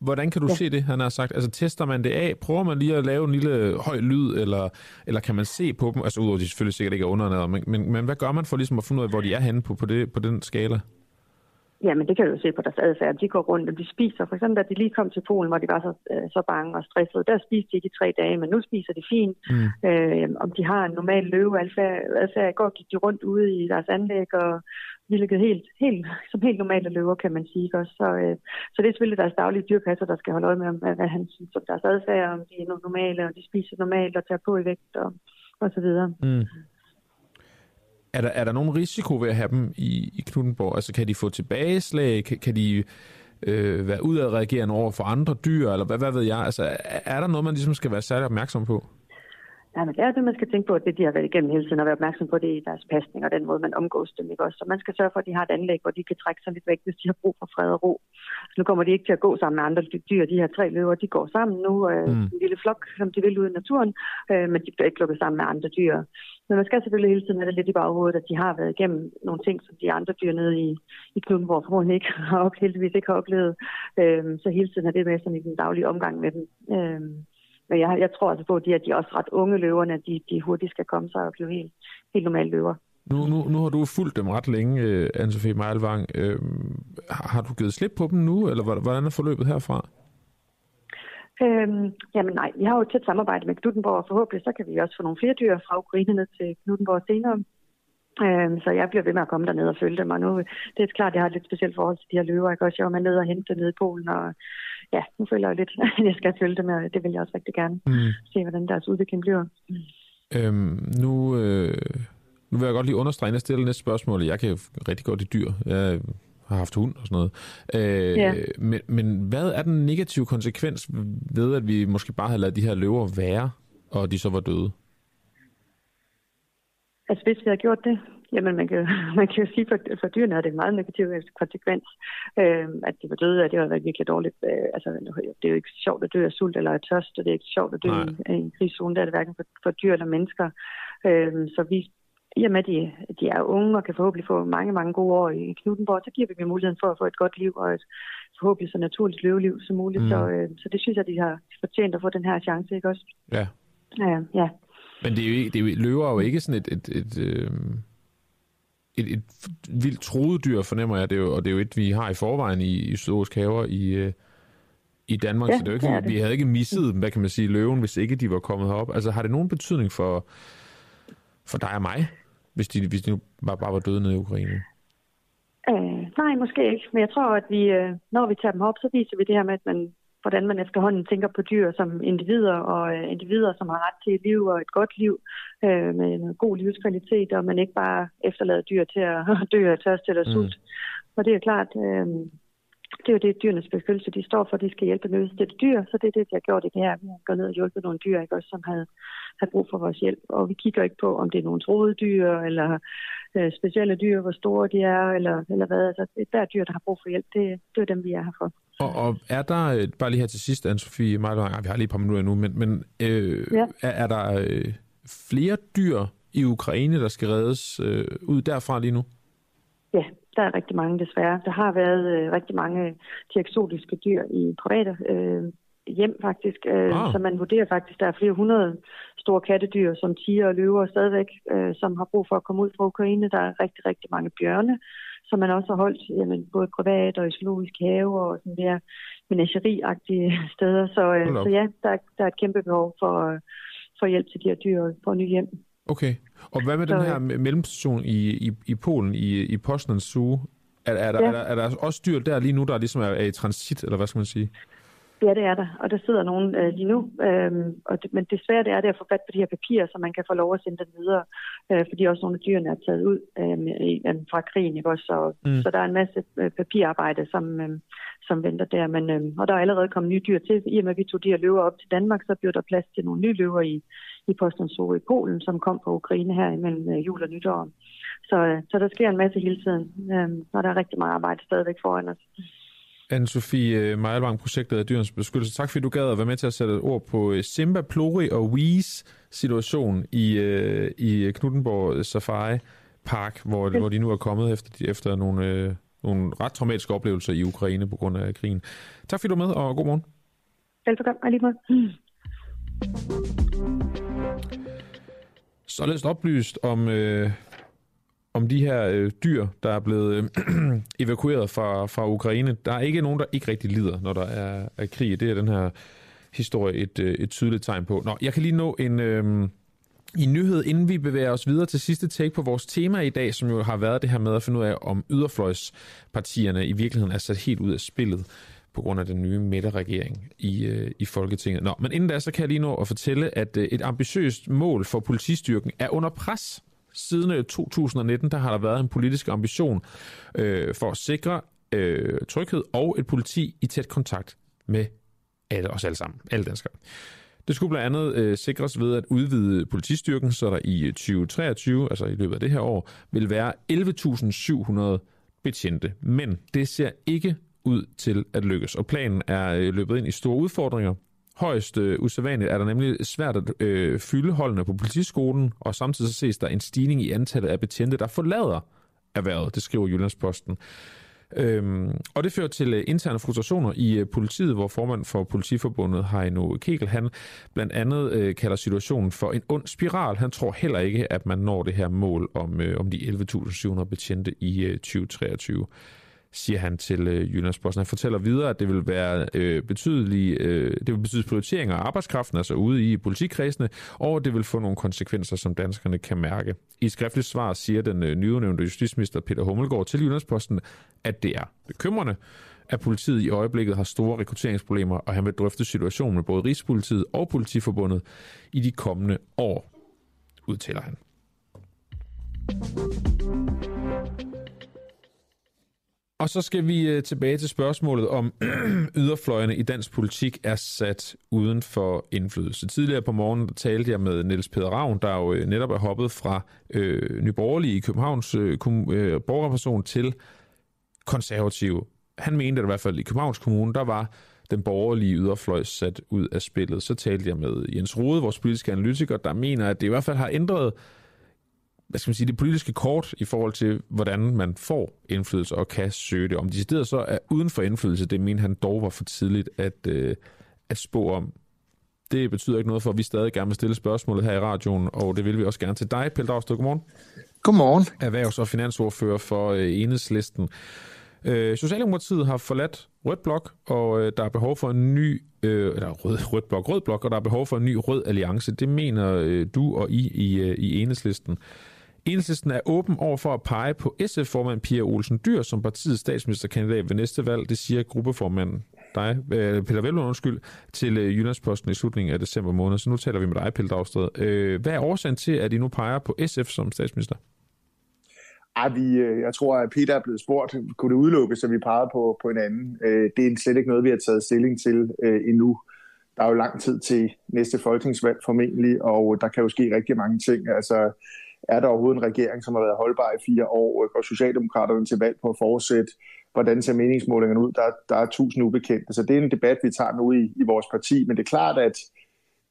Hvordan kan du ja. se det, han har sagt? Altså tester man det af? Prøver man lige at lave en lille høj lyd, eller, eller kan man se på dem? Altså udover at de selvfølgelig sikkert ikke er undernæret, men, men, men hvad gør man for ligesom at finde ud af, hvor de er henne på, på, det, på den skala? Ja, men det kan du jo se på deres adfærd. De går rundt, og de spiser. For eksempel, da de lige kom til Polen, hvor de var så, øh, så bange og stressede, der spiste de ikke i tre dage, men nu spiser de fint. Mm. Øh, om de har en normal løveadfærd. I går gik de rundt ude i deres anlæg og hvilket helt, helt, som helt normale løver, kan man sige. Også. Så, øh, så det er selvfølgelig deres daglige dyrpasser, der skal holde øje med, hvad, hvad han synes om deres adfærd, om de er normale, og de spiser normalt og tager på i vægt og, og så videre. Mm. Er der, er der nogen risiko ved at have dem i, i Knuttenborg? Altså kan de få tilbageslag? Kan, kan de øh, være udadreagerende over for andre dyr, eller hvad, hvad ved jeg? Altså, er der noget, man ligesom skal være særlig opmærksom på? Ja, men det er det, man skal tænke på, at det de har været igennem hele tiden, og være opmærksom på det i deres pasning og den måde, man omgås dem. Ikke også? Så man skal sørge for, at de har et anlæg, hvor de kan trække sig lidt væk, hvis de har brug for fred og ro. Så nu kommer de ikke til at gå sammen med andre dyr. De her tre løver, de går sammen nu, øh, mm. en lille flok, som de vil ud i naturen, øh, men de bliver ikke lukket sammen med andre dyr. Men man skal selvfølgelig hele tiden have det lidt i baghovedet, at de har været igennem nogle ting, som de andre dyr nede i, i klubben, hvor formodentlig ikke har, heldigvis ikke har oplevet. Øh, så hele tiden er det med sådan i den daglige omgang med dem. Øh, men jeg, jeg tror altså på, at de, at de også ret unge løverne, de, de hurtigt skal komme sig og blive helt, helt normale løver. Nu, nu, nu har du fulgt dem ret længe, øh, Anne-Sophie Meilvang. Øh, har du givet slip på dem nu, eller hvordan er forløbet herfra? Øhm, jamen nej, vi har jo et tæt samarbejde med Knuttenborg, og forhåbentlig så kan vi også få nogle flere dyr fra Ukraine ned til Knuttenborg senere. Øhm, så jeg bliver ved med at komme derned og følge dem, og nu det er klart, at jeg har et lidt specielt forhold til de her løver. Jeg kan også jeg var med ned og hente ned i Polen, og ja, nu føler jeg lidt, at jeg skal følge dem, og det vil jeg også rigtig gerne mm. se, hvordan deres udvikling bliver. Øhm, nu, øh, nu vil jeg godt lige understrege, at jeg stiller næste spørgsmål. Jeg kan rigtig godt i dyr. Jeg har haft hund og sådan noget. Øh, ja. men, men hvad er den negative konsekvens ved, at vi måske bare havde ladet de her løver være, og de så var døde? Altså hvis vi havde gjort det, Jamen, man kan, man kan jo sige, for, for dyrene er det en meget negativ konsekvens, øh, at de var døde, at det har været virkelig dårligt. Øh, altså, det er jo ikke sjovt at dø af sult eller af tørst, og det er ikke sjovt at dø i, i en krigszone, det er det hverken for, for dyr eller mennesker. Øh, så vi, i og med, at de, de er unge og kan forhåbentlig få mange, mange gode år i Knuttenborg, så giver vi dem muligheden for at få et godt liv og et forhåbentlig så naturligt leveliv som muligt. Mm. Så, øh, så det synes jeg, de har fortjent at få den her chance, ikke også? Ja. Ja, ja. Men det er jo, ikke, det er jo, løver jo ikke sådan et, et, et, et øh et, et vildt troet dyr, fornemmer jeg det jo, og det er jo et, vi har i forvejen i, i zoologiske haver i, øh, i Danmark, ja, så det er jo ikke, det er det. vi havde ikke misset, hvad kan man sige, løven, hvis ikke de var kommet herop. Altså har det nogen betydning for, for dig og mig, hvis de, hvis de nu bare, bare var døde nede i Ukraine? Øh, nej, måske ikke. Men jeg tror, at vi, øh, når vi tager dem op, så viser vi det her med, at man hvordan man efterhånden tænker på dyr som individer, og øh, individer, som har ret til et liv og et godt liv øh, med en god livskvalitet, og man ikke bare efterlader dyr til at dø af tørst eller sult. Mm. Og det er klart, øh, det er jo det, dyrenes beskyttelse de står for. De skal hjælpe nødstede dyr, så det er det, de har gjort i det her. Vi har gået ned og hjulpet nogle dyr, ikke, også, som havde, havde brug for vores hjælp. Og vi kigger ikke på, om det er nogle troede dyr, eller øh, specielle dyr, hvor store de er, eller, eller hvad. Altså, det er dyr, der har brug for hjælp. Det, det er dem, vi er her for. Og, og er der, øh, bare lige her til sidst, Anne-Sophie Meilvang, vi har lige et par minutter nu, men, men øh, ja. er, er der øh, flere dyr i Ukraine, der skal reddes øh, ud derfra lige nu? Ja, der er rigtig mange desværre. Der har været øh, rigtig mange de eksotiske dyr i private øh, hjem faktisk, øh, ah. så man vurderer faktisk, der er flere hundrede store kattedyr, som tiger og løver stadigvæk, øh, som har brug for at komme ud fra Ukraine. Der er rigtig, rigtig mange bjørne, som man også har holdt jamen, både privat og i zoologisk have og sådan mere menageriagtige steder. Så, øh, så ja, der, der er et kæmpe behov for, for hjælp til de her dyr på nye hjem. Okay. Og hvad med så, den her mellemstation i, i, i Polen, i, i Poznan Zoo? Er, er, der, ja. er, der, er der også dyr der lige nu, der ligesom er, er i transit, eller hvad skal man sige? Ja, det er der, og der sidder nogen øh, lige nu. Øhm, og det, men desværre det er det at få fat på de her papirer, så man kan få lov at sende dem videre, øh, fordi også nogle af dyrene er taget ud øh, øh, fra krigen. Ikke? Også, så, mm. så der er en masse øh, papirarbejde, som, øh, som venter der. Men, øh, og der er allerede kommet nye dyr til. I og med, at vi tog de her løver op til Danmark, så bliver der plads til nogle nye løver i, i Posten Zoo i Polen, som kom fra Ukraine her imellem øh, jul og nytår. Så, øh, så der sker en masse hele tiden, øh, og der er rigtig meget arbejde stadigvæk foran os. Anne-Sophie øh, Meilvang, projektet af dyrens beskyttelse. Tak fordi du gad at være med til at sætte et ord på øh, Simba, Plori og Wees situation i, øh, i Knuttenborg Safari Park, hvor, ja. hvor de nu er kommet efter, efter nogle, nogle ret traumatiske oplevelser i Ukraine på grund af krigen. Tak fordi du er med, og god morgen. Velbekomme, og lige måde. Således oplyst om øh, om de her øh, dyr, der er blevet øh, evakueret fra, fra Ukraine. Der er ikke nogen, der ikke rigtig lider, når der er, er krig. Det er den her historie et, øh, et tydeligt tegn på. Nå, jeg kan lige nå en... Øh, i nyhed, inden vi bevæger os videre til sidste take på vores tema i dag, som jo har været det her med at finde ud af, om yderfløjspartierne i virkeligheden er sat helt ud af spillet på grund af den nye midterregering i, øh, i Folketinget. Nå, men inden da, så kan jeg lige nå at fortælle, at øh, et ambitiøst mål for politistyrken er under pres Siden øh, 2019 der har der været en politisk ambition øh, for at sikre øh, tryghed og et politi i tæt kontakt med alle os alle sammen, alle danskere. Det skulle blandt andet øh, sikres ved at udvide politistyrken, så der i øh, 2023, altså i løbet af det her år, vil være 11.700 betjente. Men det ser ikke ud til at lykkes, og planen er øh, løbet ind i store udfordringer. Højst øh, usædvanligt er der nemlig svært at øh, fylde holdene på politiskolen, og samtidig så ses der en stigning i antallet af betjente, der forlader erhvervet, det skriver Jyllandsposten. Øhm, og det fører til øh, interne frustrationer i øh, politiet, hvor formand for politiforbundet Heino Kegel, han blandt andet øh, kalder situationen for en ond spiral. Han tror heller ikke, at man når det her mål om, øh, om de 11.700 betjente i øh, 2023 siger han til øh, Jyllandsposten. Han fortæller videre, at det vil være øh, betydelige, øh, det vil betyde prioriteringer af arbejdskraften, altså ude i politikredsene, og det vil få nogle konsekvenser, som danskerne kan mærke. I skriftligt svar siger den øh, nyudnævnte justitsminister Peter Hummelgaard til Jyllandsposten, at det er bekymrende, at politiet i øjeblikket har store rekrutteringsproblemer, og han vil drøfte situationen med både Rigspolitiet og Politiforbundet i de kommende år, udtaler han. Og så skal vi øh, tilbage til spørgsmålet om yderfløjene i dansk politik er sat uden for indflydelse. Tidligere på morgenen talte jeg med Niels Peder Ravn, der jo øh, netop er hoppet fra øh, Nyborgerlige i Københavns øh, øh, borgerperson til konservative. Han mente, at i hvert fald i Københavns Kommune, der var den borgerlige yderfløj sat ud af spillet. Så talte jeg med Jens Rode, vores politiske analytiker, der mener, at det i hvert fald har ændret hvad skal man sige, det politiske kort i forhold til, hvordan man får indflydelse og kan søge det. Om de steder så er uden for indflydelse, det mener han dog var for tidligt at, øh, at spå om. Det betyder ikke noget for, at vi stadig gerne vil stille spørgsmålet her i radioen, og det vil vi også gerne til dig, Pelle Dragsted. Godmorgen. Godmorgen. Erhvervs- og finansordfører for øh, Enhedslisten. Øh, Socialdemokratiet har forladt rød blok, og øh, der er behov for en ny, øh, eller rød, rød blok, rød blok, og der er behov for en ny rød alliance. Det mener øh, du og I i, øh, i Enhedslisten. Enhedslisten er åben over for at pege på SF-formand Pia Olsen Dyr som partiets statsministerkandidat ved næste valg. Det siger gruppeformanden dig, øh, Peter Velund, undskyld, til øh, Jyllandsposten i slutningen af december måned. Så nu taler vi med dig, Pelle Dragsted. Øh, hvad er årsagen til, at I nu peger på SF som statsminister? Ej, vi, øh, jeg tror, at Peter er blevet spurgt, kunne det udelukkes, at vi pegede på, på en anden? Øh, det er slet ikke noget, vi har taget stilling til øh, endnu. Der er jo lang tid til næste folketingsvalg formentlig, og der kan jo ske rigtig mange ting. Altså, er der overhovedet en regering, som har været holdbar i fire år, og Socialdemokraterne til valg på at fortsætte? Hvordan ser meningsmålingerne ud? Der, der er tusind ubekendte. Så det er en debat, vi tager nu i, i vores parti. Men det er klart, at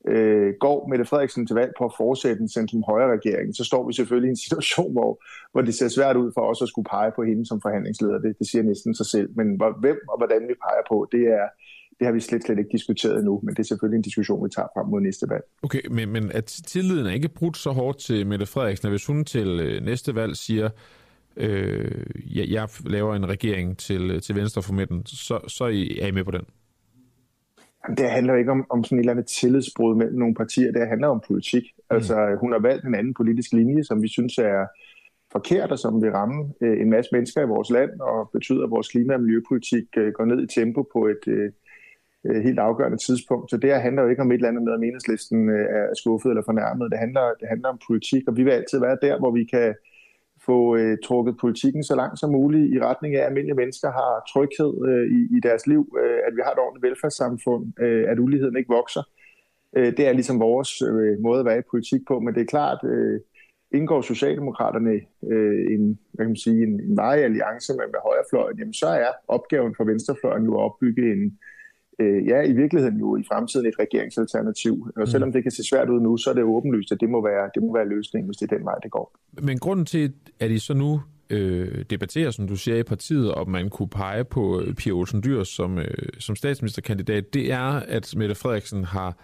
øh, går Mette Frederiksen til valg på at fortsætte en centrum højre regering, så står vi selvfølgelig i en situation, hvor, hvor det ser svært ud for os at skulle pege på hende som forhandlingsleder. Det, det siger næsten sig selv. Men hvor, hvem og hvordan vi peger på, det er, det har vi slet, slet ikke diskuteret endnu, men det er selvfølgelig en diskussion, vi tager frem mod næste valg. Okay, men, men at tilliden er ikke brudt så hårdt til Mette Frederiksen, hvis hun til øh, næste valg siger, øh, jeg, jeg laver en regering til, til venstre for midten, så, så er I med på den? Jamen, det handler ikke om, om sådan et eller andet tillidsbrud mellem nogle partier, det handler om politik. Mm. Altså, hun har valgt en anden politisk linje, som vi synes er forkert, og som vil ramme øh, en masse mennesker i vores land, og betyder, at vores klima- og miljøpolitik øh, går ned i tempo på et, øh, øh, Øh, helt afgørende tidspunkt. Så det her handler jo ikke om et eller andet med, at meningslisten øh, er skuffet eller fornærmet. Det handler, det handler om politik, og vi vil altid være der, hvor vi kan få øh, trukket politikken så langt som muligt i retning af, at almindelige mennesker har tryghed øh, i, i deres liv, øh, at vi har et ordentligt velfærdssamfund, øh, at uligheden ikke vokser. Øh, det er ligesom vores øh, måde at være i politik på, men det er klart, øh, indgår Socialdemokraterne øh, en, hvad kan man sige, en, en veje alliance med, med højrefløjen, jamen så er opgaven for venstrefløjen jo at opbygge en, øh, ja, i virkeligheden jo i fremtiden et regeringsalternativ. Og selvom mm. det kan se svært ud nu, så er det åbenlyst, at det må være, det må være løsningen, hvis det er den vej, det går. Men grunden til, at I så nu øh, debatterer, som du siger i partiet, om man kunne pege på øh, Pia Olsen Dyr som, øh, som statsministerkandidat, det er, at Mette Frederiksen har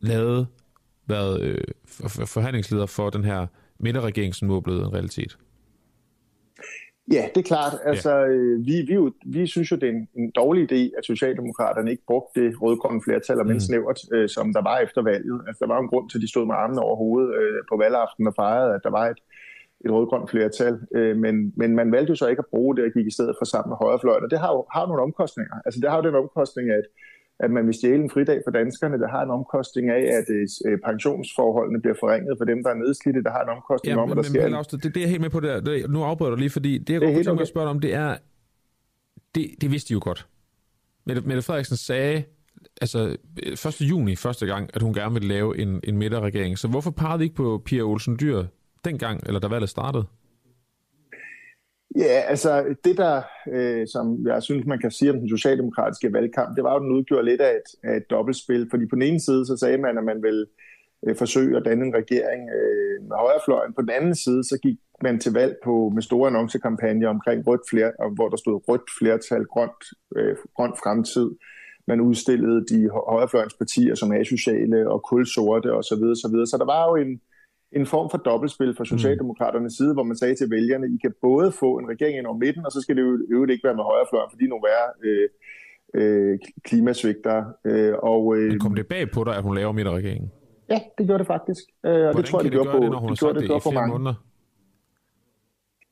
lavet, været øh, forhandlingsleder for den her midterregering, som nu er blevet en realitet. Ja, det er klart. Altså, ja. øh, vi, vi, jo, vi synes jo, det er en, en dårlig idé, at Socialdemokraterne ikke brugte det rødgrønne flertal, og mm. snævert, øh, som der var efter valget. Altså, der var en grund til, at de stod med armene over hovedet øh, på valgaften og fejrede, at der var et, et rødgrønt flertal. Øh, men, men man valgte jo så ikke at bruge det og gik i stedet for sammen med højrefløjen. Og det har jo har nogle omkostninger. Altså, det har jo den omkostning, at at man vil stjæle en fridag for danskerne. Der har en omkostning af, at øh, pensionsforholdene bliver forringet for dem, der er nedslidte. Der har en omkostning ja, om, at der men, sker... Men, det, det er helt med på det. det nu afbryder du lige, fordi det, jeg det godt tænke at spørge om, det er, det, det vidste de jo godt. Mette, Mette Frederiksen sagde altså 1. juni første gang, at hun gerne ville lave en, en midterregering. Så hvorfor vi ikke på Pia Olsen Dyr dengang, eller da valget startede? Ja, altså det der, øh, som jeg synes, man kan sige om den socialdemokratiske valgkamp, det var jo, den udgjorde lidt af et, af et dobbeltspil. Fordi på den ene side, så sagde man, at man ville øh, forsøge at danne en regering øh, med højrefløjen. På den anden side, så gik man til valg på med store annoncekampagner omkring rødt flertal, hvor der stod rødt flertal, grønt, øh, grønt fremtid. Man udstillede de højrefløjens partier som asociale og kulsorte osv. Så, videre, så, videre. så der var jo en, en form for dobbeltspil fra Socialdemokraternes side, hvor man sagde til vælgerne, I kan både få en regering ind over midten, og så skal det jo øvrigt ikke være med højrefløjen, fordi nogle værre øh, øh, klimasvigter. Øh, og, øh, Men kom det bag på dig, at hun laver midterregeringen? Ja, det gjorde det faktisk. Øh, og Hvordan det tror jeg, det, det gjorde på, det, når hun det gjorde det, det, i for mange. måneder?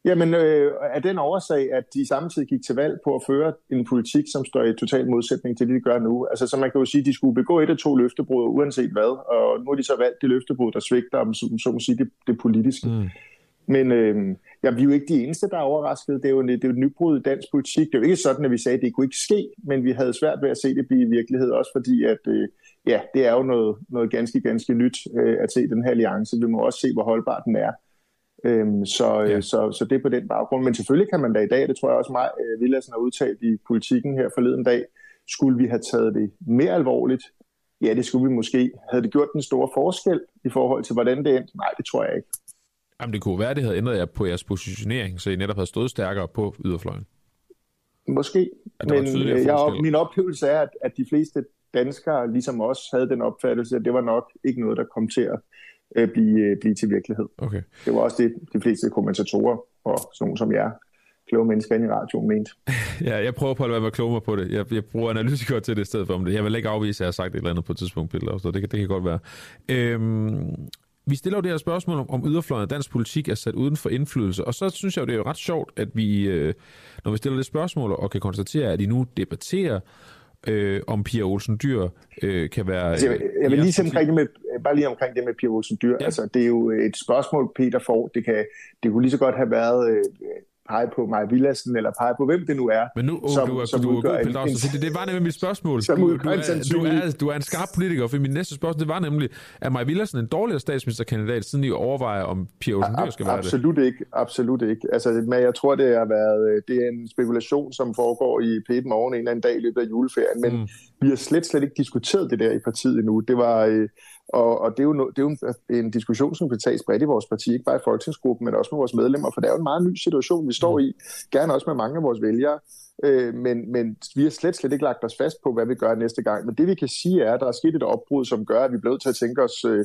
Jamen, øh, af den årsag, at de samtidig gik til valg på at føre en politik, som står i total modsætning til det, de gør nu. Altså, så man kan jo sige, at de skulle begå et af to løftebrud, uanset hvad. Og nu har de så valgt det løftebrud, der svigter, om så, så må sige, det, det politiske. Mm. Men øh, ja, vi er jo ikke de eneste, der er overrasket. Det er, jo, det er jo et nybrud i dansk politik. Det er jo ikke sådan, at vi sagde, at det kunne ikke ske, men vi havde svært ved at se det blive virkelighed, også fordi, at øh, ja, det er jo noget, noget ganske, ganske nyt øh, at se den her alliance. Vi må også se, hvor holdbar den er. Øhm, så, ja. så, så det er på den baggrund. Men selvfølgelig kan man da i dag, det tror jeg også mig, øh, Villadsen har udtalt i politikken her forleden dag, skulle vi have taget det mere alvorligt? Ja, det skulle vi måske. Havde det gjort den store forskel i forhold til, hvordan det endte? Nej, det tror jeg ikke. Jamen, det kunne være, det havde ændret jer på jeres positionering, så I netop havde stået stærkere på yderfløjen. Måske, men øh, jeg, min oplevelse er, at, at de fleste danskere, ligesom os, havde den opfattelse, at det var nok ikke noget, der kom til at øh, blive, øh, blive til virkelighed. Okay. Det var også det, de fleste kommentatorer og sådan nogle som jer, kloge mennesker ind i radioen, mente. ja, jeg prøver på at være med kloge mig på det. Jeg, jeg bruger analytikere til det i stedet for om det. Jeg vil ikke afvise, at jeg har sagt et eller andet på et tidspunkt, Pille, så det, det kan godt være. Øhm, vi stiller jo det her spørgsmål om, om yderfløjen af dansk politik er sat uden for indflydelse, og så synes jeg jo, det er jo ret sjovt, at vi, øh, når vi stiller det spørgsmål og kan konstatere, at I nu debatterer, øh, om Pia Olsen Dyr øh, kan være... Altså, jeg, jeg vil lige omkring det med, bare lige omkring det med Pia Olsen Dyr. Ja. Altså, det er jo et spørgsmål, Peter får. Det, kan, det kunne lige så godt have været øh, pege på Maja Villadsen, eller pege på hvem det nu er. Men nu, oh, som, du er, som du er god, Pelle Dragsted, det, det var nemlig mit spørgsmål. Som du, du, er, du, er, du er en skarp politiker, for mit næste spørgsmål, det var nemlig, er Maja Villadsen en dårligere statsministerkandidat, siden I overvejer, om Pia Olsen Dyr skal være det? Absolut ikke, absolut ikke. Altså, men jeg tror, det har været, det er en spekulation, som foregår i p Morgen en eller anden dag i løbet af juleferien, men mm. vi har slet, slet ikke diskuteret det der i partiet endnu. Det var, og, og det, er jo no, det er jo en, en diskussion, som kan tages bredt i vores parti, ikke bare i folketingsgruppen, men også med vores medlemmer, for det er jo en meget ny situation, vi står i, gerne også med mange af vores vælgere, øh, men, men vi har slet, slet ikke lagt os fast på, hvad vi gør næste gang. Men det vi kan sige er, at der er sket et opbrud, som gør, at vi er blevet til at tænke os øh,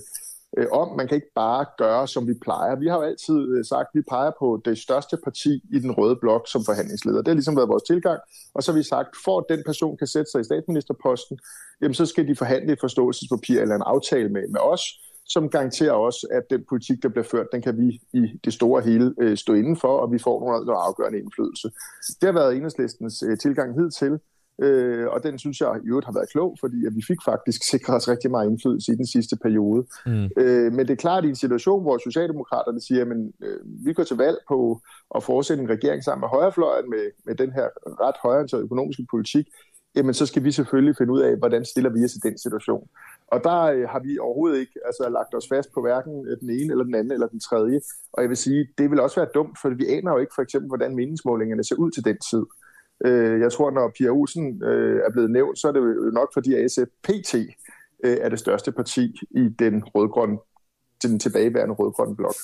øh, om. Man kan ikke bare gøre, som vi plejer. Vi har jo altid øh, sagt, at vi peger på det største parti i den røde blok som forhandlingsleder. Det har ligesom været vores tilgang. Og så har vi sagt, for at den person kan sætte sig i statsministerposten, jamen så skal de forhandle et forståelsespapir eller en aftale med, med os, som garanterer os, at den politik, der bliver ført, den kan vi i det store hele øh, stå indenfor, og vi får nogle, noget afgørende indflydelse. Det har været enhedslistens øh, tilgang hidtil, øh, og den synes jeg i øvrigt har været klog, fordi at vi fik faktisk sikret os rigtig meget indflydelse i den sidste periode. Mm. Øh, men det er klart, at i en situation, hvor Socialdemokraterne siger, at øh, vi går til valg på at fortsætte en regering sammen med højrefløjen med, med den her ret højreorienterede økonomiske politik, jamen så skal vi selvfølgelig finde ud af, hvordan stiller vi os i den situation. Og der øh, har vi overhovedet ikke altså, lagt os fast på hverken den ene, eller den anden, eller den tredje. Og jeg vil sige, det vil også være dumt, for vi aner jo ikke for eksempel, hvordan meningsmålingerne ser ud til den tid. Øh, jeg tror, når Pia Olsen øh, er blevet nævnt, så er det jo nok fordi, at SF PT øh, er det største parti i den rødgrønne, den tilbageværende rødgrønne blok.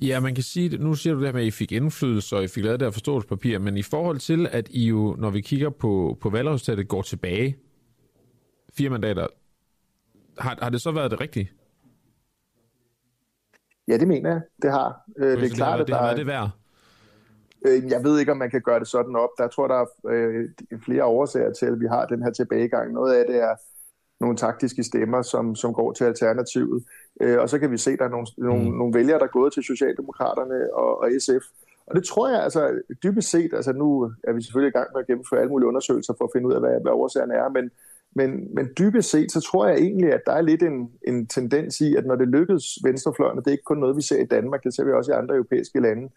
Ja, man kan sige, nu siger du det her med, at I fik indflydelse, og I fik lavet det her forståelsespapir, men i forhold til, at I jo, når vi kigger på, på valgresultatet, går tilbage, fire mandater, har, har det så været det rigtige? Ja, det mener jeg, det har. Øh, det er klart, det, at der er det værd? Øh, jeg ved ikke, om man kan gøre det sådan op. Der tror, der er øh, flere årsager til, at vi har den her tilbagegang. Noget af det er nogle taktiske stemmer, som, som går til alternativet. Øh, og så kan vi se, at der er nogle, mm. nogle, nogle vælgere, der er gået til Socialdemokraterne og, og SF. Og det tror jeg, altså dybest set, altså nu er vi selvfølgelig i gang med at gennemføre alle mulige undersøgelser for at finde ud af, hvad, hvad årsagerne er, men, men, men dybest set, så tror jeg egentlig, at der er lidt en, en tendens i, at når det lykkes venstrefløjen, og det er ikke kun noget, vi ser i Danmark, det ser vi også i andre europæiske lande,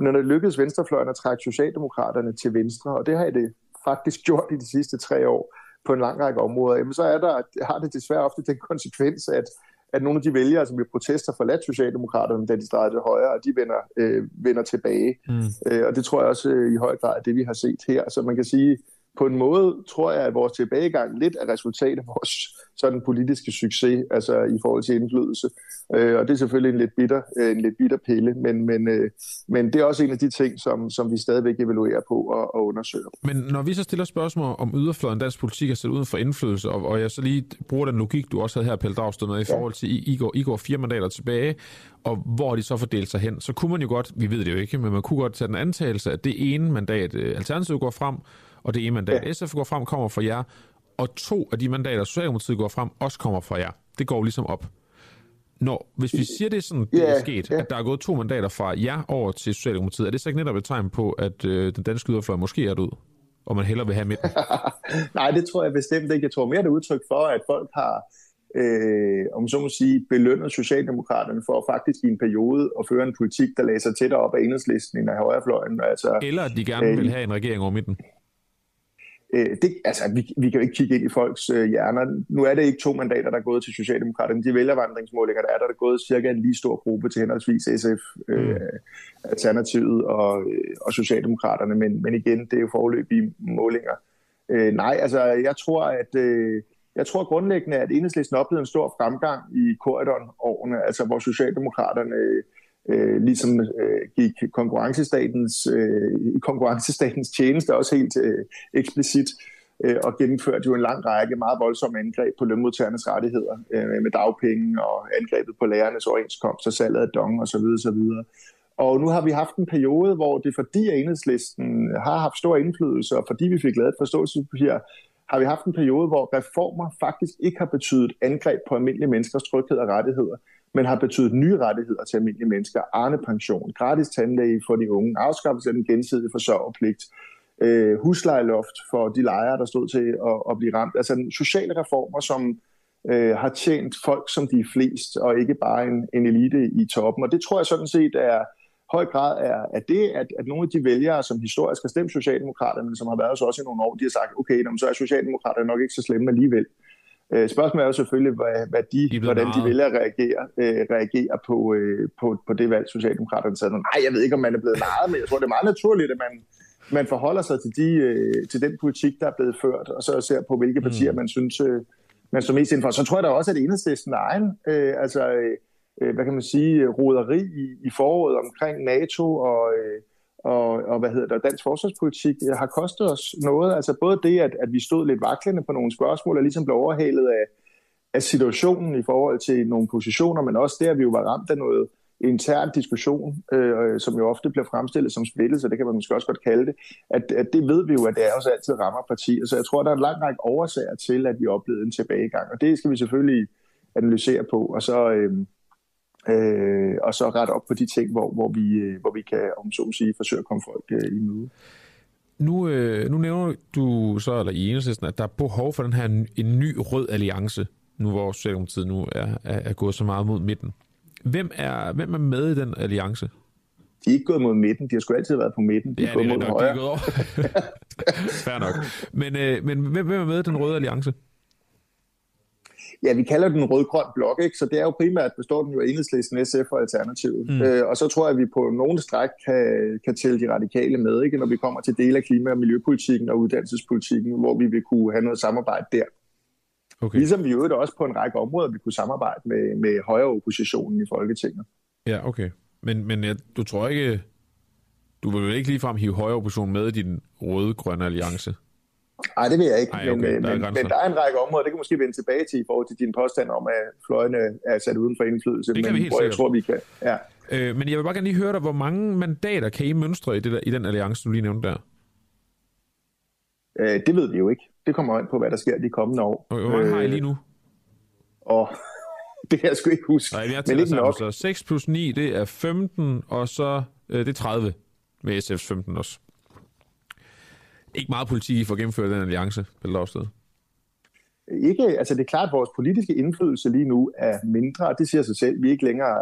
men når det lykkedes venstrefløjen at trække Socialdemokraterne til venstre, og det har det faktisk gjort i de sidste tre år på en lang række områder, jamen så er der, har det desværre ofte den konsekvens, at, at nogle af de vælgere, som i protester forladt Socialdemokraterne, da de stregede det højere, de vender, øh, vender tilbage. Mm. Øh, og det tror jeg også øh, i høj grad er det, vi har set her. Så man kan sige, på en måde tror jeg, at vores tilbagegang lidt er resultat af vores sådan politiske succes, altså i forhold til indflydelse. Øh, og det er selvfølgelig en lidt bitter, øh, en lidt bitter pille, men, men, øh, men det er også en af de ting, som, som vi stadigvæk evaluerer på og, og undersøger. Men når vi så stiller spørgsmål om yderfløjen dansk politik er sat uden for indflydelse, og, og jeg så lige bruger den logik, du også havde her, Pelle Dragsted, med i forhold til, I, I, går, I går fire mandater tilbage, og hvor de så fordeler sig hen, så kunne man jo godt, vi ved det jo ikke, men man kunne godt tage den antagelse, at det ene mandat, øh, Alternativet går frem, og det ene mandat, ja. SF går frem, kommer fra jer, og to af de mandater, Socialdemokratiet går frem, også kommer fra jer. Det går ligesom op. Når, hvis vi siger, det er sådan, det yeah, er sket, yeah. at der er gået to mandater fra jer over til Socialdemokratiet, er det så ikke netop et tegn på, at øh, den danske yderfløj måske er ud, og man hellere vil have midten? Nej, det tror jeg bestemt ikke. Jeg tror mere, det er udtryk for, at folk har, øh, om så må sige, belønnet Socialdemokraterne for faktisk i en periode at føre en politik, der sig tættere op af enhedslisten end af højrefløjen. Altså, Eller at de gerne øh, vil have en regering over midten. Øh, det, altså, vi, vi kan jo ikke kigge ind i folks øh, hjerner. Nu er det ikke to mandater, der er gået til Socialdemokraterne. De vælgervandringsmålinger, der er der, er gået cirka en lige stor gruppe til henholdsvis SF, øh, mm. Alternativet og, øh, og Socialdemokraterne. Men, men igen, det er jo forløbige målinger. Øh, nej, altså, jeg tror, at... Øh, jeg tror grundlæggende, at enhedslisten oplevede en stor fremgang i korridoren-årene, altså hvor Socialdemokraterne øh, øh, ligesom øh, gik konkurrencestatens, øh, i konkurrencestatens tjeneste også helt øh, eksplicit øh, og gennemførte jo en lang række meget voldsomme angreb på lønmodtagernes rettigheder øh, med dagpenge og angrebet på lærernes overenskomst og salget af dong osv. osv. Og nu har vi haft en periode, hvor det fordi at enhedslisten har haft stor indflydelse, og fordi vi fik lavet et forståelsespapir, har vi haft en periode, hvor reformer faktisk ikke har betydet angreb på almindelige menneskers tryghed og rettigheder men har betydet nye rettigheder til almindelige mennesker. Arne pension, gratis tandlæge for de unge, afskaffelse af den gensidige forsørgerpligt, øh, huslejeloft for de lejere, der stod til at, at blive ramt. Altså sociale reformer, som øh, har tjent folk, som de er flest, og ikke bare en, en elite i toppen. Og det tror jeg sådan set er høj grad er, at det, at, at nogle af de vælgere, som historisk har stemt Socialdemokraterne, som har været så også i nogle år, de har sagt, okay, så er Socialdemokraterne nok ikke så slemme alligevel. Øh, spørgsmålet er jo selvfølgelig, hvad, hvad de, de hvordan meget. de vælger at reagere, øh, reagere på, øh, på, på det valg, Socialdemokraterne sagde. Nej, jeg ved ikke, om man er blevet meget, men jeg tror, det er meget naturligt, at man, man forholder sig til, de, øh, til den politik, der er blevet ført, og så ser på, hvilke partier mm. man synes, øh, man står mest indenfor. Så tror jeg da også, at enhedslisten egen, øh, altså, øh, hvad kan man sige, roderi i, i foråret omkring NATO og, øh, og, og hvad hedder det, dansk forsvarspolitik øh, har kostet os noget. Altså både det, at, at vi stod lidt vaklende på nogle spørgsmål, og ligesom blev overhalet af, af situationen i forhold til nogle positioner, men også det, at vi jo var ramt af noget intern diskussion, øh, øh, som jo ofte bliver fremstillet som splittelse, det kan man måske også godt kalde det, at, at det ved vi jo, at det er også altid rammer partier. Så jeg tror, der er en lang række årsager til, at vi oplevede en tilbagegang, og det skal vi selvfølgelig analysere på, og så, øh, øh, og så rette op på de ting, hvor, hvor, vi, øh, hvor vi kan, om så sige, forsøge at komme folk øh, i møde. Nu, øh, nu nævner du så, eller i enhedslisten, at der er behov for den her en ny rød alliance, nu hvor Socialdemokratiet nu er, er, er gået så meget mod midten. Hvem er, hvem er med i den alliance? De er ikke gået mod midten, de har sgu altid været på midten. De ja, er gået mod nok, højre. De er gået over. Fair nok. Men, øh, men hvem, hvem er med i den røde alliance? Ja, vi kalder den rød-grøn blok, ikke? så det er jo primært, består den jo af enhedslisten, SF og Alternativet. Mm. Øh, og så tror jeg, at vi på nogle stræk kan, kan tælle de radikale med, ikke? når vi kommer til dele af klima- og miljøpolitikken og uddannelsespolitikken, hvor vi vil kunne have noget samarbejde der. Okay. Ligesom vi jo også på en række områder vi kunne samarbejde med, med højere oppositionen i Folketinget. Ja, okay. Men, men jeg, du tror ikke, du vil vel ikke ligefrem hive højere opposition med i din røde-grønne alliance? Nej, det vil jeg ikke, Ej, okay, men, der men, men der er en række områder, det kan måske vende tilbage til i forhold til din påstand om, at fløjene er sat uden for indflydelse, det kan men, vi helt hvor jeg tror, vi kan. Ja. Øh, men jeg vil bare gerne lige høre dig, hvor mange mandater kan I mønstre i, det der, i den alliance, du lige nævnte der? Øh, det ved vi jo ikke. Det kommer ind på, hvad der sker de kommende år. Okay, hvor mange øh, har I lige nu? Og det kan jeg sgu ikke huske. Nej, jeg men ikke nok. Så 6 plus 9, det er 15, og så øh, det er 30 med SF's 15 også ikke meget politik i for at gennemføre den alliance, Pelle Dragsted? Ikke, altså det er klart, at vores politiske indflydelse lige nu er mindre, og det siger sig selv. Vi er ikke længere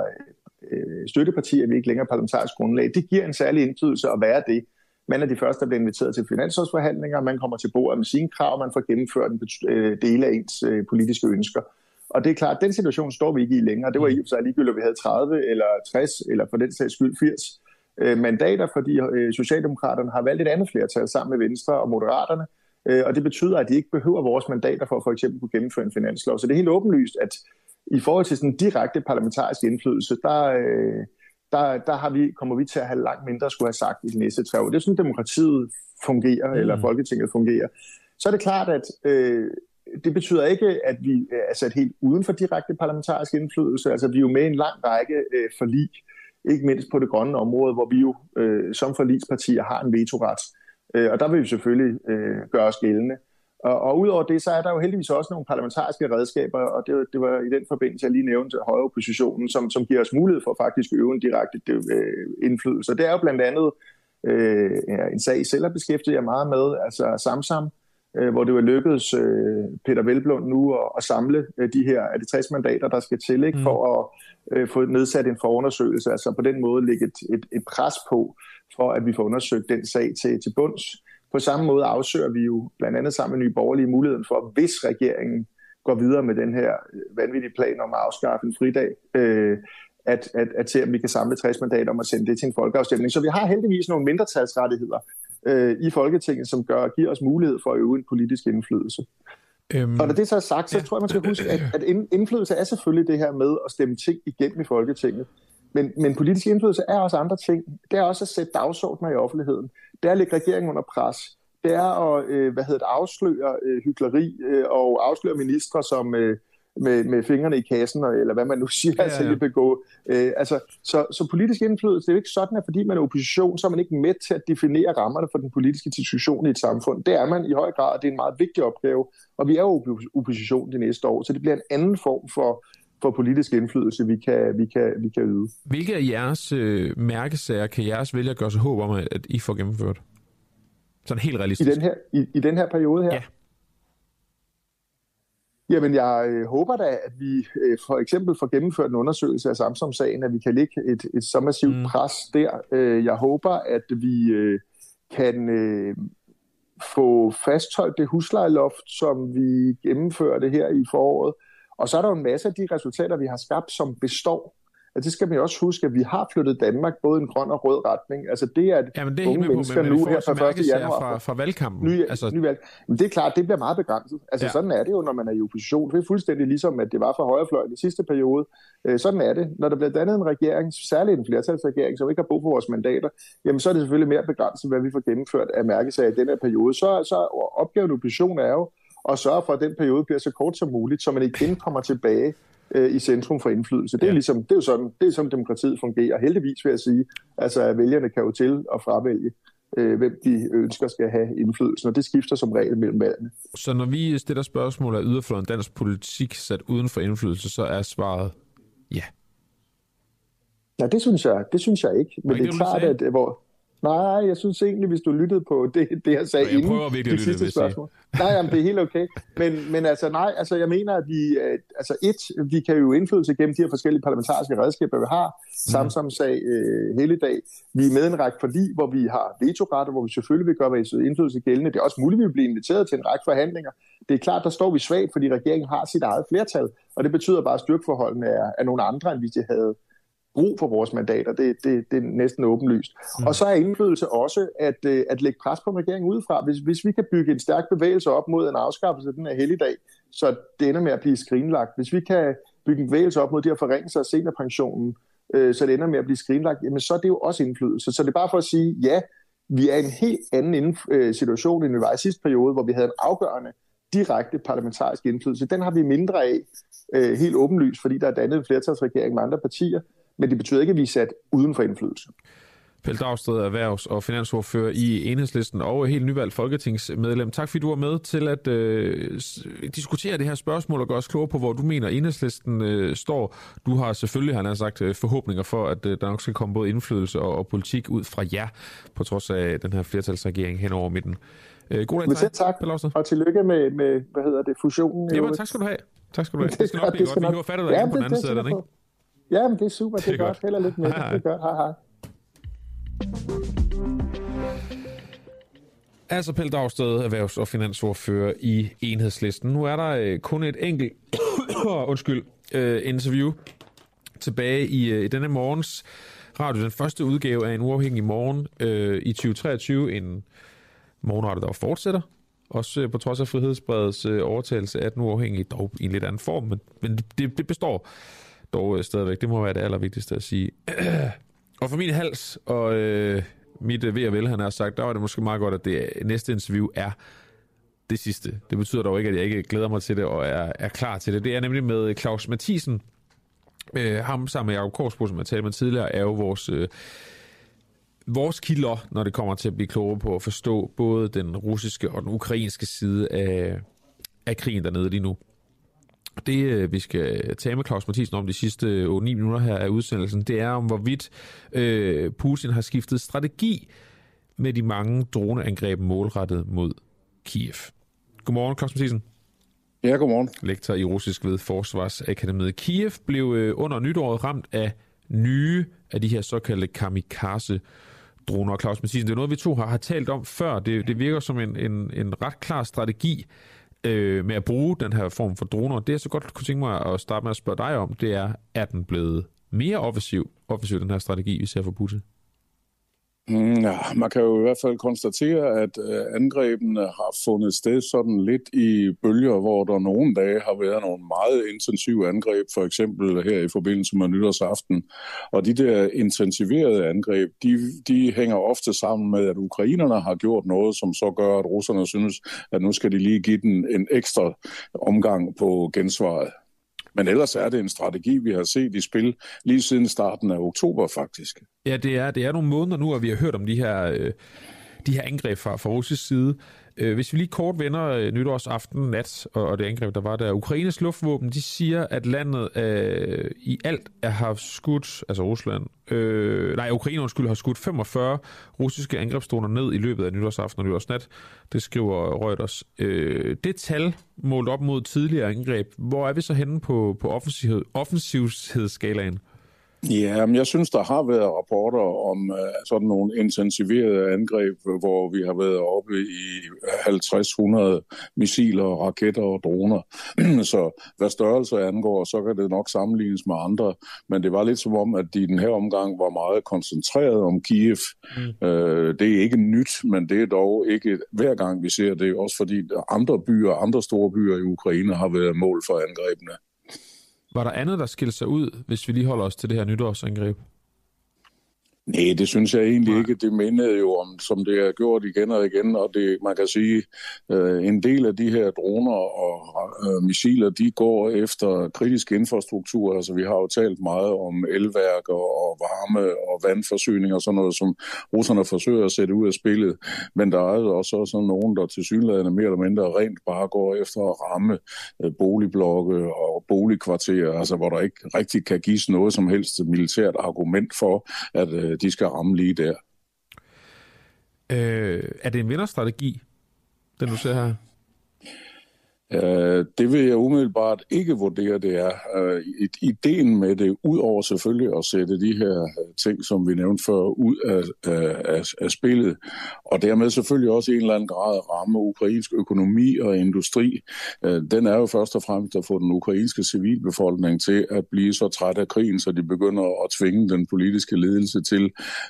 øh, støttepartier, vi er ikke længere parlamentarisk grundlag. Det giver en særlig indflydelse at være det. Man er de første, der bliver inviteret til finansårsforhandlinger, man kommer til bordet med sine krav, man får gennemført en øh, del af ens øh, politiske ønsker. Og det er klart, at den situation står vi ikke i længere. Det var i og for sig ligegyldigt, at vi havde 30 eller 60 eller for den sags skyld 80 øh, mandater, fordi øh, Socialdemokraterne har valgt et andet flertal sammen med Venstre og Moderaterne. Øh, og det betyder, at de ikke behøver vores mandater for at for eksempel kunne gennemføre en finanslov. Så det er helt åbenlyst, at i forhold til sådan direkte parlamentarisk indflydelse, der, øh, der, der har vi, kommer vi til at have langt mindre at skulle have sagt i de næste tre år. Det er sådan, demokratiet fungerer, mm. eller Folketinget fungerer. Så er det klart, at øh, det betyder ikke, at vi er sat helt uden for direkte parlamentarisk indflydelse. Altså, vi er jo med i en lang række øh, forlig, ikke mindst på det grønne område, hvor vi jo øh, som forligspartier har en vetoret. Øh, og der vil vi selvfølgelig øh, gøre os gældende. Og, og udover det, så er der jo heldigvis også nogle parlamentariske redskaber, og det, det var i den forbindelse, jeg lige nævnte højre oppositionen, som, som giver os mulighed for faktisk øve en direkte øh, indflydelse. Det er jo blandt andet øh, en sag, selv har beskæftiget jer meget med, altså Samsam, øh, hvor det var lykkedes øh, Peter Velblund nu at, at samle øh, de her er det 60 mandater, der skal til, ikke, mm. for at øh, få nedsat en forundersøgelse, altså på den måde lægge et, et, et pres på, for at vi får undersøgt den sag til, til bunds. På samme måde afsøger vi jo blandt andet sammen med Nye Borgerlige muligheden for, hvis regeringen går videre med den her vanvittige plan om at afskaffe en fridag, øh, at, at, at se, om vi kan samle 60 mandater om at sende det til en folkeafstemning. Så vi har heldigvis nogle mindretalsrettigheder øh, i Folketinget, som gør, giver os mulighed for at øve en politisk indflydelse. Øhm, og når det så er sagt, så ja. tror jeg, man skal huske, at, at indflydelse er selvfølgelig det her med at stemme ting igennem i Folketinget. Men, men politisk indflydelse er også andre ting. Det er også at sætte dagsordner i offentligheden. Det er at lægge regeringen under pres. Det er at øh, hvad hedder det, afsløre øh, hyggeleri øh, og afsløre ministre, som, øh, med, med fingrene i kassen, eller hvad man nu siger, ja, altså ja. altså begå. Øh, altså, så, så politisk indflydelse, det er jo ikke sådan, at fordi man er opposition, så er man ikke med til at definere rammerne for den politiske diskussion i et samfund. Det er man i høj grad, og det er en meget vigtig opgave, og vi er jo opposition de næste år, så det bliver en anden form for, for politisk indflydelse, vi kan, vi kan, vi kan yde. Hvilke af jeres øh, mærkesager kan jeres vælger gøre sig håb om, at I får gennemført? Sådan helt realistisk. I den her, i, i den her periode her? Ja. Jamen, jeg øh, håber da, at vi øh, for eksempel får gennemført en undersøgelse af Samsung-sagen, at vi kan lægge et, et så massivt mm. pres der. Øh, jeg håber, at vi øh, kan øh, få fastholdt det huslejeloft, som vi gennemførte her i foråret. Og så er der jo en masse af de resultater, vi har skabt, som består at det skal man også huske, at vi har flyttet Danmark både i en grøn og rød retning. Altså det er, at Jamen, det er unge mennesker på, nu her fra 1. januar... Fra, fra valgkampen. Ny, altså... ny valg. Men det er klart, det bliver meget begrænset. Altså ja. sådan er det jo, når man er i opposition. Det er fuldstændig ligesom, at det var for højrefløjen i sidste periode. Øh, sådan er det. Når der bliver dannet en regering, særligt en flertalsregering, som ikke har brug for vores mandater, jamen så er det selvfølgelig mere begrænset, hvad vi får gennemført af mærkesager i den her periode. Så, så opgaven opposition er jo at sørge for, at den periode bliver så kort som muligt, så man igen kommer tilbage øh, i centrum for indflydelse. Det er, ja. ligesom, det er jo sådan, det er sådan, demokratiet fungerer. Heldigvis vil jeg sige, altså at vælgerne kan jo til at fravælge, øh, hvem de ønsker skal have indflydelse, og det skifter som regel mellem valgene. Så når vi stiller spørgsmål af yderfløjen dansk politik sat uden for indflydelse, så er svaret ja. Ja, det synes jeg, det synes jeg ikke. Men det, det er klart, at hvor, Nej, jeg synes egentlig, hvis du lyttede på det, det jeg sagde jeg inden det sidste lytte, spørgsmål. Nej, jamen, det er helt okay. Men, men altså, nej, altså, jeg mener, at vi, altså et, vi kan jo indflydelse gennem de her forskellige parlamentariske redskaber, vi har. Mm. Samsam sag øh, hele dag. Vi er med en række forlig, hvor vi har vetoretter, hvor vi selvfølgelig vil gøre vores indflydelse gældende. Det er også muligt, at vi bliver inviteret til en række forhandlinger. Det er klart, der står vi svagt, fordi regeringen har sit eget flertal, og det betyder bare, at styrkeforholdene er, er nogle andre, end hvis de havde brug for vores mandater. Det, det, det er næsten åbenlyst. Mm. Og så er indflydelse også at, øh, at lægge pres på regeringen udefra. Hvis, hvis vi kan bygge en stærk bevægelse op mod en afskaffelse af den her helligdag, så det ender med at blive skrinlagt. Hvis vi kan bygge en bevægelse op mod de her forringelser af seniorpensionen, øh, så det ender med at blive skrinlagt, jamen så er det jo også indflydelse. Så det er bare for at sige, ja, vi er i en helt anden øh, situation, end vi var i sidste periode, hvor vi havde en afgørende direkte parlamentarisk indflydelse. Den har vi mindre af, øh, helt åbenlyst, fordi der er dannet en flertalsregering med andre partier, men det betyder ikke, at vi er sat uden for indflydelse. Pelle Dragsted, erhvervs- og finansordfører i Enhedslisten og helt nyvalgt folketingsmedlem. Tak fordi du var med til at øh, diskutere det her spørgsmål og gøre os klogere på, hvor du mener Enhedslisten øh, står. Du har selvfølgelig, han har sagt, øh, forhåbninger for, at øh, der nok skal komme både indflydelse og, og politik ud fra jer, på trods af den her flertalsregering hen over midten. Øh, god dag til tak, og tillykke med, med, hvad hedder det, fusionen. Jamen, tak skal du have. Tak skal du have. Det skal nok blive godt. Vi nu har fattet dig ja, på den anden side af den, ikke? Ja, men det er super. Det, det er, godt. godt. Held og lykke med det. Det er godt. Hej, hej. Altså Pelle Dragsted, erhvervs- og finansordfører i enhedslisten. Nu er der øh, kun et enkelt undskyld, øh, interview tilbage i, øh, i denne morgens radio. Den første udgave af en uafhængig morgen øh, i 2023. En morgenradio, der fortsætter. Også øh, på trods af Frihedsbredets øh, overtagelse af den uafhængige, dog i en lidt anden form. Men, men det, det består dog øh, stadigvæk. Det må være det allervigtigste at sige. og for min hals og øh, mit øh, ved og vel, han har sagt, der var det måske meget godt, at det øh, næste interview er det sidste. Det betyder dog ikke, at jeg ikke glæder mig til det og er, er klar til det. Det er nemlig med Claus Mathisen. Øh, ham sammen med Jacob Korsbro, som jeg talte med tidligere, er jo vores, øh, vores kilder, når det kommer til at blive klogere på at forstå både den russiske og den ukrainske side af, af krigen dernede lige nu. Det, øh, vi skal tale med Claus Mathisen om de sidste 8-9 minutter her af udsendelsen, det er om, hvorvidt øh, Putin har skiftet strategi med de mange droneangreb målrettet mod Kiev. Godmorgen, Claus Mathisen. Ja, godmorgen. Lektor i russisk ved Forsvarsakademiet. Kiev blev øh, under nytåret ramt af nye af de her såkaldte kamikaze droner. Claus Mathisen, det er noget, vi to har, har talt om før. Det, det virker som en, en, en ret klar strategi øh, med at bruge den her form for droner. Det jeg så godt kunne tænke mig at starte med at spørge dig om, det er, er den blevet mere offensiv, offensiv den her strategi, vi ser for Putin? Mm, ja, man kan jo i hvert fald konstatere, at øh, angrebene har fundet sted sådan lidt i bølger, hvor der nogle dage har været nogle meget intensive angreb, for eksempel her i forbindelse med nytårsaften. Og de der intensiverede angreb, de, de hænger ofte sammen med, at ukrainerne har gjort noget, som så gør, at russerne synes, at nu skal de lige give den en ekstra omgang på gensvaret. Men ellers er det en strategi, vi har set i spil lige siden starten af oktober faktisk. Ja, det er, det er nogle måneder nu, at vi har hørt om de her, øh, de her angreb fra, fra russisk side. Øh, hvis vi lige kort vender øh, nytårsaften nat, og, og det angreb, der var der. Ukraines luftvåben, de siger, at landet øh, i alt er har skudt, altså Rusland, øh, nej, Ukraine undskyld, har skudt 45 russiske angrebsdroner ned i løbet af nytårsaften og nytårsnat. Det skriver Reuters. Øh, det tal målt op mod tidligere angreb, hvor er vi så henne på, på offensiv, offensivhedsskalaen? Ja, men jeg synes, der har været rapporter om uh, sådan nogle intensiverede angreb, hvor vi har været oppe i 50-100 missiler, raketter og droner. så hvad størrelse angår, så kan det nok sammenlignes med andre. Men det var lidt som om, at de i den her omgang var meget koncentreret om Kiev. Mm. Uh, det er ikke nyt, men det er dog ikke hver gang, vi ser det. Også fordi andre byer, andre store byer i Ukraine har været mål for angrebene. Var der andet, der skilte sig ud, hvis vi lige holder os til det her nytårsangreb? Nej, det synes jeg egentlig Nej. ikke. Det mindede jo om, som det er gjort igen og igen, og det, man kan sige, øh, en del af de her droner og øh, missiler, de går efter kritisk infrastruktur. Altså, vi har jo talt meget om elværk og, varme og vandforsyning og sådan noget, som russerne forsøger at sætte ud af spillet. Men der er også sådan nogen, der til synligheden mere eller mindre rent bare går efter at ramme øh, boligblokke og boligkvarterer, altså hvor der ikke rigtig kan gives noget som helst militært argument for, at øh, Øh, de skal ramme lige der. Øh, er det en vinderstrategi, den du ser her? Uh, det vil jeg umiddelbart ikke vurdere, det er. Uh, ideen med det, udover selvfølgelig at sætte de her øh, ting, som vi nævnte før, ud af, af, af spillet, og dermed selvfølgelig også i en eller anden grad ramme ukrainsk økonomi og industri, uh, den er jo først og fremmest at få den ukrainske civilbefolkning til at blive så træt af krigen, så de begynder at tvinge den politiske ledelse til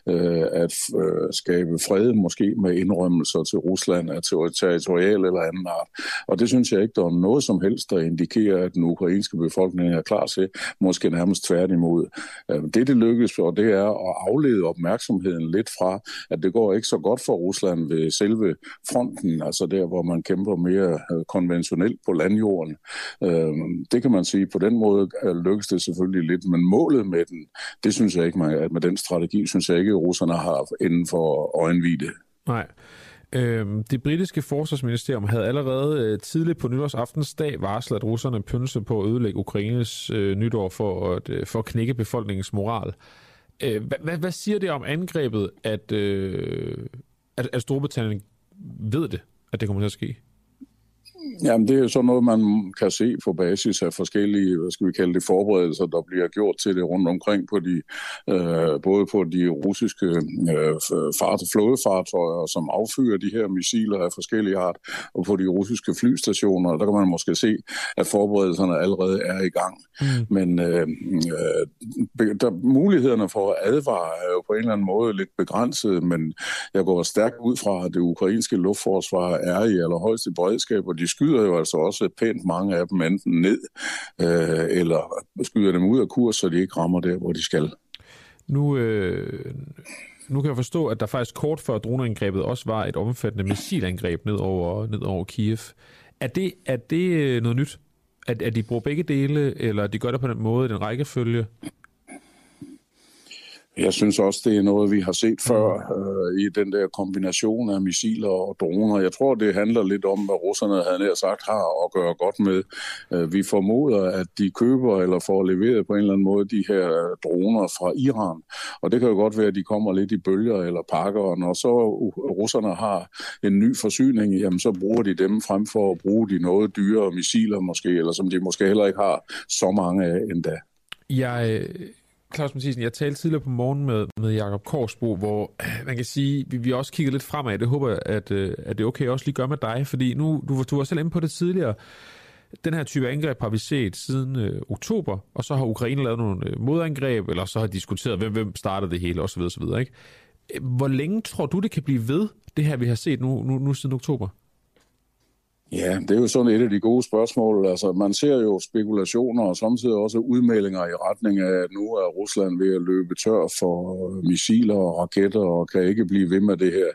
uh, at uh, skabe fred, måske med indrømmelser til Rusland af territorial eller anden art. Og det synes jeg sektoren noget som helst, der indikerer, at den ukrainske befolkning er klar til, måske nærmest tværtimod. Øh, det, det lykkes for, det er at aflede opmærksomheden lidt fra, at det går ikke så godt for Rusland ved selve fronten, altså der, hvor man kæmper mere øh, konventionelt på landjorden. Øh, det kan man sige, på den måde lykkes det selvfølgelig lidt, men målet med den, det synes jeg ikke, at med den strategi, synes jeg ikke, at russerne har inden for øjenvide. Nej. Øhm, det britiske forsvarsministerium havde allerede øh, tidligt på nytårsaftens dag varslet, at russerne pynsede på at ødelægge Ukraines øh, nytår for at, øh, for at knække befolkningens moral. Øh, hvad, hvad siger det om angrebet, at, øh, at, at Storbritannien ved det, at det kommer til at ske? Jamen, det er jo sådan noget, man kan se på basis af forskellige, hvad skal vi kalde det, forberedelser, der bliver gjort til det rundt omkring på de, øh, både på de russiske øh, fart, flådefartøjer, som affyrer de her missiler af forskellige art, og på de russiske flystationer. Der kan man måske se, at forberedelserne allerede er i gang. Mm. Men øh, øh, der, mulighederne for at advare er jo på en eller anden måde lidt begrænset, men jeg går stærkt ud fra, at det ukrainske luftforsvar er i allerhøjeste beredskab, og de skyder jo altså også pænt mange af dem enten ned, øh, eller skyder dem ud af kurs, så de ikke rammer der, hvor de skal. Nu, øh, nu kan jeg forstå, at der faktisk kort før droneangrebet også var et omfattende missilangreb ned over, ned over Kiev. Er det, er det øh, noget nyt? At, at de bruger begge dele, eller de gør det på den måde, den rækkefølge? Jeg synes også, det er noget, vi har set før øh, i den der kombination af missiler og droner. Jeg tror, det handler lidt om, hvad russerne havde nær sagt har at gøre godt med. Øh, vi formoder, at de køber eller får leveret på en eller anden måde de her droner fra Iran. Og det kan jo godt være, at de kommer lidt i bølger eller pakker, og når så russerne har en ny forsyning, jamen så bruger de dem frem for at bruge de noget dyrere missiler måske, eller som de måske heller ikke har så mange af endda. Jeg Claus Mathisen, jeg talte tidligere på morgen med, med Jakob Korsbo, hvor øh, man kan sige, vi, vi også kiggede lidt fremad. Det håber jeg, at, øh, at det er okay også lige gør med dig, fordi nu, du, du var selv inde på det tidligere. Den her type angreb har vi set siden øh, oktober, og så har Ukraine lavet nogle øh, modangreb, eller så har diskuteret, hvem, hvem startede det hele, osv. osv. Ikke? Hvor længe tror du, det kan blive ved, det her, vi har set nu, nu, nu siden oktober? Ja, det er jo sådan et af de gode spørgsmål. Altså, man ser jo spekulationer og samtidig også udmeldinger i retning af, at nu er Rusland ved at løbe tør for øh, missiler og raketter og kan ikke blive ved med det her.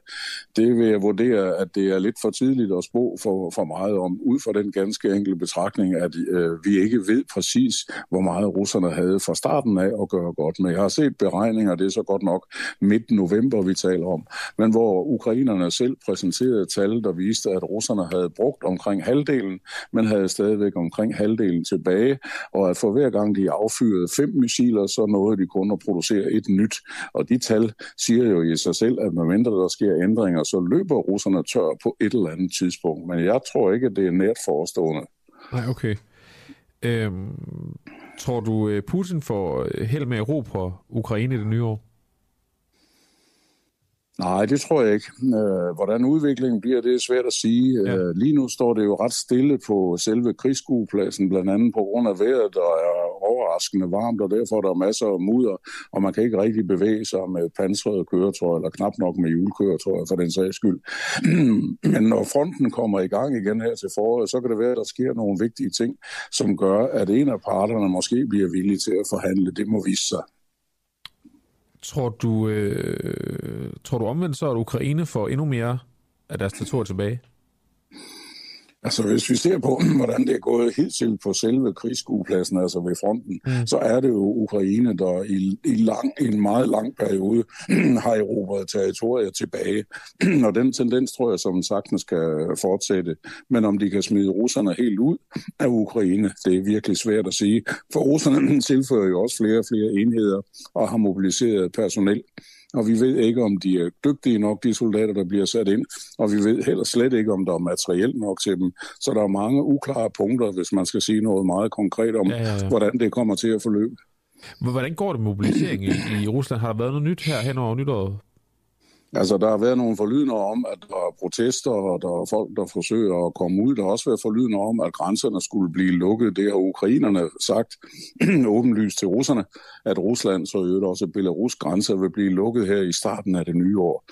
Det vil jeg vurdere, at det er lidt for tidligt at spå for, for meget om, ud fra den ganske enkle betragtning, at øh, vi ikke ved præcis, hvor meget russerne havde fra starten af at gøre godt med. Jeg har set beregninger, det er så godt nok midt november, vi taler om, men hvor ukrainerne selv præsenterede tal, der viste, at russerne havde brugt omkring halvdelen, men havde stadigvæk omkring halvdelen tilbage, og at for hver gang de affyrede fem missiler, så nåede de kun at producere et nyt. Og de tal siger jo i sig selv, at medmindre der sker ændringer, så løber russerne tør på et eller andet tidspunkt. Men jeg tror ikke, at det er nært forestående. Nej, okay. Øhm, tror du, øh, Putin får øh, held med at ro på Ukraine i det nye år? Nej, det tror jeg ikke. Øh, hvordan udviklingen bliver, det er svært at sige. Ja. Øh, lige nu står det jo ret stille på selve krigsskuepladsen, blandt andet på grund af vejret, der er overraskende varmt, og derfor er der masser af mudder, og man kan ikke rigtig bevæge sig med pansrede køretøjer, eller knap nok med hjulkøretøjer for den sags skyld. Men når fronten kommer i gang igen her til foråret, så kan det være, at der sker nogle vigtige ting, som gør, at en af parterne måske bliver villig til at forhandle. Det må vise sig. Tror du, øh, tror du omvendt så, at Ukraine får endnu mere af deres territorium tilbage? Altså hvis vi ser på, hvordan det er gået helt til på selve krigsskuepladsen, altså ved fronten, mm. så er det jo Ukraine, der i, i, lang, i en meget lang periode har erobret territorier tilbage. Og den tendens tror jeg, som sagtens skal fortsætte. Men om de kan smide russerne helt ud af Ukraine, det er virkelig svært at sige. For russerne tilfører jo også flere og flere enheder og har mobiliseret personel og vi ved ikke, om de er dygtige nok, de soldater, der bliver sat ind, og vi ved heller slet ikke, om der er materiel nok til dem. Så der er mange uklare punkter, hvis man skal sige noget meget konkret om, ja, ja, ja. hvordan det kommer til at forløbe. Hvordan går det med mobilisering i, i Rusland? Har der været noget nyt her hen over nytåret? Altså, der har været nogle forlydende om, at der er protester, og der er folk, der forsøger at komme ud. Der har også været forlydende om, at grænserne skulle blive lukket. Det har ukrainerne sagt åbenlyst til russerne, at Rusland, så øvrigt også Belarus grænser, vil blive lukket her i starten af det nye år.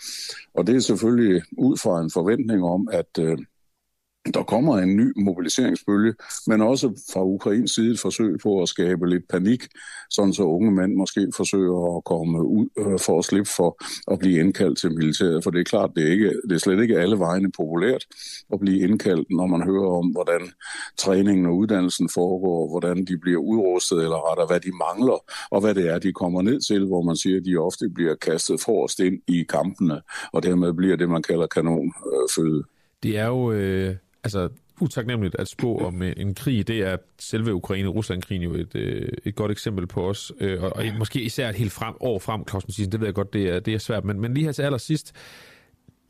Og det er selvfølgelig ud fra en forventning om, at øh, der kommer en ny mobiliseringsbølge, men også fra Ukrains side et forsøg på at skabe lidt panik, sådan så unge mænd måske forsøger at komme ud øh, for at slippe for at blive indkaldt til militæret. For det er klart, det er, ikke, det er slet ikke alle vegne populært at blive indkaldt, når man hører om, hvordan træningen og uddannelsen foregår, hvordan de bliver udrustet, eller rettere, hvad de mangler, og hvad det er, de kommer ned til, hvor man siger, at de ofte bliver kastet forrest ind i kampene, og dermed bliver det, man kalder kanonføde. Det er jo... Øh altså, utaknemmeligt at spå om øh, en krig, det er selve Ukraine-Rusland-krigen jo et, øh, et godt eksempel på os. Øh, og, og måske især et helt frem, år frem, Claus Mathisen, det ved jeg godt, det er, det er svært. Men, men lige her til allersidst,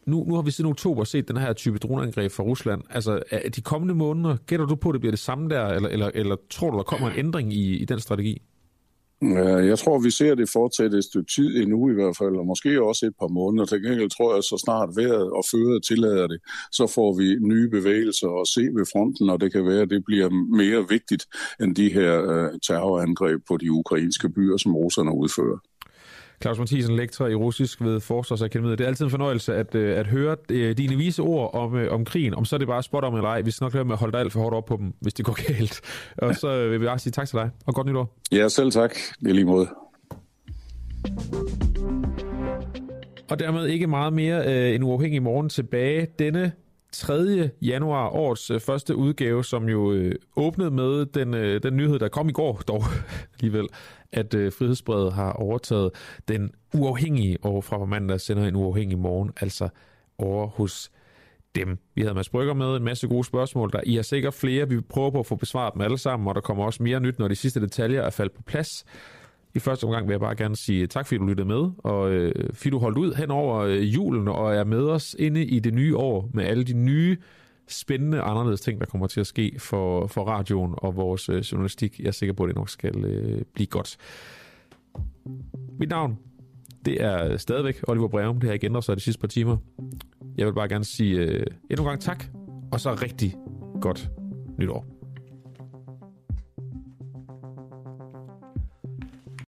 nu, nu har vi siden oktober set den her type droneangreb fra Rusland. Altså, de kommende måneder, gætter du på, at det bliver det samme der, eller, eller, eller tror du, der kommer en ændring i, i den strategi? Jeg tror, vi ser det fortsætte et stykke tid endnu i hvert fald, og måske også et par måneder. Til gengæld tror jeg, så snart vejret og føret tillader det, så får vi nye bevægelser at se ved fronten, og det kan være, at det bliver mere vigtigt end de her øh, terrorangreb på de ukrainske byer, som russerne udfører. Claus Mathisen, lektor i russisk ved Forsvarsakademiet. Det er altid en fornøjelse at, øh, at høre øh, dine vise ord om, øh, om krigen. Om så er det bare spot om eller ej. Vi skal nok lade med at holde dig alt for hårdt op på dem, hvis det går galt. Og så vil vi bare sige tak til dig, og godt nytår. Ja, selv tak. Det er lige måde. Og dermed ikke meget mere øh, en uafhængig morgen tilbage. Denne 3. januar, årets øh, første udgave, som jo øh, åbnede med den, øh, den nyhed, der kom i går dog alligevel, at øh, Frihedsbredet har overtaget den uafhængige, og fra mandag sender en uafhængig morgen, altså over hos dem. Vi havde Mads Brygger med, en masse gode spørgsmål, der I har sikkert flere. Vi prøver på at få besvaret dem alle sammen, og der kommer også mere nyt, når de sidste detaljer er faldet på plads. I første omgang vil jeg bare gerne sige tak, fordi du lyttede med, og øh, fordi du holdt ud hen over øh, julen og er med os inde i det nye år med alle de nye spændende, anderledes ting, der kommer til at ske for, for radioen og vores øh, journalistik. Jeg er sikker på, at det nok skal øh, blive godt. Mit navn, det er stadigvæk Oliver Breum. Det har ikke ændret sig de sidste par timer. Jeg vil bare gerne sige øh, endnu en gang tak, og så rigtig godt nytår.